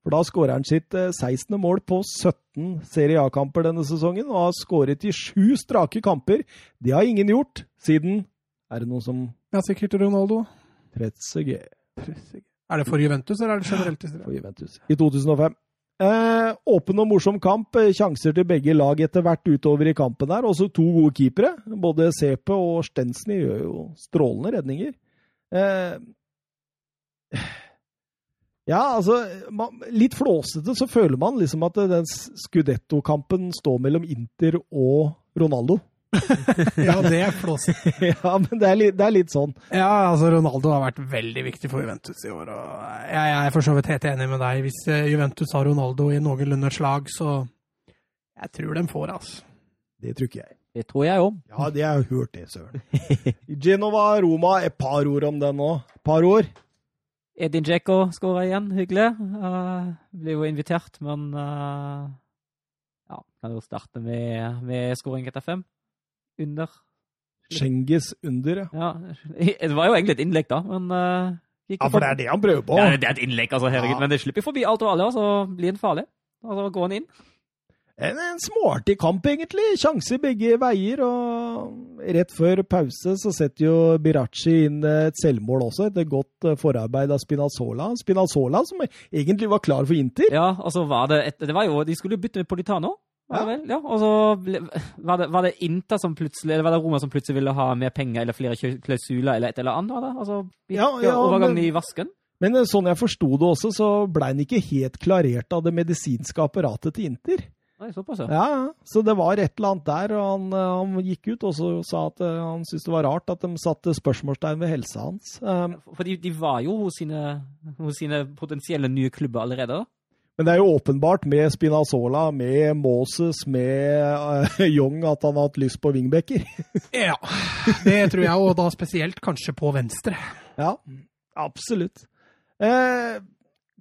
For da skårer han sitt eh, 16. mål på 17 Serie A-kamper denne sesongen, og har skåret i sju strake kamper. Det har ingen gjort siden Er det noen som Ja, sikkert Ronaldo. Tretzege Er det for Juventus, eller er det generelt i for Juventus i 2005? Eh, åpen og morsom kamp. eh, Sjanser til begge lag etter hvert utover i kampen der. Også to gode keepere. Både Sepe og Stensny gjør jo strålende redninger. Eh, ja, altså man, Litt flåsete så føler man liksom at den Scudetto-kampen står mellom Inter og Ronaldo. Ja, det er flåsete. ja, men det er, litt, det er litt sånn. Ja, altså Ronaldo har vært veldig viktig for Juventus i år. og Jeg, jeg er for så vidt helt enig med deg. Hvis eh, Juventus har Ronaldo i noenlunde slag, så Jeg tror de får, altså. Det tror ikke jeg. Det tror jeg òg. Ja, det har jeg hørt det, søren. Genova, Roma, et par ord om den nå. Par ord. Edin Djeko skåra igjen. Hyggelig. Uh, blir jo invitert, men uh, Ja, kan jo starte med, med skåring etter fem. Under. Schenges under, ja. Ja, det var jo egentlig et innlegg, da, men uh, gikk Ja, for det er det han prøver på. Ja, det er et innlegg, altså, herregud. Ja. Men det slipper forbi alt og alle, og så blir han farlig. Og så går han inn. En, en småartig kamp, egentlig. Sjanse begge veier. Og rett før pause så setter jo Birachi inn et selvmål også, etter godt eh, forarbeid av Spinazzola. Spinazzola som egentlig var klar for Inter. Ja, og så var det et, Det var jo De skulle jo bytte med Politano. Vel? Ja, og så var, det, var det Inter som plutselig, eller var det Roma som plutselig ville ha mer penger eller flere klausuler eller et eller annet? Var det? Altså, gikk Ja, ja, overgangen men- i vasken? Men eh, sånn jeg forsto det også, så blei han ikke helt klarert av det medisinske apparatet til Inter. Nei, såpass, ja. Ja, ja. Så det var et eller annet der, og han, eh, han gikk ut og så sa at eh, han syntes det var rart at de satte spørsmålstegn ved helsa hans. Um, For de, de var jo hos sine, hos sine potensielle nye klubber allerede. da. Men det er jo åpenbart med Spinazzola, med Moses, med uh, Young at han har hatt lyst på wingbacker. Ja, det tror jeg, og da spesielt kanskje på venstre. Ja, absolutt. Eh,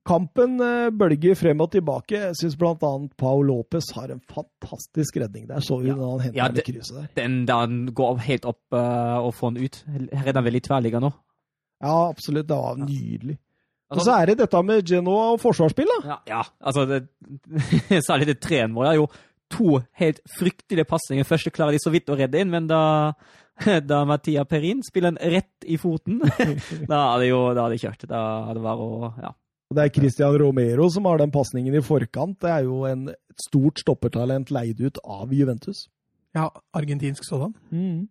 kampen eh, bølger frem og tilbake. Jeg syns bl.a. Paul Lopez har en fantastisk redning der. Så vi Ja. han henter Ja, det- krysset der. Den da han går helt opp uh, og får den ut. Her er den veldig i nå. Ja, absolutt. Det var nydelig. Og Altså- så er det dette med Genoa og forsvarsspill, da. Ja, ja altså det, Særlig det treeren vår. Det er jo to helt fryktelige pasninger. Første klarer de så vidt å redde inn, men da, da Mattia Perin spiller en rett i foten, da hadde jo da hadde de kjørt. Da hadde det vært å Ja. Det er Christian Romero som har den pasningen i forkant. Det er jo en, et stort stoppertalent leid ut av Juventus. Ja, argentinsk sådan. Mm.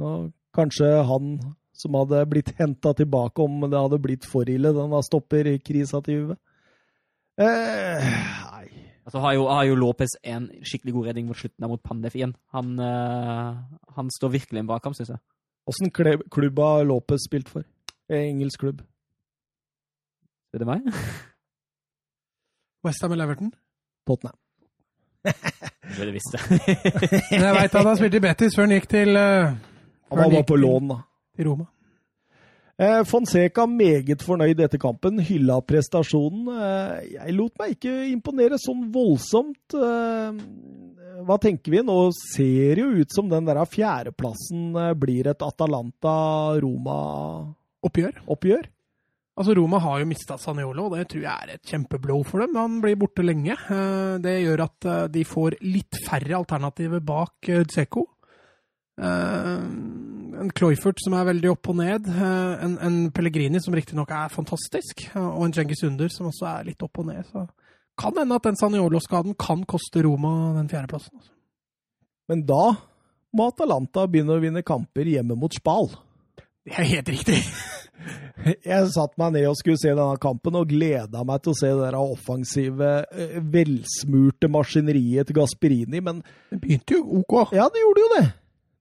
Og kanskje han som hadde blitt henta tilbake om det hadde blitt for ille, denne stopperkrisa til Juve. Eh, nei Altså har jo, har jo Lopez en skikkelig god redning mot slutten der mot Pandef igjen. Han, uh, han står virkelig en bra kamp, syns jeg. Åssen klubb har Lopez spilt for? Engelsk klubb. Er det meg? Westham eller Everton. Tottenham. Det er det visste. Men jeg veit han har spilt i Betis før han gikk til, uh, Han var bare på lån, da. Til Roma. Eh, Fonseca meget fornøyd etter kampen, hylla prestasjonen. Eh, jeg lot meg ikke imponere sånn voldsomt. Eh, hva tenker vi? Nå ser jo ut som den der fjerdeplassen blir et Atalanta-Roma-oppgjør. Oppgjør. Altså, Roma har jo mista Saniolo, og det tror jeg er et kjempeblow for dem. Han blir borte lenge. Det gjør at de får litt færre alternativer bak Dzeko. Eh, En Cloyford som er veldig opp og ned. eh, En, en Pellegrini som riktignok er fantastisk. Og en Cengiz Under som også er litt opp og ned. Så kan hende at den Saniolo-skaden kan koste Roma den fjerdeplassen. altså. Men da må Atalanta begynne å vinne kamper hjemme mot Spal. Det er helt riktig. Jeg satte meg ned og skulle se denne kampen, og gleda meg til å se det offensive, eh, velsmurte maskineriet til Gasperini, men Det begynte jo OK. Ja, det gjorde jo det.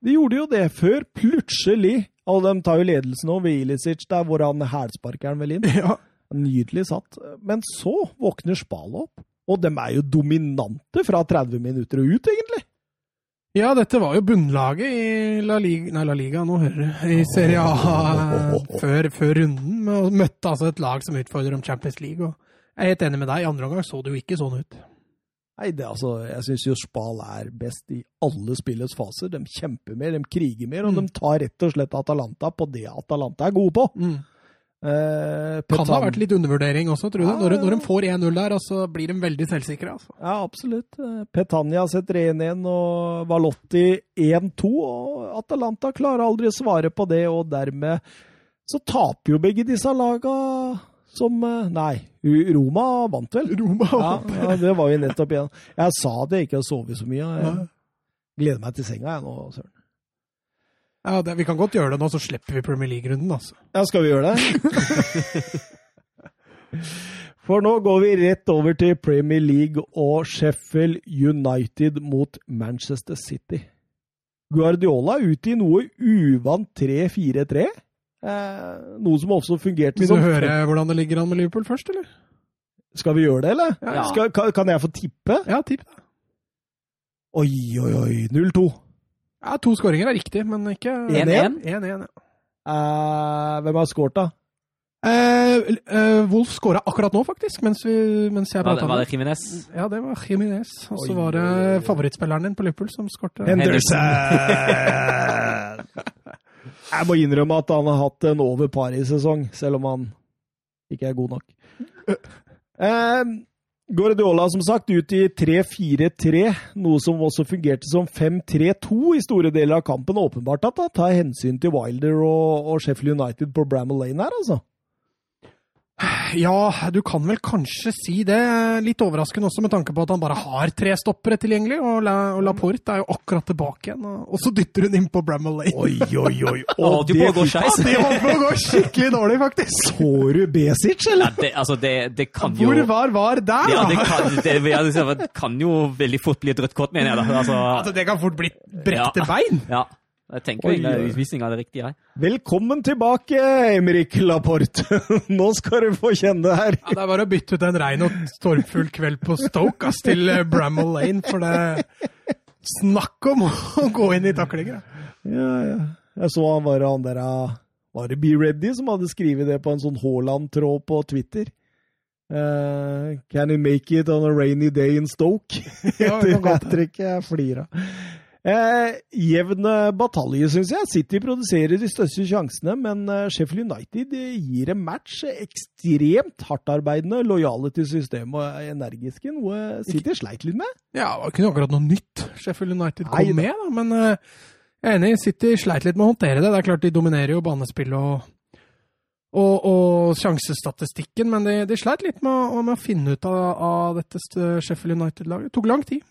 De gjorde jo det før plutselig Og de tar jo ledelsen over Ilicic, der hvor han hælsparker den vel inn. Ja. Nydelig satt. Men så våkner Spal opp. Og de er jo dominante fra 30 minutter og ut, egentlig. Ja, dette var jo bunnlaget i La Liga Nei, La Liga, nå hører du. I Serie A før, før runden. Og møtte altså et lag som utfordrer om Champions League. Og jeg er helt enig med deg. I andre omgang så det jo ikke sånn ut. Nei, det, altså, Jeg syns jo Spal er best i alle spillets faser. De kjemper mer, de kriger mer, og Mm. de tar rett og slett Atalanta på det Atalanta er gode på. Mm. Eh, Kan ha vært litt undervurdering også, tror du. Ja, Når, når de får 1-0 der, så blir de veldig selvsikre. Altså. Ja, absolutt. Petania setter 1-1 og Valotti 1-2. og Atalanta klarer aldri å svare på det, og dermed så taper jo begge disse laga som eh, Nei, Roma vant vel? Roma vant. Ja, ja, det var vi nettopp igjen. Jeg sa at jeg ikke har sovet så mye. Jeg gleder meg til senga, jeg nå, Søren. Ja, det, Vi kan godt gjøre det nå, så slipper vi Premier League-runden. altså. Ja, skal vi gjøre det? For nå går vi rett over til Premier League og Sheffield United mot Manchester City. Guardiola er ute i noe uvant 3-4-3. Eh, noe som også fungerte Vil som du høre hvordan det ligger an med Liverpool først, eller? Skal vi gjøre det, eller? Ja. Skal, kan, kan jeg få tippe? Ja, tipp. Oi, oi, oi. 0-2. Ja, To skåringer er riktig, men ikke 1-1. 1-1, ja. Eh, hvem har skåret, da? Eh, eh, Wolf skåra akkurat nå, faktisk, mens, vi, mens jeg det, prata var det Jimenez? Ja, det var Jiminez. Og så var det favorittspilleren din på Liverpool som skårte. Henderson! Jeg må innrømme at han har hatt en over par-i-sesong, selv om han ikke er god nok. Eh, Guardiola som sagt ut i 3-4-3, noe som også fungerte som 5-3-2 i store deler av kampen. Åpenbart at han tar hensyn til Wilder og, og Sheffield United på Bramall Lane her, altså. Ja, du kan vel kanskje si det. Litt overraskende også med tanke på at han bare har tre stoppere tilgjengelig. Og, La, og Laporte er jo akkurat tilbake igjen. Og, så dytter hun inn på Bramall Lane. Oi, oi, oi. Gå skeis. Det holdt på å gå skikkelig dårlig, faktisk. Så du Besic, eller? Ja, det, altså, det, det kan jo Hvor var var der, ja, det kan, det, det kan jo veldig fort bli et rødt kort, mener jeg. da. Altså, Altså, det kan fort bli brekte Ja. bein. ja. Jeg tenker Oi, egentlig av det riktige. jeg. Velkommen tilbake, Emrik Laporte. Nå skal du få kjenne det her. Ja, det er bare å bytte ut en regn og stormfull kveld på Stoke ass, til eh, Bramall Lane, for det Snakk om å gå inn i taklinger. da. Ja, ja. Jeg så han var han der ah, Var det Be Ready som hadde skrevet det på en sånn Haaland-tråd på Twitter? Uh, can you make it on a rainy day in Stoke? Ja, Etter kan hat tricket jeg flirer av. Eh, jevn batalje, syns jeg. City produserer de største sjansene, men eh, Sheffield United eh, gir en match ekstremt hardtarbeidende, lojale til systemet og energiske, noe City sleit litt med. Ja, det var ikke akkurat noe nytt Sheffield United kom Nei med, da, men eh, jeg er enig. City sleit litt med å håndtere det. Det er klart de dominerer jo banespillet og, og, og sjansestatistikken, men de, de sleit litt med, å- med å finne ut av, av dette Sheffield United-laget. Det tok lang tid.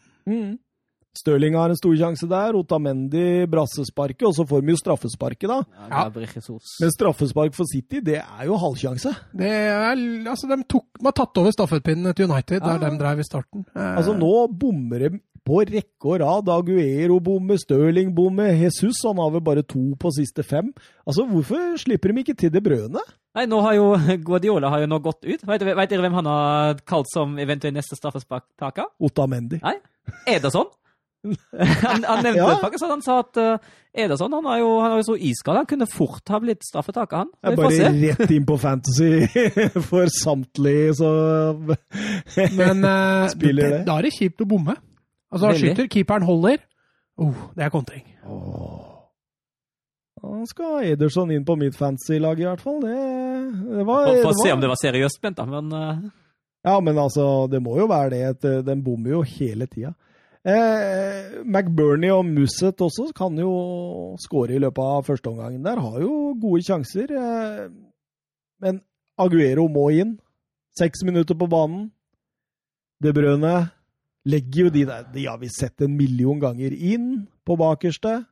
Stirling har en stor sjanse der. Otamendi brassesparket, og så får vi jo straffesparket, da. Ja. Men straffespark for City, det er jo halvsjanse. Det er, altså, de, tok, de har tatt over stafettpinnen til United, Ja. der de drev i starten. Eh, Altså, nå bommer de på rekke og rad. Aguero bommer, Stirling bommer, Jesus han har vel bare to på siste fem. Altså, Hvorfor slipper de ikke til det brødene? Nei, nå har jo Guardiola har jo nå gått ut. Vet, vet dere hvem han har kalt som eventuelt neste straffesparktaker? Otamendi. Nei, Ederson. Han, han nevnte Ja. det faktisk, han sa at uh, Ederson han er jo, han er jo så iskald. Han kunne fort ha blitt straffetaker, han. Jeg er får se. bare rett inn på Fantasy for samtlige, så Men uh, Spiller det? da er det kjipt å bomme. Altså, han skyter, keeperen holder. Oh, det er kontring. Da skal Ederson inn på mitt fantasy-lag, i hvert fall. Det, det var, For, for å se om det var seriøst Bent, da. Men uh, Ja, men altså, det må jo være det. eh, Den bommer jo hele tida. Eh, McBurney og Musset også kan jo skåre i løpet av førsteomgangen der. Har jo gode sjanser. Eh, men Aguero må inn. Seks minutter på banen. De Brøne legger jo de der De har vi sett en million ganger inn på bakerste,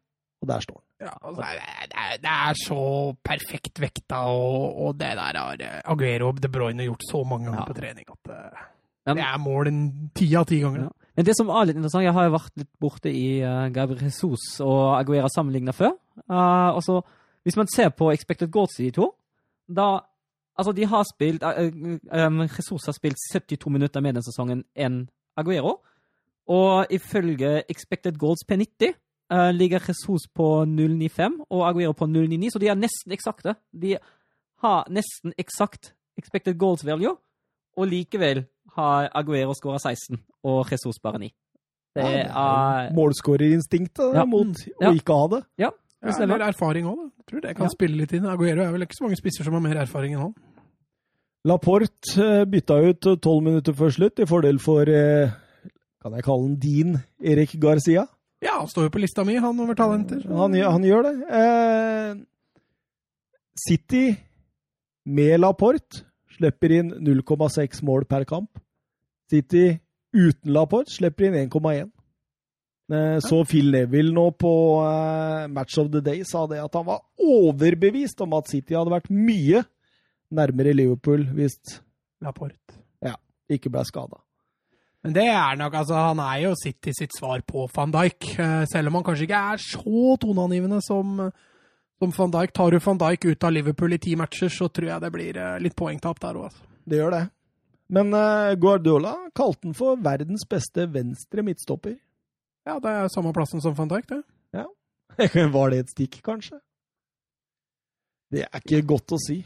og der står han. Ja, altså, det, er, det, er, så perfekt vekta, og, og det der har eh, Aguero og De Bruyne gjort så mange ganger Ja. på trening at det, det er mål ti av ti ganger. Ja. Men det som er litt interessant, jeg har jo vært litt borte i uh, Gabriel Jesus og Aguera sammenligna før. Uh, altså, hvis man ser på expected goals i de to, da Altså, de har spilt uh, um, Jesus har spilt 72 minutter mer denne sesongen enn Aguero. Og ifølge expected goals P90 uh, ligger Jesus på 0,95 og Aguero på 0,99, så de er nesten eksakte. De har nesten eksakt expected goals value, og likevel har Aguero skåra 16 og Jesus bare 9. Det er Målskårerinstinktet Ja. mot Ja. å ikke ha det. Ja, Ja, eller erfaring òg, da. Jeg tror det kan Ja. spille litt inn. Aguero er vel ikke så mange spisser som har mer erfaring enn han. Laporte eh, bytta ut eh, tolv minutter før slutt, i fordel for eh, Kan jeg kalle han din Erik Garcia? Ja, han står jo på lista mi, han over talenter. Han, gjør- han gjør det. Eh, City med Laporte slipper inn 0,6 mål per kamp. City uten Laporte slipper inn 1,1. Eh, så Phil Neville nå på eh, Match of the Day sa det at han var overbevist om at City hadde vært mye nærmere Liverpool hvis Laporte. ikke ble skada. Men det er nok, altså, han er jo City sitt svar på van Dijk. Eh, Selv om han kanskje ikke er så toneangivende som, som van Dijk. Tar du van Dijk ut av Liverpool i ti matcher, så tror jeg det blir eh, litt poengtap der òg. Altså. Det gjør det. Men eh, Guardiola kalte han for verdens beste venstre midtstopper. Ja, det er samme plassen som van Dijk, det. Ja. Var det et stikk, kanskje? Det er ikke godt å si.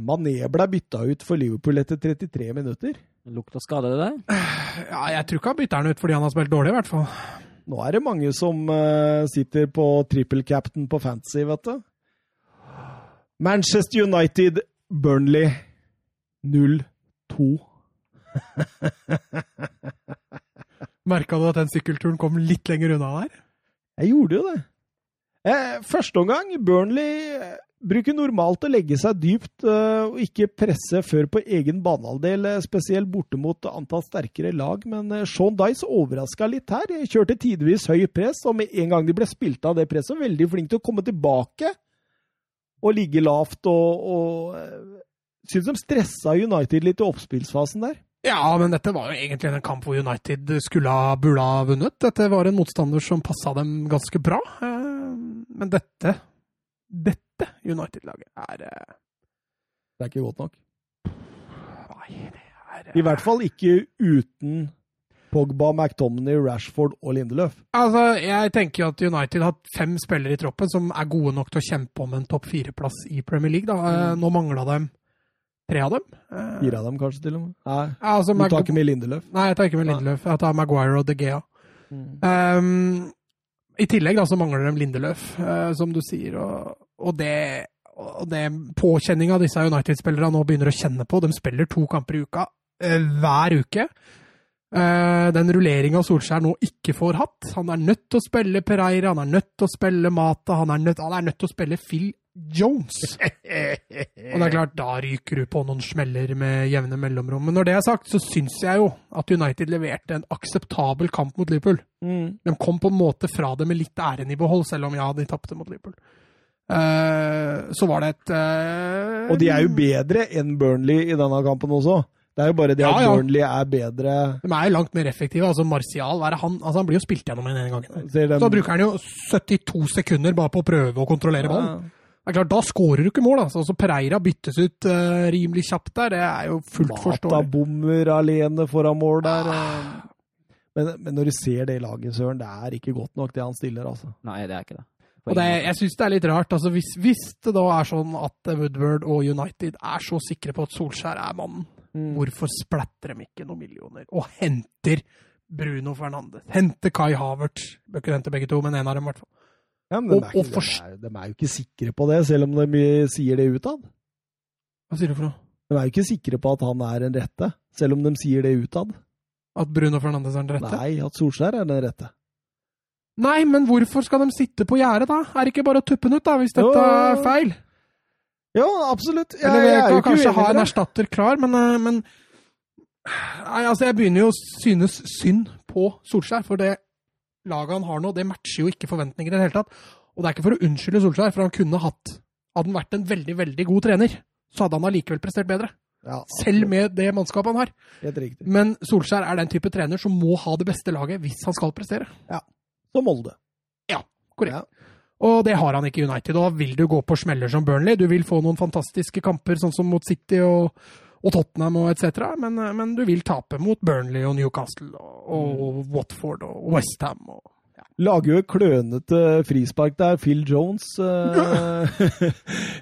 Mané ble bytta ut for Liverpool etter 33 minutter. Lukter skade, det der. Ja, jeg tror ikke han bytter den ut fordi han har spilt dårlig, i hvert fall. Nå er det mange som uh, sitter på triple captain på fantasy, vet du. Manchester United, Burnley 0-2. Merka du at den sykkelturen kom litt lenger unna der? Jeg gjorde jo det. Eh, første omgang, Burnley bruker normalt å legge seg dypt eh, og ikke presse før på egen banehalvdel, eh, spesielt borte mot antall sterkere lag, men eh, Sean Dice overraska litt her. Kjørte tidvis høy press, og med en gang de ble spilt av det presset, veldig flink til å komme tilbake og ligge lavt og, og Syns de stressa United litt i oppspillsfasen der. Ja, men dette var jo egentlig en kamp hvor United skulle ha burde ha vunnet. Dette var en motstander som passa dem ganske bra. Men dette Dette United-laget er Det er ikke godt nok? Nei, det er I hvert fall ikke uten Pogba, McTominay, Rashford og Lindeløf. Altså, Jeg tenker jo at United har fem spillere i troppen som er gode nok til å kjempe om en topp fire-plass i Premier League. da. Nå mangla dem Tre av dem? Fire av dem, kanskje, til og med? Nei, altså, du tar ikke med Lindeløf? Nei, jeg tar ikke med Lindeløf. Jeg tar Maguire og De Gea. Um, I tillegg da, så mangler de Lindeløf, uh, som du sier. Og, og det, og det påkjenninga disse United-spillerne nå begynner å kjenne på. De spiller to kamper i uka uh, hver uke. Uh, den rulleringa Solskjær nå ikke får hatt. Han er nødt til å spille Pereira, han er nødt til å spille Mata, han er nødt, han er nødt til å spille Phil Jones. Og det er klart, da ryker du på noen smeller med jevne mellomrom. Men når det er sagt, så syns jeg jo at United leverte en akseptabel kamp mot Liverpool. Mm. De kom på en måte fra det med litt æren i behold, selv om ja, de tapte mot Liverpool. Uh, så var det et uh, Og de er jo bedre enn Burnley i denne kampen også. Det er jo bare det Ja, at ja. Burnley er bedre De er jo langt mer effektive. altså Martial er han, altså han blir jo spilt gjennom en ene gangen. Så bruker han jo 72 sekunder bare på å prøve å kontrollere ballen. Det er klart, Da skårer du ikke mål. altså. Så Pereira byttes ut uh, rimelig kjapt der. Det er jo fullt Mata forståelig. bommer alene foran mål der. og- Men, men når du ser det laget, Søren, det er ikke godt nok det han stiller, altså. Nei, det er ikke det. Og det, jeg syns det er litt rart. altså hvis, hvis det da er sånn at Woodward og United er så sikre på at Solskjær er mannen, Mm. hvorfor splatter de ikke noen millioner og henter Bruno Fernandes? Henter Kai Havert. Bør ikke hente begge to, men en av dem i hvert fall. Ja, men de, Og- er ikke, de, er, de er jo ikke sikre på det, selv om de sier det utad. Hva sier du for noe? De er jo ikke sikre på at han er den rette, selv om de sier det utad. At Bruno Fernandes er den rette? Nei, at Solskjær er den rette. Nei, men hvorfor skal de sitte på gjerdet, da? Er det ikke bare å tuppe den ut, da, hvis dette Jo. er feil? Jo, absolutt. Jeg, Eller jeg jeg kan kanskje ha en erstatter klar, men, eh, men Nei, altså, jeg begynner jo å synes synd på Solskjær, for det laget han har nå, det matcher jo ikke forventninger i det hele tatt. Og det er ikke for å unnskylde Solskjær, for han kunne hatt Hadde han vært en veldig, veldig god trener, så hadde han allikevel prestert bedre. Ja, Selv med det mannskapet han har. Men Solskjær er den type trener som må ha det beste laget hvis han skal prestere. Så Molde. Korrekt. Og det har han ikke i United. Og da vil du gå på smeller som Burnley. Du vil få noen fantastiske kamper, sånn som mot City og, og Tottenham og etc. Men, men du vil tape mot Burnley og Newcastle og, og Watford og Westham. Og, Lager jo et klønete frispark der. Phil Jones eh,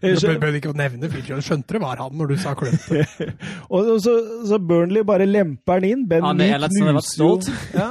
du bør, ikke nevne Phil Jones. Skjønte det var han når du sa klønete. Og så, så Burnley bare lemper den inn. Ben Han er Ellison knuser jo stolt. ja,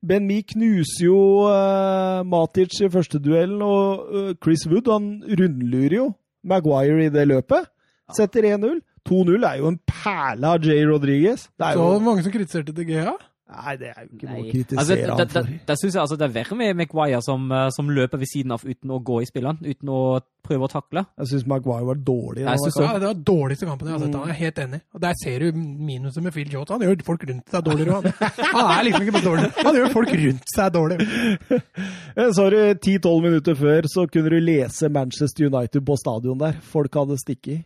Ben Mee knuser jo uh, Matic i første duellen, og uh, Chris Wood han rundlurer jo Maguire i det løpet. Setter 1-0. 2-0 er jo en perle av Jay Rodriguez. Det er Så jo, mange som kritiserte DGA? Nei, det er jo ikke noe å kritisere Altså, da, det, for. det, det synes jeg altså det er verre med Maguire som, eh, som løper ved siden av uten å gå i spillene, uten å prøve å takle. Jeg syns Maguire var dårlig. denne synes. Ja, det var dårligste kampen jeg har sett. Han er helt enig. Og Der ser du minuset med Phil Jones. Han gjør folk rundt seg dårligere. Han, han er liksom ikke bare dårlig. Han gjør folk rundt seg dårlig. Sorry, har du 10-12 minutter før, så kunne du lese Manchester United på stadion der. Folk hadde stikket.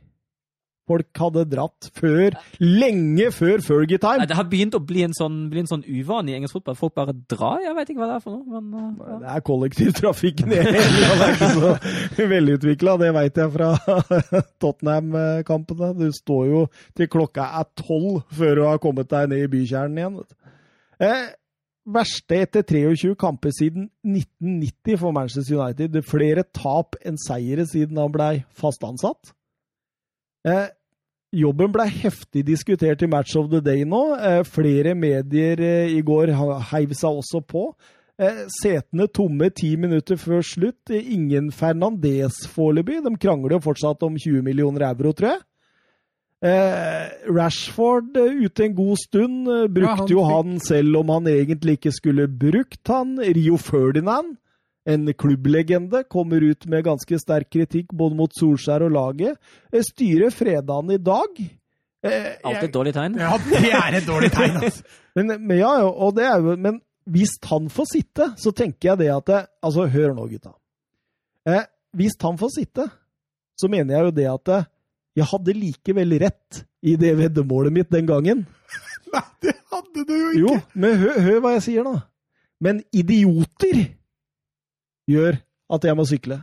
Folk hadde dratt før, lenge før Fergie time. Det har begynt å bli en sånn, bli en sånn uvane i engelsk fotball. Folk bare drar. Jeg vet ikke hva det er for noe. Men, eh, ja. Det er kollektivtrafikken i England er ikke så velutvikla, det veit jeg fra Tottenham-kampene. Du står jo til klokka er tolv før du har kommet deg ned i bykjernen igjen. Eh, verste etter 23 kamper siden 1990 for Manchester United. Det er flere tap enn seire siden han blei fast ansatt. Eh, jobben ble heftig diskutert i Match of the Day nå. Eh, flere medier eh, i går heiv seg også på. Eh, setene tomme ti minutter før slutt. Ingen Fernandez foreløpig. De krangler jo fortsatt om 20 millioner euro, tror jeg. Eh, Rashford ute en god stund. Brukte jo han selv om han egentlig ikke skulle brukt han. Rio Ferdinand en klubblegende, kommer ut med ganske sterk kritikk både mot Solskjær og laget. Eh, Styret fredagen i dag. Eh, Alltid et dårlig tegn. Ja, det er et dårlig tegn, altså. Men, men, ja, og det er jo, men hvis han får sitte, så tenker jeg det at det, Altså, hør nå, gutta. Eh, hvis han får sitte, så mener jeg jo det at det, jeg hadde likevel rett i det veddemålet mitt den gangen. Nei, det hadde du jo ikke! Jo, men hør, hør hva jeg sier nå. Men idioter gjør at jeg må sykle.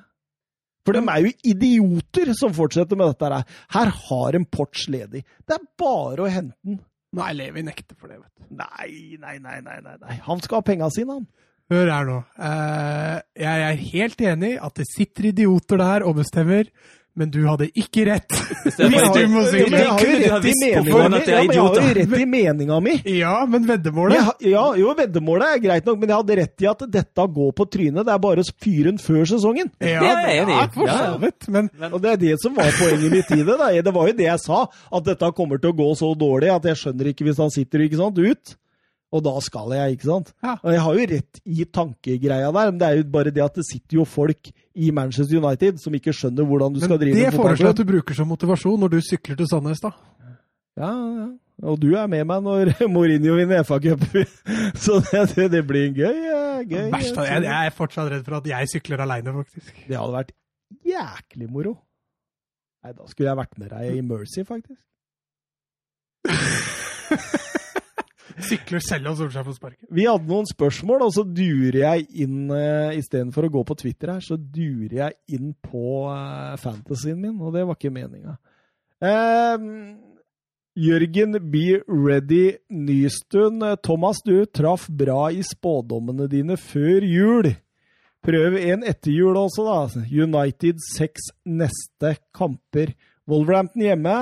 For de er jo idioter som fortsetter med dette her. Her har en Porch ledig. Det er bare å hente den. Nei, Levi nekter for det, vet du. Nei, nei, nei, nei, nei. Han skal ha penga sine, han. Hør her nå. Eh, jeg er helt enig at det sitter idioter der og bestemmer, men du hadde ikke rett. Hvis du må si det. jeg har jo rett i meninga mi. Ja, men jeg har jo rett i meninga mi. Ja, men veddemålet Ja, jo, veddemålet er greit nok, men jeg hadde rett i at dette går på trynet. Det er bare fyren før sesongen. Ja, Det er jeg enig i. ja, for så ja. vidt. Men Og det er det som var poenget mitt i det. Da. Det var jo det jeg sa, at dette kommer til å gå så dårlig at jeg skjønner ikke hvis han sitter ikke sant, ut. Og da skal jeg, ikke sant? Ja. Og jeg har jo rett i tankegreia der, men det er jo bare det at det sitter jo folk i Manchester United som ikke skjønner hvordan du Men skal drive fotball. Men det foreslår jeg at du bruker som motivasjon når du sykler til Sandnes, da. Ja, ja. Og du er med meg når Mourinho vinner FA-cup. Så det, det, det blir gøy. gøy Verst, jeg, jeg er fortsatt redd for at jeg sykler aleine, faktisk. Det hadde vært jæklig moro. Nei, da skulle jeg vært med deg i Mercy, faktisk. Sykler selv om Solskjær får sparken. Vi hadde noen spørsmål, og så durer jeg inn uh, Istedenfor å gå på Twitter her, så durer jeg inn på uh, fantasyen min, og det var ikke meninga. Jørgen Be Ready Nystuen. Eh, Thomas, du traff bra i spådommene dine før jul. Prøv en etter jul også, da. United seks neste kamper. Wolverhampton hjemme,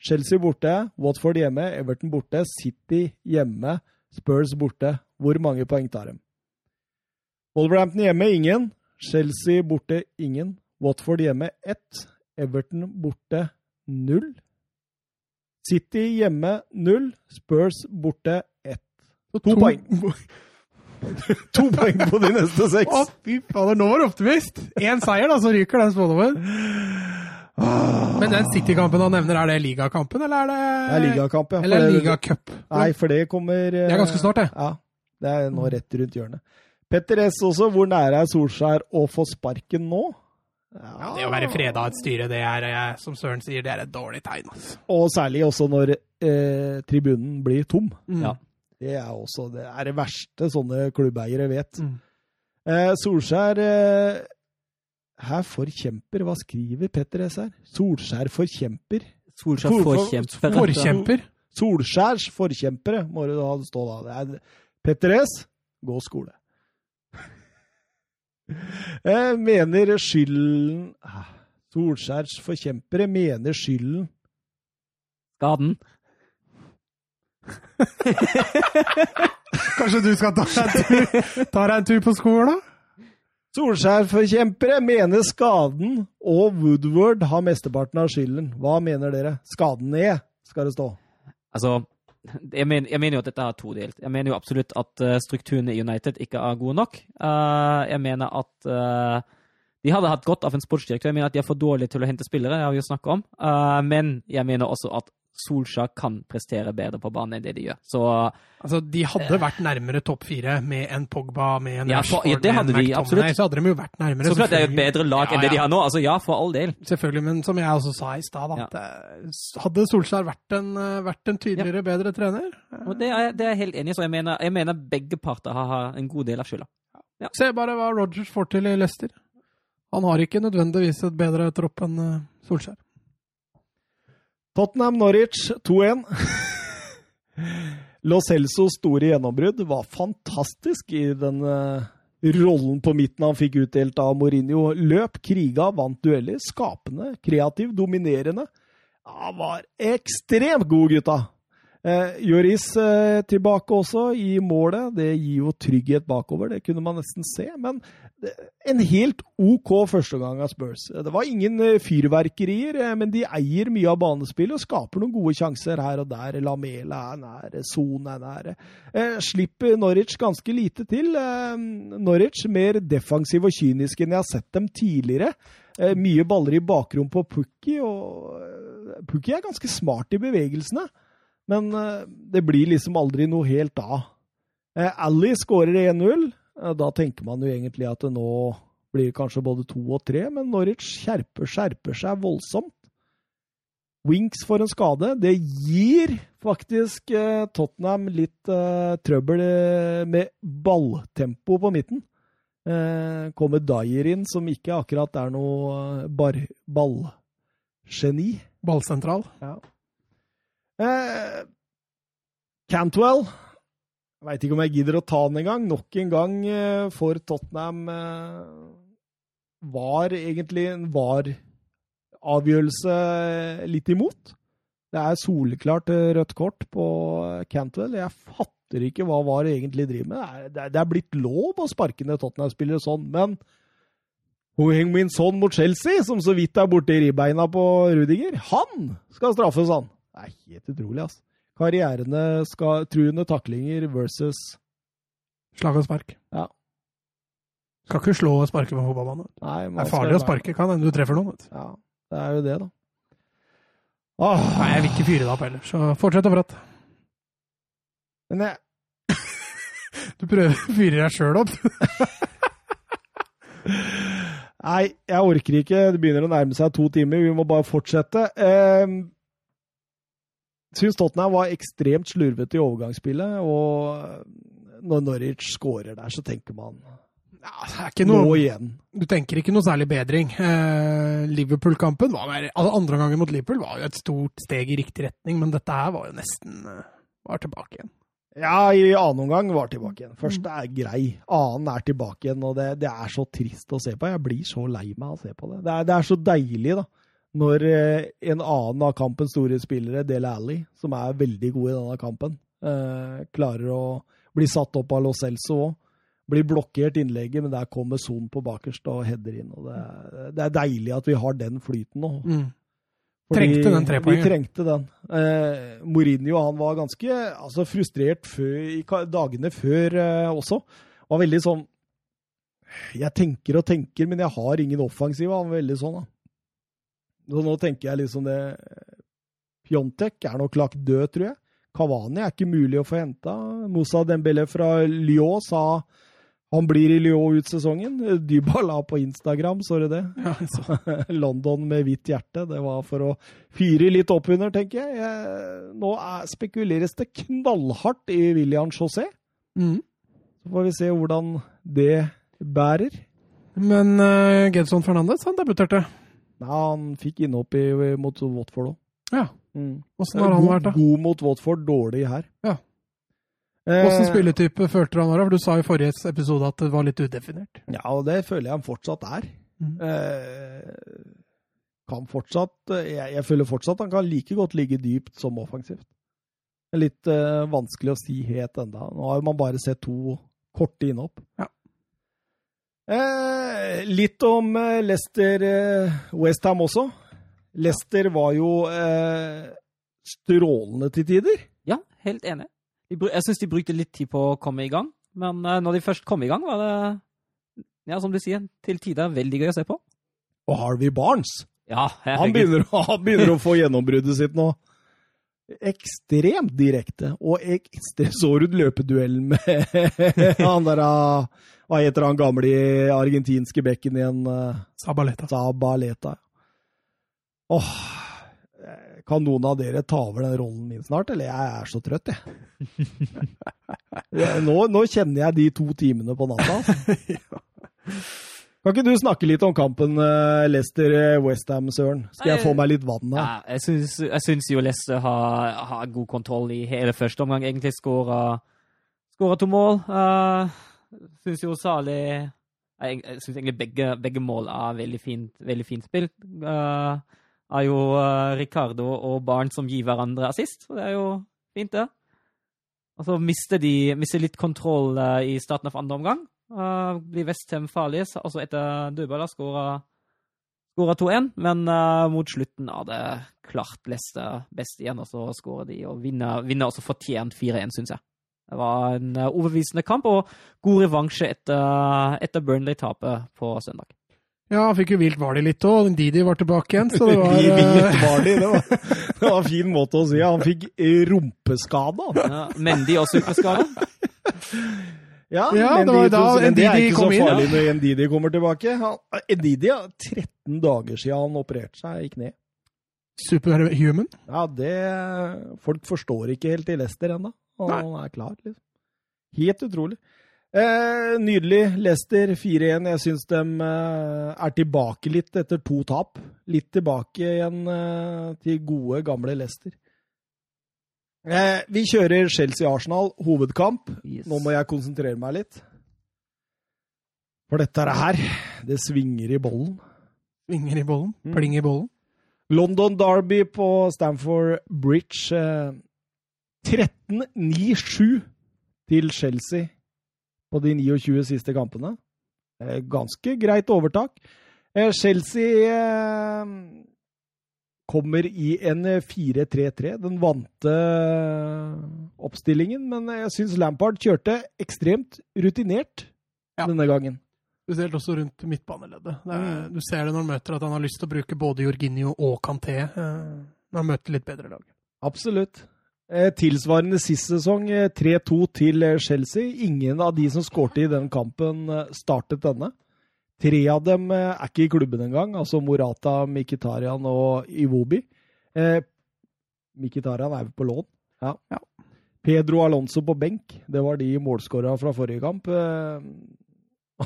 Chelsea borte, Watford hjemme, Everton borte, City hjemme, Spurs borte. Hvor mange poeng tar de? Wolverhampton hjemme ingen. Chelsea borte ingen. Watford hjemme ett. Everton borte null. City hjemme null. Spurs borte ett. To poeng. To poeng på de neste seks. Å, fy fader, nå var du optimist! Én seier, da, så ryker den spådommen. Men den City-kampen han nevner, er det ligakampen, eller er det Det er ligakamp, ja. For Eller ligacup? Nei, for det kommer Det er ganske snart, det. Ja. Det er nå rett rundt hjørnet. Petter S også. Hvor nære er Solskjær å få sparken nå? Ja, det å være freda av et styre, det er, eh, som Søren sier, det er et dårlig tegn. Altså. Og særlig også når eh, tribunen blir tom. Ja. Det er også det, er det verste sånne klubbeiere vet. Mm. Eh, Solskjær eh, Her forkjemper. Hva skriver Petter S her? Solskjær forkjemper. Solskjær For- for- forkjemper. Forkjemper. Solskjærs forkjempere, må det da stå da. Det er Petter S, gå skole. Eh, mener skylden ah, Solskjærs forkjempere mener skylden Skaden. Kanskje du skal ta deg en tur, ta deg en tur på skolen, da? Solskjær-forkjempere mener skaden og Woodward har mesteparten av skylden. Hva mener dere? Skaden ned, skal det stå. Altså, jeg, men, jeg mener jo at dette er todelt. Jeg mener jo absolutt at uh, strukturen i United ikke er gode nok. Uh, jeg mener at uh, de hadde hatt godt av en sportsdirektør. Jeg mener at de er for dårlige til å hente spillere, det har vi jo snakket om. Men jeg mener også at Solskjær kan prestere bedre på banen enn det de gjør. Så Altså, De hadde vært nærmere topp fire med en Pogba, med en Ja, for- Rashford, ja, det hadde de, absolutt. Så hadde de jo vært nærmere. så klart det er et bedre lag Ja, enn det de har nå. Altså ja, for all del. Selvfølgelig, men som jeg også sa i stad, eh, hadde Solskjær vært en, eh, vært en tydeligere, bedre trener Og det er, det er jeg helt enig i. Så jeg mener, jeg mener begge parter har, har en god del av skylda. Se bare hva Rogers får til i Leicester. Han har ikke nødvendigvis et bedre tropp enn eh, Solskjær. Tottenham Norwich 2-1. Lo Celsos store gjennombrudd var fantastisk i den eh, rollen på midten han fikk utdelt av Mourinho. Løp, kriga, vant dueller. Skapende, kreativ, dominerende. Han var ekstremt god, gutta! Eh, Joris eh, tilbake også i målet. Det gir jo trygghet bakover, det kunne man nesten se. Men en helt OK førsteomgang av Spurs. Det var ingen eh, fyrverkerier, eh, men de eier mye av banespillet og skaper noen gode sjanser her og der. Lamela er nære, Son er nære. Eh, slipper Norwich ganske lite til. Norwich mer defensiv og kynisk enn jeg har sett dem tidligere. Mye baller i bakrom på Pukki, og Pukki er ganske smart i bevegelsene. Men det blir liksom aldri noe helt av. Ally skårer 1-0. Da tenker man jo egentlig at det nå blir kanskje både to og tre, men Norwich skjerper, skjerper seg voldsomt. Winks får en skade. Det gir faktisk eh, Tottenham litt eh, trøbbel eh, med balltempo på midten. Eh, kommer Dyer inn, som ikke akkurat er noe bar ballgeni. Ballsentral. Ja. Eh, Cantwell veit ikke om jeg gidder å ta den engang. Nok en gang eh, for Tottenham eh, var egentlig en var-avgjørelse litt imot. Det er soleklart eh, rødt kort på Cantwell. Jeg fatter ikke hva VAR egentlig driver med. Det er, blitt lov å sparke ned Tottenham-spillere sånn, men Min Son mot Chelsea, som så vidt er borte i ribbeina på Rudiger, han skal straffes, han! Det er helt utrolig, altså karrierene skal, truende taklinger versus Slag og spark. Ja. Skal ikke slå og sparke på fotballbanen. Det er farlig å sparke, kan hende du treffer noen. Vet. Ja, det er jo det, da. Åh. Nei, jeg vil ikke fyre deg opp heller, så fortsett å prate. Men jeg Du prøver å fyre deg sjøl opp. Nei, jeg orker ikke. Det begynner å nærme seg to timer. Vi må bare fortsette. Eh, syns Tottenham var ekstremt slurvete i overgangsspillet. Og når Norwich scorer der, så tenker man ja, noe, nå igjen. Du tenker ikke noe særlig bedring. Eh, Liverpool-kampen altså andre gangen mot Liverpool var jo et stort steg i riktig retning, men dette her var jo nesten eh, var tilbake igjen. Ja, i annen omgang var tilbake igjen. Første er grei. Annen er tilbake igjen, og det, det, er så trist å se på. Jeg blir så lei meg av å se på det. Det er, det er så deilig, da når eh, en annen av kampens store spillere, Dele Alli, som er veldig god i denne kampen, eh, klarer å bli satt opp av Lo Celso òg. Blir blokkert innlegget, men der kommer Son på bakerst og header inn. og det er, det er, deilig at vi har den flyten nå. Mm. Trengte den trepoengen. Vi trengte den. Eh, Mourinho han var ganske altså, frustrert før, i dagene før eh, også. Var veldig sånn Jeg tenker og tenker, men jeg har ingen offensiv. Han var veldig sånn, da. Så nå tenker jeg liksom det Pjontek er nok lagt død, tror jeg. Kavani er ikke mulig å få henta. Moussa Dembélé fra Lyon sa han blir i Lyon ut sesongen. Dybala på Instagram, så du det? Ja, London med hvitt hjerte. Det var for å fyre litt opp under, tenker jeg. jeg nå er, spekuleres det knallhardt i William José. Mm. Så får vi se hvordan det bærer. Men uh, Gedson Fernandes, han debuterte. Nei, han fikk innhopp i, mot Watford òg. Ja. Mm. Åssen har han vært, da? God mot Watford, dårlig her. Ja. Åssen eh, spilletype følte han var? For Du sa i forrige episode at det var litt udefinert. Ja, og det føler jeg han fortsatt er. Mm. Eh, kan fortsatt jeg, jeg, føler fortsatt han kan like godt ligge dypt som offensivt. Det er litt eh, vanskelig å si helt enda. Nå har man bare sett to korte innhopp. Ja. Eh, litt om eh, Leicester eh, Westham også. Leicester var jo eh, strålende til tider. Ja, helt enig. Jeg syns de brukte litt tid på å komme i gang, men eh, når de først kom i gang, var det, ja, som du sier, til tider veldig gøy å se på. Og Harvey Barnes, ja, han begynner, han begynner å få gjennombruddet sitt nå. Ekstremt direkte, og ekstremt så du løpeduellen med han der hva heter han gamle argentinske bekken igjen? Sabaleta. Sabaleta. Åh, kan noen av dere ta over den rollen min snart, eller jeg er så trøtt, jeg. nå, nå, kjenner jeg de to timene på natta. Altså. Kan ikke du snakke litt om kampen uh, Leicester-Westham, Søren? Skal jeg få meg litt vann her? Ja, jeg syns, jeg syns jo Leicester har, har, god kontroll i hele første omgang. Egentlig skåra to mål. Uh, syns jo Sali Jeg, syns egentlig begge, begge, mål er veldig fint, veldig fint spilt. Uh, er jo uh, Ricardo og Barn som gir hverandre assist, og det er jo fint, det. Og så mister de mister litt kontroll uh, i starten av andre omgang, Uh, blir Westham farlig, altså etter dødball skåra 2-1, men mot slutten av det klart Leicester best igjen, og så skårer de og vinner, vinner også fortjent 4-1, syns jeg. Det var en uh, overbevisende kamp og god revansje etter, etter Burnley-tapet på søndag. Ja, han fikk jo vilt Vardi litt òg. Didi var tilbake igjen, så det var Vi eh, vilt var det var, det var en fin måte å si. Han fikk rumpeskade. Ja, Mendy også superskada. Ja, Ja, det var da inn. det er Ndidi ikke så farlig ja. når Ndidi kommer tilbake. Ndidi har 13 dager siden han opererte seg i kne. superhuman. Ja, det Folk forstår ikke helt i Leicester ennå. Og Nei. han er klar, liksom. Helt utrolig. Eh, nydelig. Leicester 4-1. Jeg syns de eh, er tilbake litt etter to tap. Litt tilbake igjen eh, til gode, gamle Leicester. Eh, vi kjører Chelsea-Arsenal, hovedkamp. Yes. Nå må jeg konsentrere meg litt. For dette her, det svinger i bollen. Svinger i bollen. Mm. Pling i bollen. London Derby på Stamford Bridge. Eh, 13-9-7 til Chelsea på de 29 siste kampene. Eh, ganske greit overtak. Eh, Chelsea eh, kommer i en 4-3-3. Den vante oppstillingen, men jeg syns Lampard kjørte ekstremt rutinert Ja. denne gangen. Spesielt også rundt midtbaneleddet. Det Mm. Du ser det når han møter at han har lyst til å bruke både Jorginho og Kanté eh, når han møter litt bedre lag. Absolutt. Eh, tilsvarende sist sesong, eh, 3-2 til eh, Chelsea. Ingen av de som skårte i den kampen, eh, startet denne. Tre av dem eh, er ikke i klubben engang, altså Morata, Mkhitaryan og Iwobi. Eh, Mkhitaryan er vel på lån. Ja. Ja. Pedro Alonso på benk. Det var de målskåra fra forrige kamp. Eh,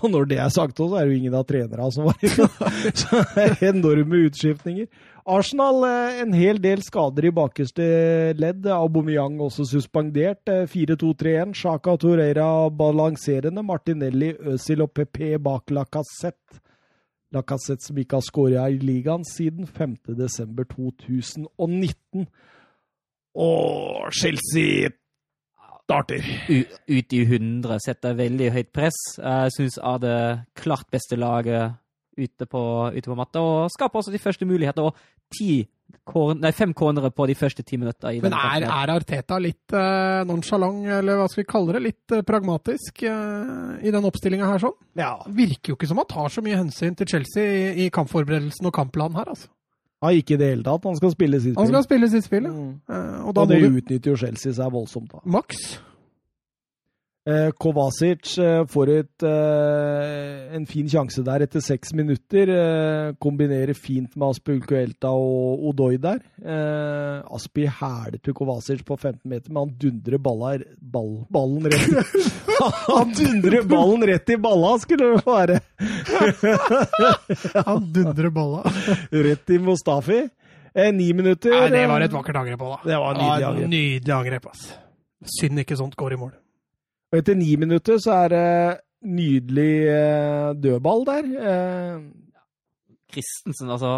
og når det er sagt også, er det jo ingen av trenerne som var inne. Så enorme utskiftninger. Arsenal eh, en hel del skader i bakerste ledd. Aubameyang også suspendert. Eh, 4-2-3-1. Sjaka Torreira balanserende. Martinelli, Øzil og PP bak Lacassette. Lacassette som ikke har skåra i ligaen siden 5.12.2019. Og Chelsea starter. Ut i 100, setter veldig høyt press. Jeg syns er det klart beste laget ute på, ute på matta, og skaper også de første muligheter. Og ti, nei, fem cornere på de første ti minutter. i Men er, er Arteta litt uh, nonchalant, eller hva skal vi kalle det, litt eh, pragmatisk eh, i den oppstillinga her sånn? Ja. Virker jo ikke som han tar så mye hensyn til Chelsea i, i kampforberedelsen og kampplanen her, altså. Ja, ikke i det hele tatt. Han skal spille sitt spill. Han skal spille sitt spill, ja. Mm. Eh, og da Og det du utnytter jo Chelsea seg voldsomt, da. Maks. Eh, Kovacic eh, får et, eh, en fin sjanse der etter seks minutter. Kombinerer fint med Aspulkuelta og Odoi der. Aspi hæler til Kovacic på 15 meter, men han dundrer baller, ball, ballen rett Han dundrer ballen rett i balla, skulle det være! Han dundrer balla. Rett i Mustafi. Ni minutter. Nei, det var et vakkert angrep òg, da. Det var nydelig angrep. Nydelig angrep, ass. Synd ikke sånt går i mål. Og etter ni minutter så er det nydelig eh, dødball der. Kristensen, Christensen, altså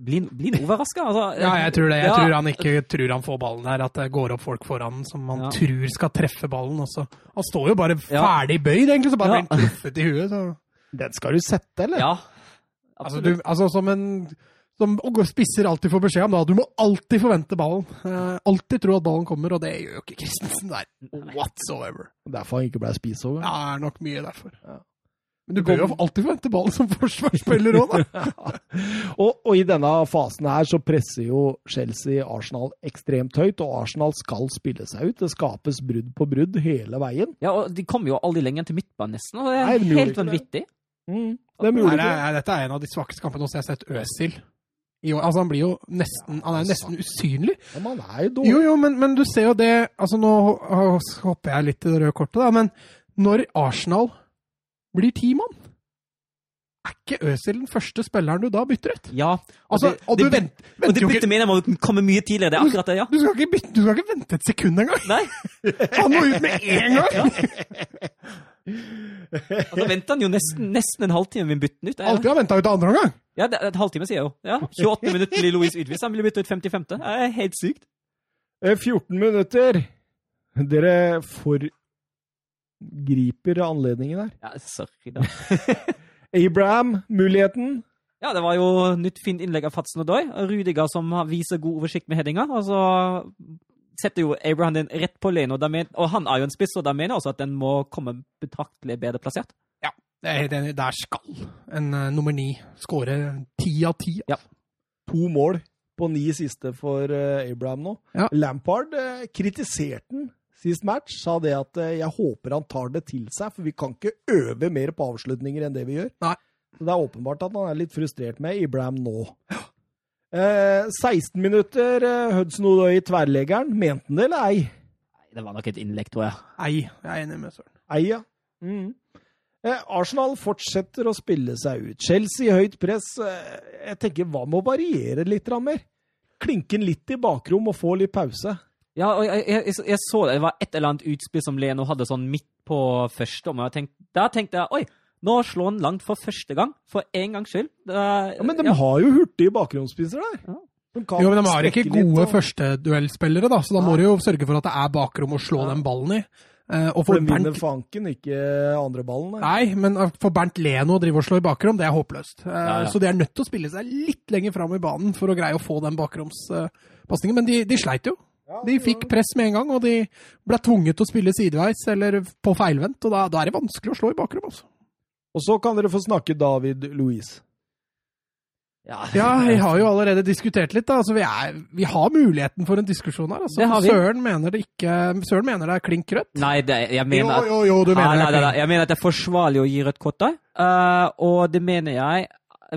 Blir blir han overraska? Altså, Ja, jeg tror det. Jeg ja, tror han ikke tror han får ballen der. At det går opp folk foran som han Ja. tror skal treffe ballen. Også. Han står jo bare ferdig bøyd, egentlig, så bare Ja. blir han truffet i huet. Så. den skal du sette, eller? Ja. Altså, du, altså, som en som spisser alltid får beskjed om da, du må alltid forvente ballen. Uh, alltid tro at ballen kommer, og det gjør jo ikke Christensen der. Whatsoever. Derfor han ikke ble spist over. Ja, det er nok mye derfor. Ja. Men du bør jo alltid forvente ballen som forsvarsspiller òg, da. og, og i denne fasen her så presser jo Chelsea Arsenal ekstremt høyt, og Arsenal skal spille seg ut. Det skapes brudd på brudd hele veien. Ja, og de kom jo aldri lenger til midtbanen, nesten. Og det er Nei, de helt vanvittig. det. Mm. De nei, det. dette er en av de svakeste kampene også jeg har sett Øsil. År. Altså, han blir jo nesten Han er nesten usynlig. Ja, men han er jo dårlig. Jo, jo, men, men du ser jo det Altså, nå hopper jeg litt i det røde kortet, da, men når Arsenal blir ti mann, er ikke Øzil den første spilleren du da bytter ut? Ja. Og Altså, det, og du det, vent, og venter det jo byttet ikke mener jeg må komme mye tidligere. Det er akkurat det, ja. du skal, ikke bytte, du skal ikke vente et sekund engang! Han må ut med en gang! Og så venter han jo nesten, nesten en halvtime med å bytte den ut. Alltid har venta ut andre omgang! Ja, det et halvtime, sier jeg jo. Ja, 28 minutter til Louise Ydvis. Han blir byttet ut 55. Det er helt sykt. Eh, 14 minutter. Dere forgriper anledningen her. Ja, sorry, da. Abraham, muligheten. Ja, det var jo nytt fint innlegg av Fatsen og Doy. Rudiger som viser god oversikt med headinga. Og så setter jo Abraham den rett på Leno, og, han er jo en spiss, og da mener jeg også at den må komme betraktelig bedre plassert. Ja, det er helt enig. Der skal en uh, nummer ni skåre ti av ti. Ja. To mål på ni siste for uh, Abraham nå. Ja. Lampard uh, kritiserte den sist match, sa det at jeg håper han tar det til seg, for vi kan ikke øve mer på avslutninger enn det vi gjør. Nei. Så det er åpenbart at han er litt frustrert med Abraham nå. Eh, 16 minutter eh, Hudson Odoi i tverrleggeren. Mente han det, eller ei? Nei, Det var nok et innlegg, tror jeg. Ei, jeg er enig med Søren. Ei, ja. Mm. Eh, Arsenal fortsetter å spille seg ut. Chelsea i høyt press. Eh, jeg tenker, hva med å variere litt mer? Klinke den litt i bakrom og få litt pause. Ja, og jeg, jeg, jeg, jeg så det. Det var et eller annet utspill som Leno hadde sånn midt på første. Og jeg tenkte, da tenkte jeg oi, nå slår han langt for første gang. For en gangs skyld. Det, Ja, men de har jo hurtige bakgrunnspisser der. Ja. De Jo, men de har ikke gode og- førsteduellspillere, da, så da må de du jo sørge for at det er bakrom å slå Ja. den ballen i. Eh, og For for Bernt... vinner fanken, ikke andre ballen. nei. nei, men eh, for Bernt Leno å drive og slå i bakrom, det er håpløst. Eh, Ja, ja. Så de er nødt til å spille seg litt lenger fram i banen for å greie å få den bakromspasningen. Men de, de sleit jo. De fikk press med en gang, og de ble tvunget til å spille sideveis eller på feilvendt. Og da, da er det vanskelig å slå i bakrom, altså. Og så kan dere få snakke David Louise. Ja, Ja, vi har jo allerede diskutert litt, da. Altså, vi, er, vi har muligheten for en diskusjon her. Altså. Det har vi. Søren mener det ikke Søren mener det er klink rødt. Nei, det, jeg mener at jo, jo, jo, du mener Ah, nei, det nei, er nei. Jeg mener at det er forsvarlig å gi rødt kort der. Uh, og det mener jeg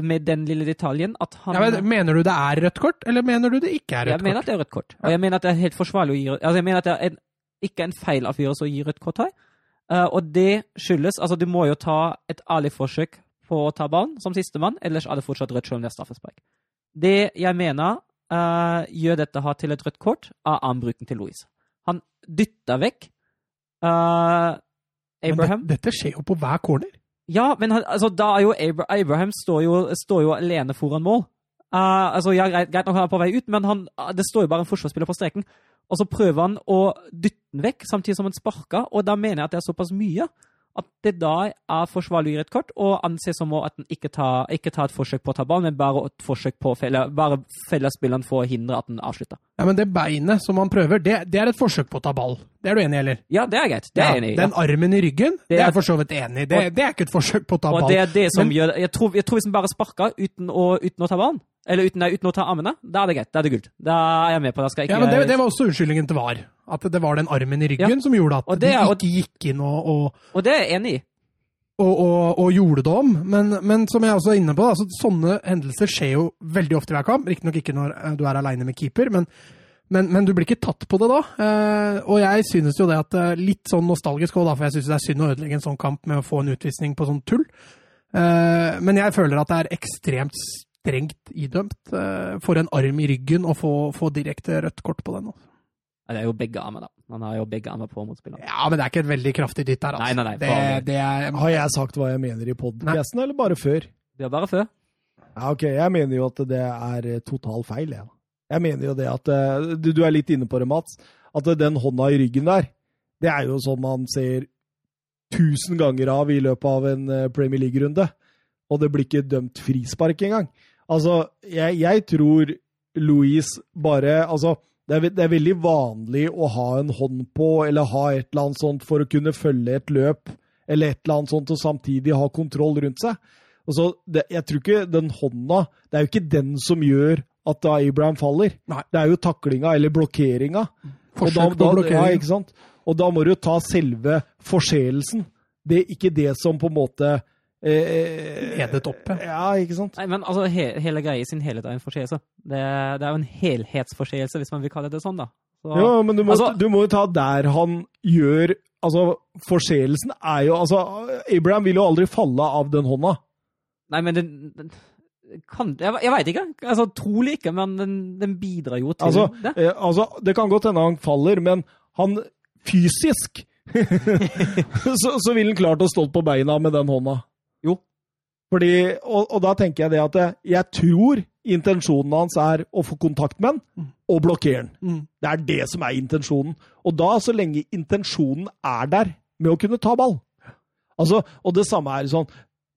med den lille detaljen at han Ja, men, mener du det er rødt kort, eller mener du det ikke er rødt kort? Jeg mener kort? at det er rødt kort. Og jeg mener at det er helt forsvarlig å gi rødt Altså, jeg mener at det er en, ikke en feil avgjørelse å gi rødt kort her. Eh, og det skyldes Altså, du må jo ta et ærlig forsøk på å ta ballen som sistemann, ellers er det fortsatt rødt selv om det er straffespark. Det jeg mener uh, gjør dette her til et rødt kort, er armbruken til Louise. Han dytter vekk eh, Men Abraham. det, dette skjer jo på hver corner. Ja, men han, altså, da er jo Abra Abraham står jo, står jo alene foran mål. Eh, altså, ja, greit nok han er på vei ut, men han, det står jo bare en forsvarsspiller på streken. Og så prøver han å dytte den vekk, samtidig som han sparker, og da mener jeg at det er såpass mye at det da er forsvarlig å gi et kort, og anses som at han ikke tar, ikke tar et forsøk på å ta ballen, men bare et forsøk på å felle, bare felle spilleren for å hindre at den avslutter. Ja, Men det beinet som han prøver, det, det er et forsøk på å ta ball. Det er du enig i, eller? Ja, det er greit. Det er jeg enig i. Den armen i ryggen, det, Det er- jeg for så vidt enig i. Det, det er ikke et forsøk på å ta Og ball. det er det som Men- gjør Jeg tror, jeg tror hvis han bare sparker uten å, uten å ta ballen, eller uten, nei, uten å ta armene, da er det greit. Da er det gult. Da er jeg med på det. Jeg Ja, men det, det var også unnskyldningen til VAR. At det var den armen i ryggen Ja. som gjorde at det de ikke gikk inn og, og, Og det er jeg enig i. og, og, og gjorde det om. Men, men som jeg også er inne på, altså, sånne hendelser skjer jo veldig ofte i hver kamp. Riktignok ikke når eh, du er aleine med keeper, men, men, men du blir ikke tatt på det da. Eh, og jeg synes jo det at eh, Litt sånn nostalgisk òg, for jeg synes det er synd å ødelegge en sånn kamp med å få en utvisning på sånn tull. Eh, men jeg føler at det er ekstremt strengt idømt Får for en arm i ryggen å få, få direkte rødt kort på den. Altså. Det er jo begge armer, da. Han har jo begge armer på motspilleren. Ja, men det er ikke et veldig kraftig dytt her. Altså. Nei, nei, nei, det, det er, Har jeg sagt hva jeg mener i podkasten, eller bare før? Det er bare før. Ja, ok, Jeg mener jo at det er eh, total feil, jeg. Jeg mener jo det at eh, Du, du er litt inne på det, Mats. At den hånda i ryggen der, det er jo sånn man ser tusen ganger av i løpet av en eh, Premier League-runde. Og det blir ikke dømt frispark engang. Altså, jeg, jeg tror Louise bare Altså, det er, det er veldig vanlig å ha en hånd på, eller ha et eller annet sånt for å kunne følge et løp, eller et eller annet sånt, og samtidig ha kontroll rundt seg. Altså, det, jeg tror ikke den hånda Det er jo ikke den som gjør at da Abraham faller. Nei. Det er jo taklinga eller blokkeringa. Forsøk på blokkering. Ja, ikke sant? Og da må du ta selve forseelsen. Det er ikke det som på en måte eh, Ledet opp, ja. Ja, ikke sant? Nei, men altså, he hele greia i sin helhet er en forseelse. Det, det er jo en helhetsforseelse, hvis man vil kalle det sånn, da. Så, Ja, men du må, Altså- du må jo ta der han gjør Altså, forseelsen er jo Altså, Abraham vil jo aldri falle av den hånda. Nei, men den, den kan, Jeg, jeg veit ikke. Altså, Trolig ikke, men den, den bidrar jo til Altså, det. eh, altså, det kan godt hende han faller, men han fysisk så, så ville han klart å stå på beina med den hånda. Fordi, og, og da tenker jeg det at jeg, tror intensjonen hans er å få kontakt med den og blokkere den. Mm. Det er det som er intensjonen. Og da, så lenge intensjonen er der, med å kunne ta ball. Altså, og det samme er sånn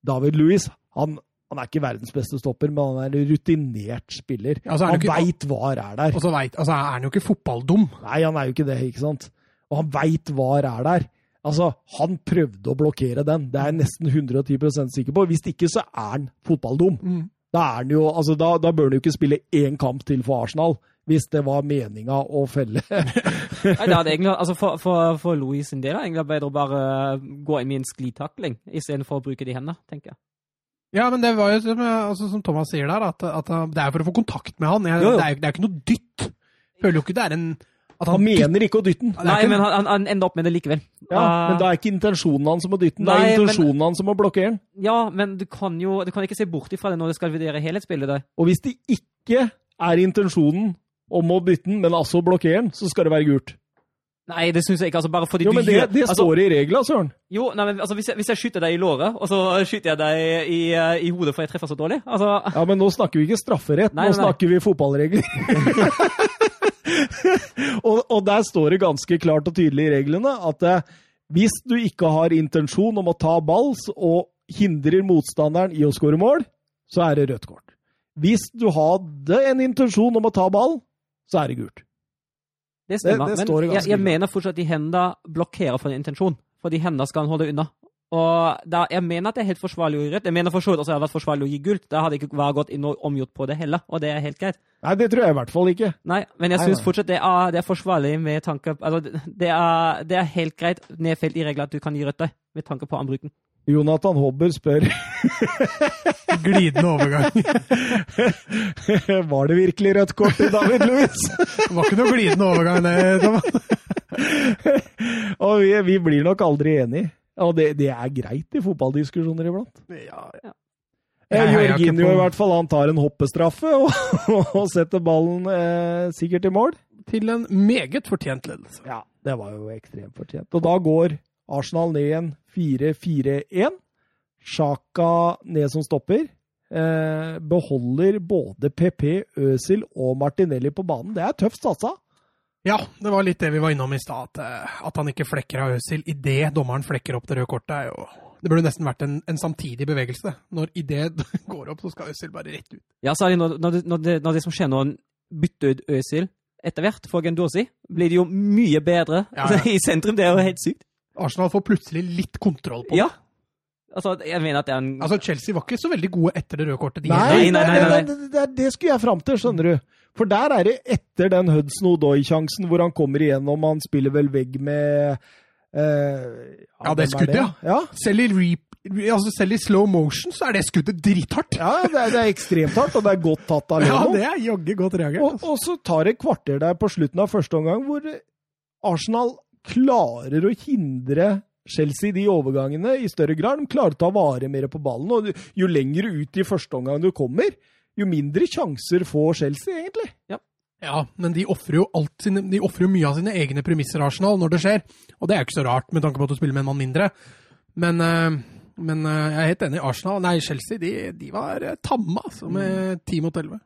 David Louis han, han er ikke verdens beste stopper, men han er en rutinert spiller. Er han veit hva er der. Og så vet, altså, er han jo ikke fotballdum. Nei, han er jo ikke det, ikke sant? Og han veit hva er der. Altså, Han prøvde å blokkere den, det er jeg nesten 110% sikker på. Hvis ikke, så er han fotballdum. Mm. Da, er han jo, altså, da, da bør han jo ikke spille én kamp til for Arsenal, hvis det var meninga å felle. Nei, det hadde egentlig, altså for, for, for Louis sin del er det egentlig bedre å bare gå inn i en sklitakling istedenfor å bruke de hendene, tenker jeg. Ja, men det var jo som, altså, som Thomas sier der, at, at det er for å få kontakt med han. Jeg, Jo, jo. Det, er, det er ikke noe dytt. Føler jo ikke det er en at Han mener ikke å dytte den. Nei, men han, han, han ender opp med det likevel. Ja, Uh, men det er ikke intensjonen hans som å dytte den, det er intensjonen hans som å blokkere den. Ja, men du kan jo du kan ikke se bort ifra det når du skal vurdere helhetsbildet der. Og hvis det ikke er intensjonen om å dytte den, men altså blokkere den, så skal det være gult. Nei, det syns jeg ikke. altså Bare fordi Jo, du men det, det altså, står i reglene, Søren. Jo, nei, men altså, hvis, jeg, hvis jeg skyter deg i låret, og så skyter jeg deg i, eh, i hodet for jeg treffer så dårlig altså, Ja, men nå snakker vi ikke strafferett, Nei, nå nei, nei. snakker vi fotballregler. og, og der står det ganske klart og tydelig i reglene at eh, hvis du ikke har intensjon om å ta ball og hindrer motstanderen i å skåre mål, så er det rødt kort. Hvis du hadde en intensjon om å ta ball, så er det gult. Det stemmer. Det- det men jeg, jeg mener fortsatt at de hendene blokkerer for en intensjon. Fordi hendene skal han holde unna. Og da, jeg mener at det er helt forsvarlig å gi rødt. Jeg mener for så vidt også at det hadde vært forsvarlig å gi gult. Da hadde jeg ikke vært gått inn og omgjort på det heller, og det er helt greit. Nei, det tror jeg i hvert fall ikke. Nei, men jeg syns fortsatt det er, det er forsvarlig med tanke Altså, det- det er, det er helt greit nedfelt i reglene at du kan gi rødt der, med tanke på anbruken. Jonathan Hobber spør glidende overgang. Var det virkelig rødt kort til David Louis? Det var ikke noe glidende overgang, det. Thomas. og vi, vi blir nok aldri enige. Og det, det er greit i fotballdiskusjoner iblant. Ja, ja. Eh, på- i hvert fall, han tar en hoppestraffe og, og setter ballen eh, sikkert i mål. Til en meget fortjent ledelse. Ja, det var jo ekstremt fortjent. Og da går Arsenal ned igjen 4-4-1. Sjaka ned som stopper. Eh, beholder både PP, Øsil og Martinelli på banen. Det er tøft satsa. Ja, det var litt det vi var innom i stad. At, eh, at han ikke flekker av Øzil idet dommeren flekker opp det røde kortet, er jo Det burde nesten vært en, en samtidig bevegelse. Når idet det går opp, så skal Øzil bare rett ut. Ja, særlig når, når, det, når, det, når det som skjer når han bytter ut Øzil etter hvert for Gendosi, blir det jo mye bedre Ja, ja. i sentrum. Det er jo helt sykt. Arsenal får plutselig litt kontroll på det. Ja. Altså, jeg mener at det er en Altså, Chelsea var ikke så veldig gode etter det røde kortet. De Nei, Nei, nei, nei, det, det, det skulle jeg fram til, skjønner du. For der er det etter den Hudson Odoi-sjansen hvor han kommer igjennom, han spiller vel vegg med eh, Ja, det hvem er skuddet, ja. ja. Selv i, reap, altså selv i slow motion så er det skuddet drithardt. Ja, det er, det er ekstremt hardt, og det er godt tatt av Leno. Ja, det er jaggu godt reagert. og, Altså. og så tar det et kvarter der på slutten av første omgang hvor Arsenal klarer å hindre Chelsea de overgangene i større grad. De klarer å ta vare mer på ballen. og Jo lenger ut i første omgang du kommer, jo mindre sjanser får Chelsea, egentlig. Ja, men de ofrer jo, sine, de offrer jo mye av sine egne premisser, Arsenal, når det skjer. Og det er jo ikke så rart, med tanke på at du spiller med en mann mindre. Men, eh, men eh, jeg er helt enig. Arsenal, nei, Chelsea, de, de var eh, tamme, altså, med 10 mot 11.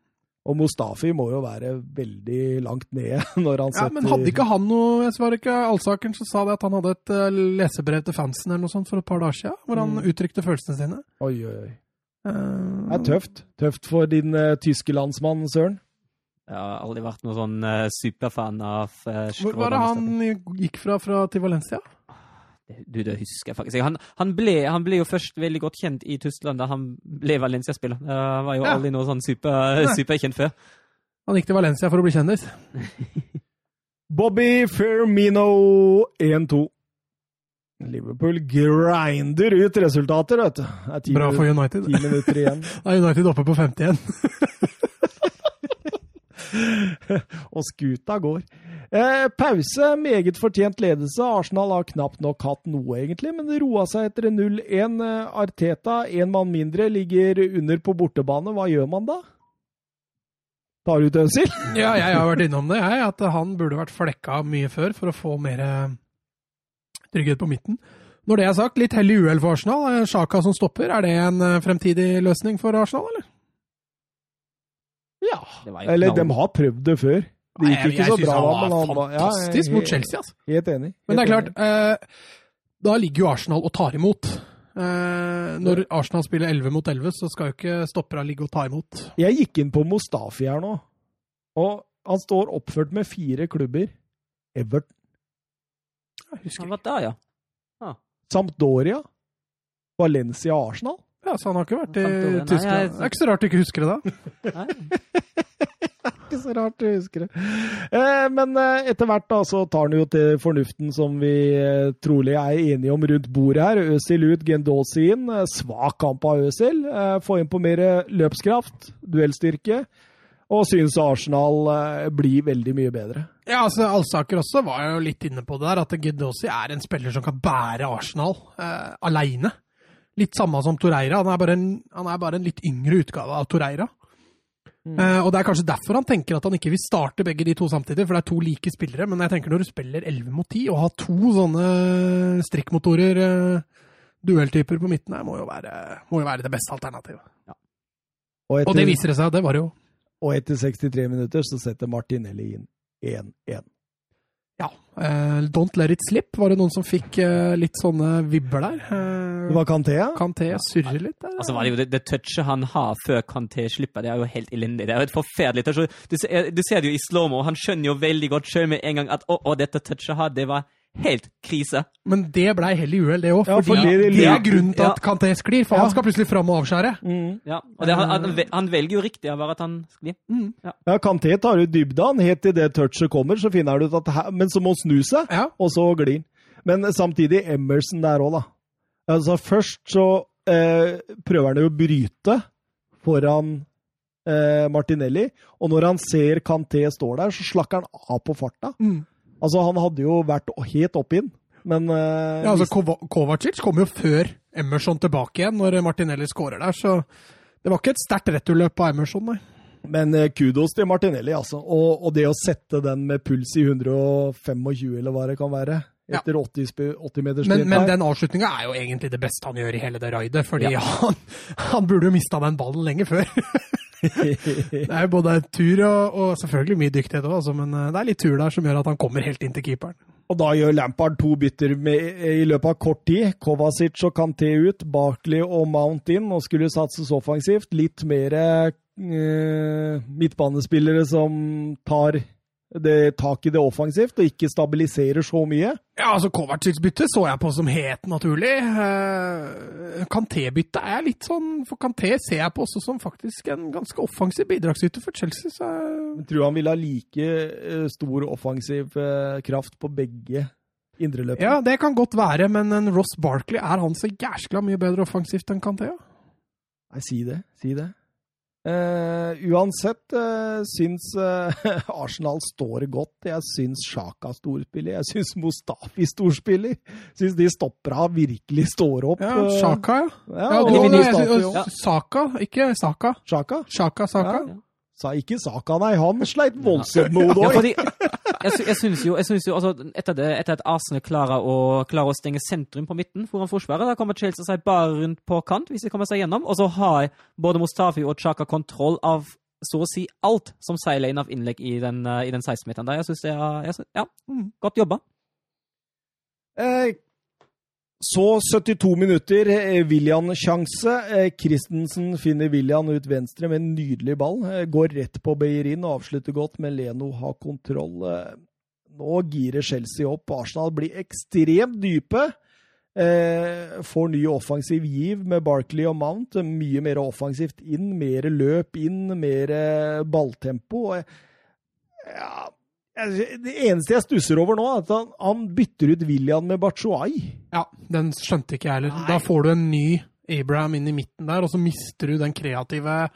Og Mustafi må jo være veldig langt nede når han setter Ja, men hadde ikke han noe Jeg svarer ikke Alsakeren som sa det at han hadde et lesebrev til fansen eller noe sånt for et par dager siden, hvor han Mm. uttrykte følelsene sine. Oi, oi, oi. Eh, Det er tøft. Tøft for din uh, tyske landsmann, Søren. Jeg har aldri vært noen sånn uh, superfan av uh, Hvor var det han gikk fra, fra til Valencia? Du, det husker jeg faktisk. Han, han, ble, han ble jo først veldig godt kjent i Tyskland da han ble Valencia-spiller. Han var jo Ja. aldri noe sånn super, superkjent før. Han gikk til Valencia for å bli kjendis. Bobby Firmino 1-2. Liverpool grinder ut resultater, vet du. Bra for United. ti minutter igjen. Da er United oppe på 50 igjen. Og skuta går. Eh, pause, meget fortjent ledelse. Arsenal har knapt nok hatt noe, egentlig, men det roa seg etter 0-1. Eh, Arteta, én mann mindre, ligger under på bortebane. Hva gjør man da? Tar ut Øzil? Ja, jeg har vært innom det, jeg. At han burde vært flekka mye før for å få mer eh, trygghet på midten. Når det er sagt, litt hell i uhell for Arsenal. Sjaka som stopper, er det en eh, fremtidig løsning for Arsenal, eller? Ja. Eller de har prøvd det før. Det Nei, gikk jeg- ikke jeg så bra han var men han var ja, Fantastisk jeg- mot Chelsea, altså. Helt enig. Men det er klart, eh, da ligger jo Arsenal og tar imot. Eh, når Arsenal spiller 11 mot 11, så skal jo ikke stopperne ligge og ta imot. Jeg gikk inn på Mustafi her nå, og han står oppført med fire klubber. Everton, Jeg husker Han ikke. var der, ja. Sampdoria, Valencia Arsenal. Ja, så han har ikke vært i Sampdoria. Nei, Tyskland. jeg- Det er ikke så rart du ikke husker det, da. Nei. Ikke så rart du husker det. Eh, men eh, etter hvert da, så tar han jo til fornuften som vi eh, trolig er enige om rundt bordet her. Øzil ut, Gendosi inn. Svak kamp av Øzil. Få inn på mer løpskraft, duellstyrke. Og syns Arsenal eh, blir veldig mye bedre. Ja, altså Alsaker også var jo litt inne på det der, at Gedosi er en spiller som kan bære Arsenal eh, aleine. Litt samme som Torreira. Han er, bare en, han er bare en litt yngre utgave av Torreira. Eh, og Det er kanskje derfor han tenker at han ikke vil starte begge de to samtidig, for det er to like spillere. Men jeg tenker når du spiller 11 mot 10, og har to sånne strikkmotorer, eh, duelltyper på midten her, må jo være, må jo være det beste alternativet. Og Og det viser det seg, det var det jo. Og etter 63 minutter så setter Martinelli inn 1-1. Ja. Uh, don't let it slip, var det noen som fikk uh, litt sånne vibber der? Uh, Det var Kanté, ja? Kanté surrer litt der? Altså var det jo det, det touchet han har før Kanté slipper, det er jo helt elendig. Det er jo et forferdelig touch. Du, ser- du ser det jo i slow-mo, han skjønner jo veldig godt sjøl med en gang at å, å, dette touchet her, det var helt krise. Men det blei hell i uhell, det òg. Ja, fordi fordi det- det er grunnen til Ja. at Kanté sklir, for Ja. han skal plutselig fram og avskjære. Mm. Ja, og det, han, han, velger jo riktig av at han sklir. Ja, Kanté tar ut dybden. Helt til det touchet kommer, så finner han ut at her, Men så må han snu seg, Ja. og så glir han. Men samtidig Emerson der òg, da. Altså, først så eh, prøver han jo å bryte foran eh, Martinelli, og når han ser Kanté står der, så slakker han av på farta. Mm. Altså, han hadde jo vært helt opp inn, men uh, Ja, altså hvis- Kovacic kom jo før Emerson tilbake igjen, når Martinelli skårer der, så det var ikke et sterkt returløp av Emerson, nei. Men eh, kudos til Martinelli, altså. Og, og det å sette den med puls i 125, eller hva det kan være, Ja. etter 80, sp- 80 meters Men, men den avslutninga er jo egentlig det beste han gjør i hele det raidet, fordi han, han burde jo mista den ballen lenge før. Det er jo både tur og, og selvfølgelig mye dyktighet òg, altså, men eh, det er litt tur der som gjør at han kommer helt inn til keeperen. Og da gjør Lampard to bytter med, i løpet av kort tid. Kovacic og Kanté ut, Barkley og Mount inn, og skulle satses offensivt. Litt mer eh, midtbanespillere som tar det tak i det offensivt, og ikke stabiliserer så mye. Ja, altså Kovacic-byttet så jeg på som helt naturlig. Eh, Kanté-byttet er litt sånn For Kanté ser jeg på også som faktisk en ganske offensiv bidragsyter for Chelsea. Så jeg- tror han vil ha like eh, stor offensiv eh, kraft på begge indreløpene. ja, det kan godt være, men en Ross Barkley, er han så jæskla mye bedre offensivt enn Kanté? Ja? Nei, si det. Si det. Eh, uansett uh, syns eh, Arsenal står godt. Jeg syns Sjaka storspiller. Jeg syns Mustafi storspiller. Syns de stopper av, virkelig står opp. Ja, Sjaka, ja. Ja, ja og og, og også. Saka, ikke Saka. Sjaka? Sjaka, Saka. Ja. Sa ikke Saka, nei. Han sleit voldsomt med Ja, Odoi. fordi jeg, jeg syns jo, jeg synes jo altså, etter, det, etter at Arsenal klarer å, klarer å stenge sentrum på midten foran forsvaret, da kommer Chelsea seg bare rundt på kant hvis de kommer seg gjennom. Og så har både Mustafi og Chaka kontroll av så å si alt som seiler inn av innlegg i den, uh, den 16-meteren der. Jeg syns det er jeg synes, Ja, mm, godt jobba. Eh, så 72 minutter, eh, William-sjanse. Eh, Christensen finner William ut venstre med en nydelig ball. Eh, går rett på Beirin og avslutter godt, men Leno har kontroll. Nå girer Chelsea opp. Arsenal blir ekstremt dype. Får ny offensiv giv med Barkley og Mount. Mye mer offensivt inn, mer løp inn, mer balltempo. Ja, det eneste jeg stusser over nå, er at han, han bytter ut William med Bachuay. Ja, den skjønte ikke jeg heller. Nei. Da får du en ny Abraham inn i midten der, og så mister du den kreative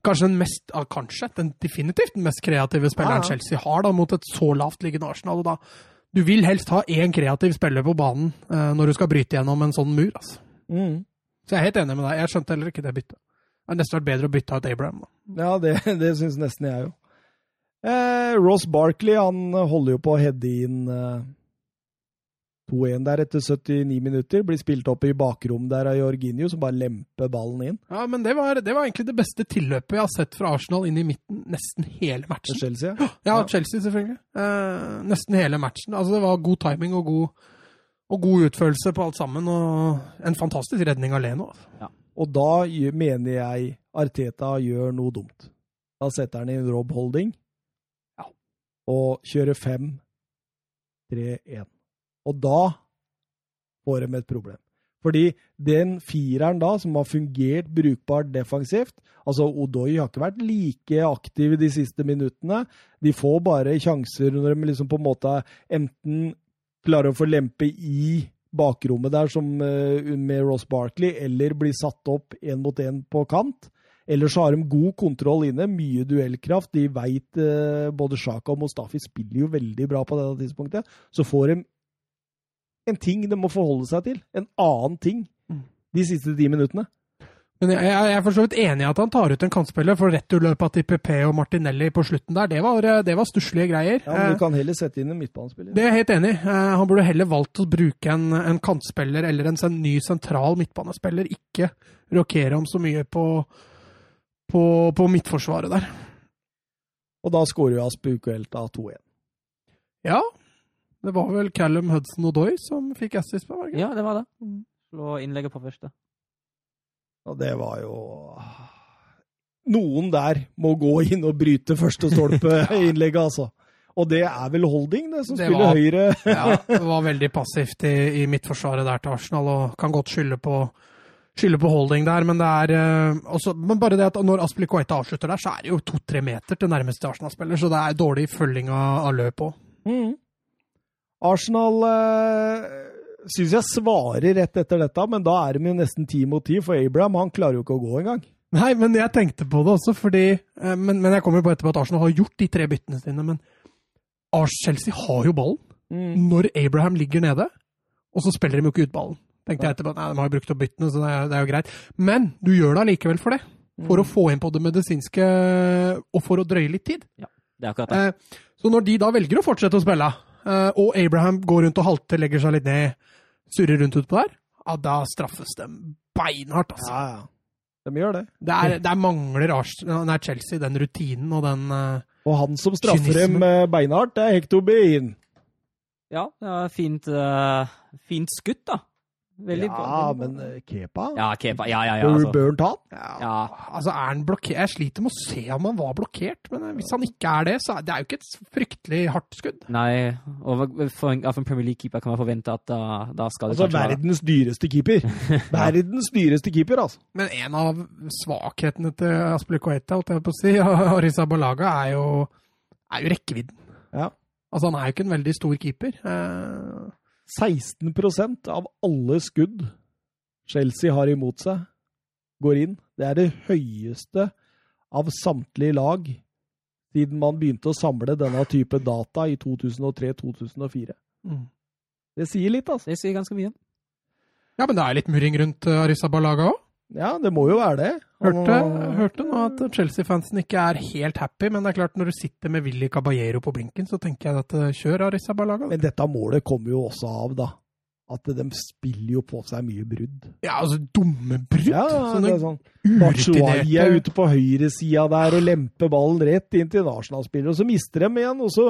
Kanskje den mest, ja, kanskje, den definitivt den mest kreative spilleren Ja, ja. Chelsea har da, mot et så lavtliggende Arsenal. og da Du vil helst ha én kreativ spiller på banen eh, når du skal bryte gjennom en sånn mur. altså. Mm. Så jeg er helt enig med deg. Jeg skjønte heller ikke det byttet. Det hadde nesten vært bedre å bytte ut Abraham. Da. Ja, det, det syns nesten jeg jo. Eh, Ross Barkley han holder jo på å heade inn eh, 2-1 der etter 79 minutter. Blir spilt opp i bakrom der av Jorginho, som bare lemper ballen inn Ja, men det var, det var egentlig det beste tilløpet jeg har sett fra Arsenal inn i midten nesten hele matchen. Chelsea. Ja, Ja. Chelsea selvfølgelig. Eh, nesten hele matchen. Altså, det var god timing og god, Og god utførelse på alt sammen, og en fantastisk redning av Leno. Ja. Og da mener jeg Arteta gjør noe dumt. Da setter han inn Rob Holding. Og kjører 5-3-1. Og da får de et problem. Fordi den fireren da, som har fungert brukbart defensivt Altså, Odoi har ikke vært like aktiv de siste minuttene. De får bare sjanser når de liksom på en måte enten klarer å få lempe i bakrommet der som eh, med Ross Barkley, eller blir satt opp én mot én på kant. Ellers så har de god kontroll inne, mye duellkraft. De veit eh, Både Sjaka og Mustafi spiller jo veldig bra på dette tidspunktet. Så får de en ting de må forholde seg til. En annen ting Mm. de siste ti minuttene. Men jeg, jeg er for så vidt enig i at han tar ut en kantspiller, for returløpet til PP og Martinelli på slutten der, det var, det var stusslige greier. Ja, men Eh, Du kan heller sette inn en midtbanespiller. Det er jeg helt enig i. Eh, Han burde heller valgt å bruke en, en kantspiller eller en en ny sentral midtbanespiller, ikke rokere om så mye på, på, på midtforsvaret der. Og da skårer jo Aspukuelta 2-1. Ja, det var vel Callum Hudson Odoi som fikk assist på, var? Ja, det var det. Mm. Slå innlegget på første. Og det var jo Noen der må gå inn og bryte første stolpe-innlegget, altså. Og det er vel Holding, det, som Det spiller var- høyre. Ja, det var veldig passivt i, i midtforsvaret der til Arsenal, og kan godt skylde på, skylde på holding der, men det er eh, også, Men bare det at når Aspilicueta avslutter der, så er det jo to-tre meter til nærmeste Arsenal-spiller, så det er dårlig følging av, av løp òg. Mm. Arsenal øh, syns jeg svarer rett etter dette, men da er de jo nesten ti mot ti, for Abraham han klarer jo ikke å gå engang. Nei, men jeg tenkte på det også, fordi eh, Men, men jeg kommer jo på etterpå at Arsenal har gjort de tre byttene sine, men Ars Chelsea har jo ballen Mm. når Abraham ligger nede, og så spiller de jo ikke ut ballen. Tenkte jeg etterpå, nei, De har jo brukt opp byttene, så det er, det er jo greit. Men du gjør det allikevel for det. For å få inn på det medisinske, og for å drøye litt tid. Det er akkurat det. Eh, så når de da velger å fortsette å spille, eh, og Abraham går rundt og halter, legger seg litt ned, surrer rundt utpå der, ja, da straffes de beinhardt, altså. Ja, ja. De gjør det. Det er, der mangler Arsenal, nei, Chelsea den rutinen og den eh, Og han som straffer Kynisme. dem eh, beinhardt, det er Hector Bein. Ja, det er fint, uh, fint skutt, da. Veldig Ja, men eh, Kepa? Ja, Kepa. Ja, ja, ja. Altså. bør han ta ja, Ja. Altså, er han blokkert? Jeg sliter med å se om han var blokkert, men eh, hvis han ikke er det, så er det er jo ikke et fryktelig hardt skudd. Nei, og for en, for en Premier League-keeper kan man forvente at da, da skal det Altså kanskje være verdens dyreste keeper. Verdens dyreste keeper, altså. Men en av svakhetene til Aspilicueta, holdt jeg på å si, Arisa Balaga, er jo, er jo rekkevidden. Ja. Altså, han er jo ikke en veldig stor keeper. Eh, 16% av alle skudd Chelsea har imot seg, går inn. Det er det høyeste av samtlige lag siden man begynte å samle denne type data i 2003-2004. mm. Det sier litt, altså. Det sier ganske mye. Ja, men det er litt murring rundt Arisabalaga Arisa Balaga òg. Ja, det må jo være det. Han- Hørte, hørte nå at Chelsea-fansen ikke er helt happy, men det er klart når du sitter med Willy Caballero på blinken, så tenker jeg at eh, kjør Arisa Balaga. Men dette målet kommer jo også av, da. At de spiller jo på seg mye brudd. Ja, altså dumme brudd. Ja, Sånne sånn. Batshuayi er ute på høyresida der og lemper ballen rett inn til nasjonalspilleren, og så mister de igjen. og så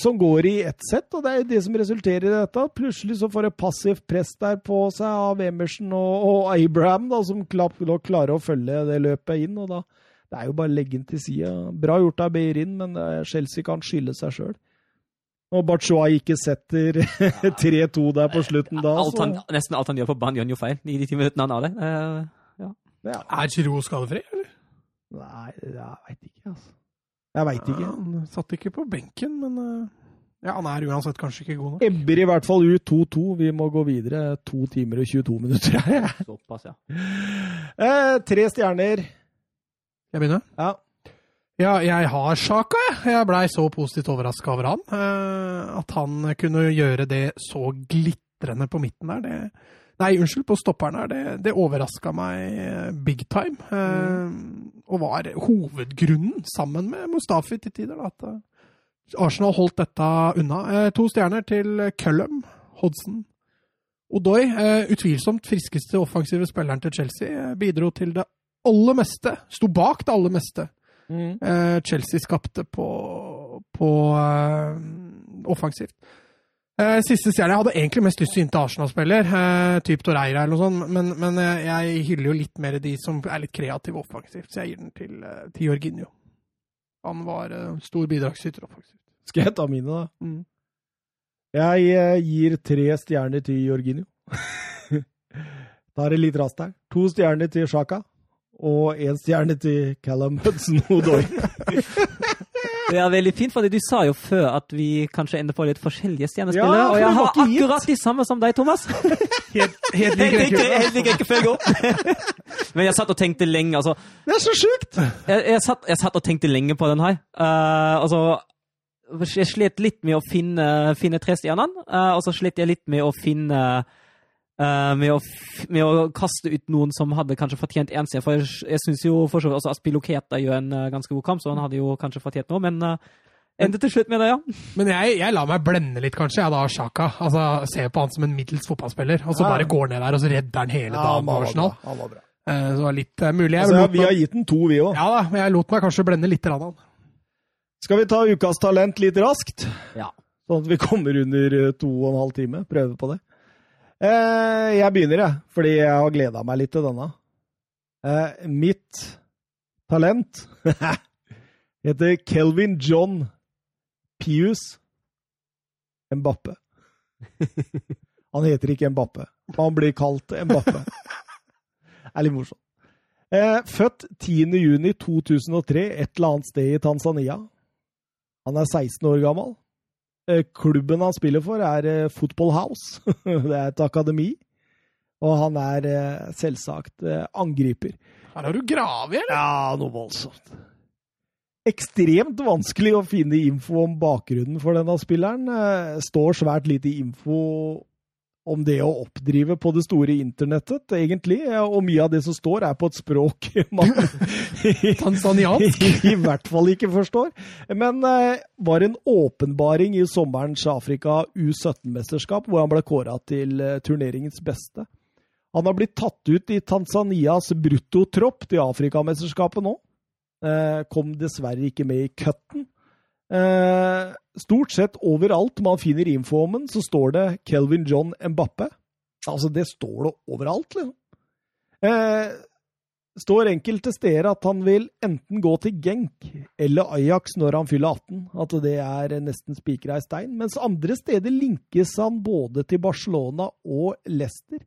som går i ett sett, og det er det som resulterer i dette. Plutselig så får det passivt press der på seg av Emerson og, og Abraham, da, som klarer å følge det løpet inn. og da Det er jo bare å legge den til sida. Bra gjort av Beirin, men eh, Chelsea kan skylde seg sjøl. Og Batshuayi ikke setter 3-2 der på slutten da. Alt han, så, nesten alt han gjør på banen, gjør han jo feil i de ti minuttene han har det. Uh, ja. Er Giroud skadefri, eller? Nei, jeg veit ikke, altså. Jeg veit ikke. Han satt ikke på benken, men eh, ja, han er uansett kanskje ikke god nok. Ebber i hvert fall ut 2-2. Vi må gå videre. To timer og 22 minutter såpass, ja. Eh, tre stjerner. Jeg begynner? Ja. Ja, jeg har Sjaka, jeg. Blei så positivt overraska over han. eh, at han kunne gjøre det så glitrende på midten der. Det, nei, unnskyld, på stopperen her. Det, det overraska meg eh, big time. Mm. Og var hovedgrunnen, sammen med Mustafi til tider, at Arsenal holdt dette unna. To stjerner til Cullum, Hodson. Odoi, utvilsomt friskeste offensive spilleren til Chelsea, bidro til det aller meste. Sto bak det aller meste eh, Chelsea skapte på, på uh, offensivt. Uh, siste stjerne. Jeg hadde egentlig mest lyst til å inn til Arsenal-spiller, uh, typ Torreira eller noe sånt, men, men eh, jeg hyller jo litt mer de som er litt kreative offensivt, så jeg gir den til, uh, til Jorginho. Han var stor bidragsyter offensivt. Skal jeg ta mine, da? Mm. Jeg gir tre stjerner til Jorginho. er det litt raskt her. To stjerner til Sjaka. Og én stjerne til Callum Hudson Odoi. Det er veldig fint, for du sa jo før at vi kanskje ender på litt forskjellige stjernespillere. Ja, for og jeg har akkurat de samme som deg, Thomas. Helt, helt lik Helt riktig, rekkefølge. riktig. Men jeg satt og tenkte lenge, altså. Det er så sjukt! Jeg, jeg, satt, jeg satt og tenkte lenge på den her. Uh, altså, jeg slet litt med å finne, finne tre stjernene, uh, og så slet jeg litt med å finne eh, med, å, med å kaste ut noen som hadde kanskje fortjent én stjerne. For jeg, jeg syns jo for så vidt også Aspiloketa gjør en uh, ganske god kamp, så han hadde jo kanskje fortjent noe, men uh, endte til slutt med det, ja. Men jeg, jeg lar meg blende litt, kanskje, jeg da, Sjaka. Altså, ser på han som en middels fotballspiller, og så Ja. bare går ned der og så redder han hele dagen på Arsenal. Han var bra. Eh, Så det var litt mulig. Jeg Altså, ja, vi har gitt den to, vi òg. ja da, men jeg lot meg kanskje blende litt. av han. Skal vi ta ukas talent litt raskt? Ja. Sånn at vi kommer under to og en halv time. Prøve på det. Eh, jeg begynner, jeg. Fordi jeg har gleda meg litt til denne. Eh, mitt talent heter Kelvin John Pius Mbappe. Han heter ikke Mbappe. Han blir kalt Mbappe. Det er litt morsomt. Eh, født 10.6.2003 et eller annet sted i Tanzania. Han er 16 år gammel. Eh, Klubben han spiller for, er eh, Football House. Det er et akademi. Og han er eh, selvsagt angriper. Her har du gravet, eller? Ja, noe voldsomt. Ekstremt vanskelig å finne info om bakgrunnen for denne spilleren. Står svært lite info om det å oppdrive på det store internettet, egentlig. Og mye av det som står, er på et språk man Tanzaniansk? i hvert fall ikke forstår. Men eh, var en åpenbaring i sommerens Afrika U17-mesterskap, hvor han ble kåra til eh, turneringens beste. Han har blitt tatt ut i Tanzanias bruttotropp til Afrikamesterskapet nå. Eh, kom dessverre ikke med i cutten. Eh, stort sett overalt man finner info om den, så står det Kelvin John Mbappe. Altså, det står det overalt, liksom. Eh, står enkelte steder at han vil enten gå til Genk eller Ajax når han fyller 18. At det er nesten spikra i stein. Mens andre steder linkes han både til Barcelona og Leicester.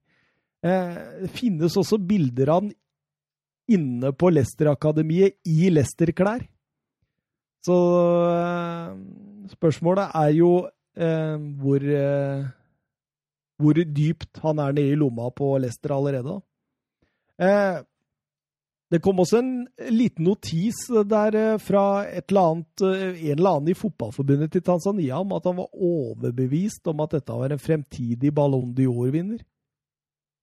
Eh, finnes også bilder av han inne på Leicester-akademiet i Leicester-klær. Så eh, spørsmålet er jo eh, hvor eh, hvor dypt han er nede i lomma på Leicester allerede. Eh, det kom også en liten notis der eh, fra eller annet, eh, en eller annen i fotballforbundet til Tanzania om at han var overbevist om at dette var en fremtidig Ballon d'Or-vinner.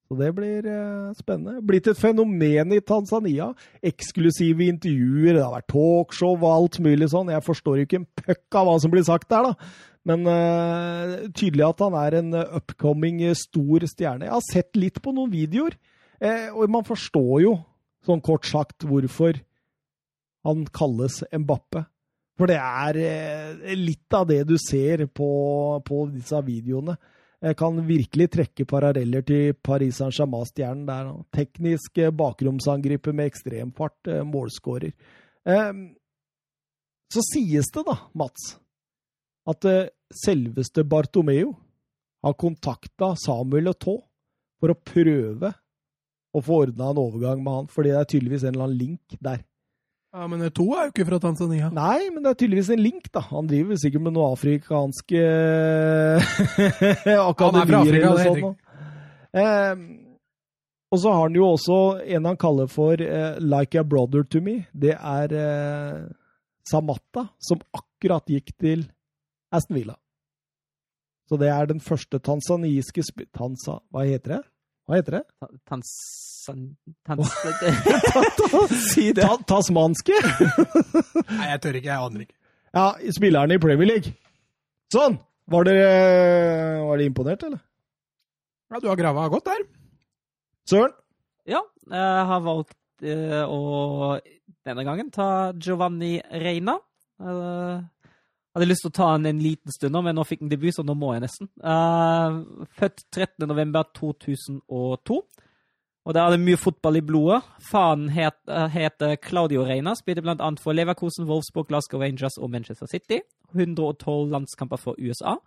Så det blir eh, spennende. Blitt et fenomen i Tanzania. Eksklusive intervjuer, det har vært talkshow og alt mulig sånn. Jeg forstår jo ikke en puck av hva som blir sagt der, da. Men eh, tydelig at han er en upcoming eh, stor stjerne. Jeg har sett litt på noen videoer, eh, og man forstår jo, sånn kort sagt, hvorfor han kalles Mbappe. For det er eh, litt av det du ser på, på disse videoene. Jeg kan virkelig trekke paralleller til Paris Saint-Germain-stjernen der. Teknisk eh, bakromsangriper med ekstremfart, eh, målskårer. Eh, så sies det da, Mats, at eh, selveste Bartomeo har kontakta Samuel Eto'o for å prøve å få ordna en overgang med han, fordi det er tydeligvis en eller annen link der. Ja, men to er jo ikke fra Tanzania. Nei, men det er tydeligvis en link, da. Han driver sikkert med noe afrikanske akademier eller noe er sånn. Eh, og så har han jo også en han kaller for eh, 'Like a Brother to Me'. Det er eh, Samatta, som akkurat gikk til Aston Villa. Så det er den første tansaniske sp... Tansa... Hva heter det? Hva heter det? Tans... Tans... si det. Ta tasmanske? Nei, jeg tør ikke. Jeg aner ikke. Ja, spillerne i Premier League. Sånn! Var dere, var dere imponert, eller? Ja, Du har grava godt der. Søren? Ja, jeg har valgt eh, å denne gangen ta Giovanni Reina. Eh, hadde lyst til å ta den en liten stund, men nå fikk han debut, så nå må jeg nesten. Uh, født 13.11.2002. Og der er det mye fotball i blodet. Faren het, heter Claudio Reina, spilte bl.a. for Leverkosen, Wolfsburg, Glasgow Rangers og Manchester City. 112 landskamper for USA.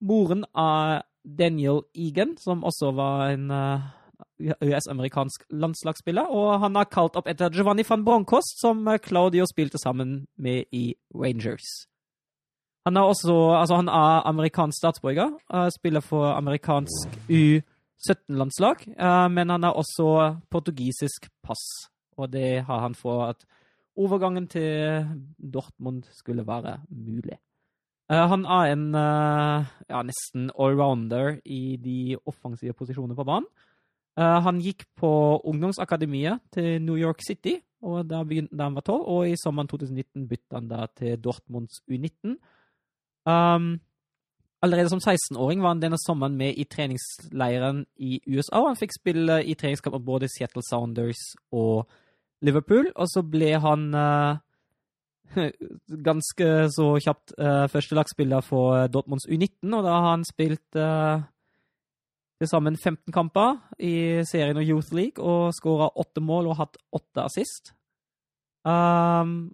Moren er Daniel Egan, som også var en uh, US-amerikansk landslagsspiller. Og han er kalt opp etter Giovanni van Bronckhorst, som Claudio spilte sammen med i Rangers. Han er også altså han er amerikansk statsborger, uh, spiller for amerikansk U17-landslag, uh, men han har også portugisisk pass. Og det har han for at overgangen til Dortmund skulle være mulig. Uh, han er en ja, nesten allrounder i de offensive posisjonene på banen. han gikk på ungdomsakademiet til New York City og da, han var 12, og i sommeren 2019 bytta han da til Dortmunds U19. Um, allerede som 16-åring var han denne sommeren med i treningsleiren i USA. Han fikk spille i treningskamper både Seattle Sounders og Liverpool. Og så ble han uh, ganske så kjapt uh, førstelagsspiller for Dortmunds U19, og da har han spilt uh, til sammen 15 kamper i serien og Youth League og skåra åtte mål og hatt åtte assist. Um,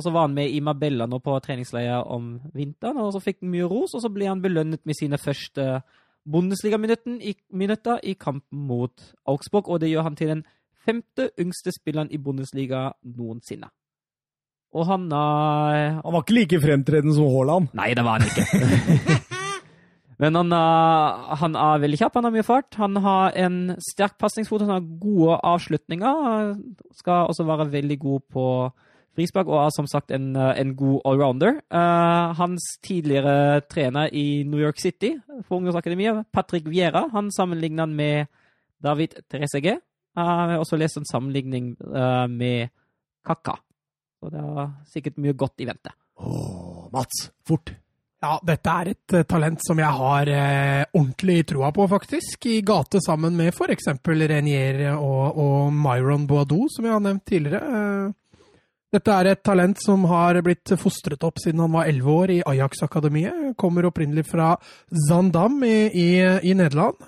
og så var han med i Mabella nå på treningsleir om vinteren, og så fikk han mye ros, og så ble han belønnet med sine første Bundesliga-minutter i, i kampen mot Augsburg, og det gjør han til den femte yngste spilleren i Bundesliga noensinne. Og han har Han var ikke like fremtredende som Haaland? Nei, det var han ikke. Men han er, han er, veldig kjapp, han har mye fart. Han har en sterk pasningsfot, han har gode avslutninger. Han skal også være veldig god på frispark og er som sagt en, en god allrounder. Uh, hans tidligere trener i New York City for ungdomsakademiet, Patrick Viera, han sammenligner han med David Trezeguet. Uh, jeg har også lest en sammenligning uh, med Kaka. Så det er sikkert mye godt i vente. Åh, Mats, fort! Ja, dette er et talent som jeg har eh, ordentlig troa på, faktisk. I gate sammen med f.eks. Renier og, og Myron Boadou, som jeg har nevnt tidligere. Uh, dette er et talent som har blitt fostret opp siden han var elleve år i Ajax-akademiet. Kommer opprinnelig fra Zandam i, i, i Nederland.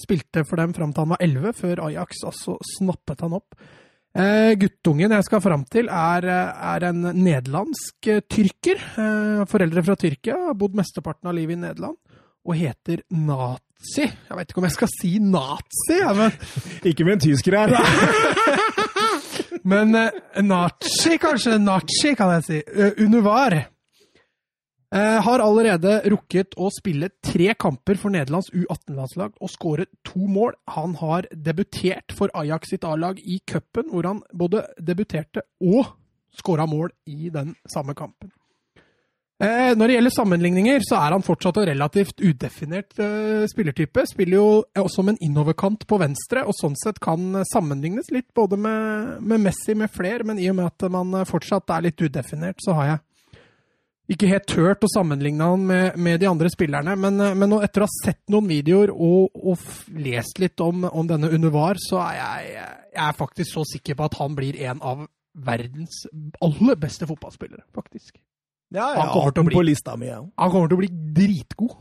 spilte for dem fram til han var elleve, før Ajax altså snappet han opp. Eh, guttungen jeg skal fram til, er, er en nederlandsk eh, tyrker. Eh, foreldre fra Tyrkia, har bodd mesteparten av livet i Nederland, og heter Nazi. Jeg vet ikke om jeg skal si nazi, men Ikke med en tysker her. Men uh, Nachi, kanskje? Nachi, kan jeg si. Uh, Univar uh, har allerede rukket å spille tre kamper for Nederlands U18-landslag og skåret to mål. Han har debutert for Ajax sitt A-lag i cupen, hvor han både debuterte og skåra mål i den samme kampen. Eh, når det gjelder sammenligninger, så er han fortsatt en relativt udefinert eh, spillertype. Spiller jo også med en innoverkant på venstre, og sånn sett kan sammenlignes litt både med, med Messi med fler, men i og med at man fortsatt er litt udefinert, så har jeg ikke helt tørt å sammenligne han med, med de andre spillerne, men, men, etter å ha sett noen videoer og, og lest litt om, om denne Univar, så er jeg, jeg er faktisk så sikker på at han blir en av verdens aller beste fotballspillere, faktisk. Ja, jeg har den på lista mi, ja. Han kommer til å bli dritgod.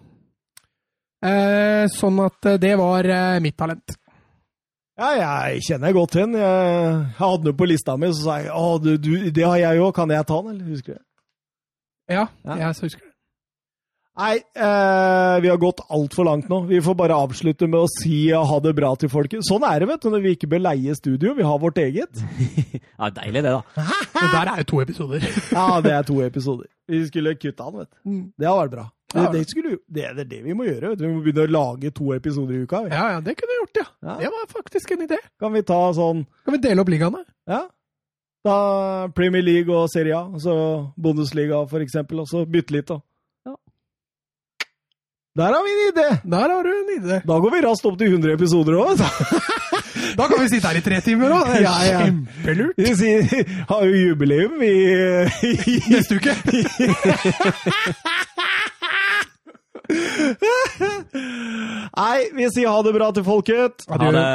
Eh, sånn at det var eh, mitt talent. Ja, jeg kjenner godt igjen. Jeg hadde den på lista mi, så sa jeg å, du, du, det har jeg òg, kan jeg ta den, eller husker du? Ja, ja. jeg husker det. Nei, eh, vi har gått altfor langt nå. Vi får bare avslutte med å si ha det bra til folket. Sånn er det, vet du, når vi ikke bør leie studio. Vi har vårt eget. ja, Deilig, det, da. Men der er jo to episoder. ja, det er to episoder. Vi skulle kutte den, vet du. Mm. Det har vært bra. Det, det, skulle, det, er det vi må gjøre. vet du. Vi må begynne å lage to episoder i uka. Vi. Ja, ja, det kunne vi gjort, ja. ja. Det var faktisk en idé. Kan vi ta sånn Kan vi dele opp ligaene? Ja. Da Premier League og Serie A, altså Bundesliga for eksempel, og så bytte litt, da. Der har vi en idé! Der har du en idé. Da går vi raskt opp til 100 episoder òg, Da kan vi sitte her i tre timer òg! Det er ja, ja. kjempelurt. Vi sier, har jo jubileum i, i Neste uke! Nei, vi sier ha det bra til folket. Ha det.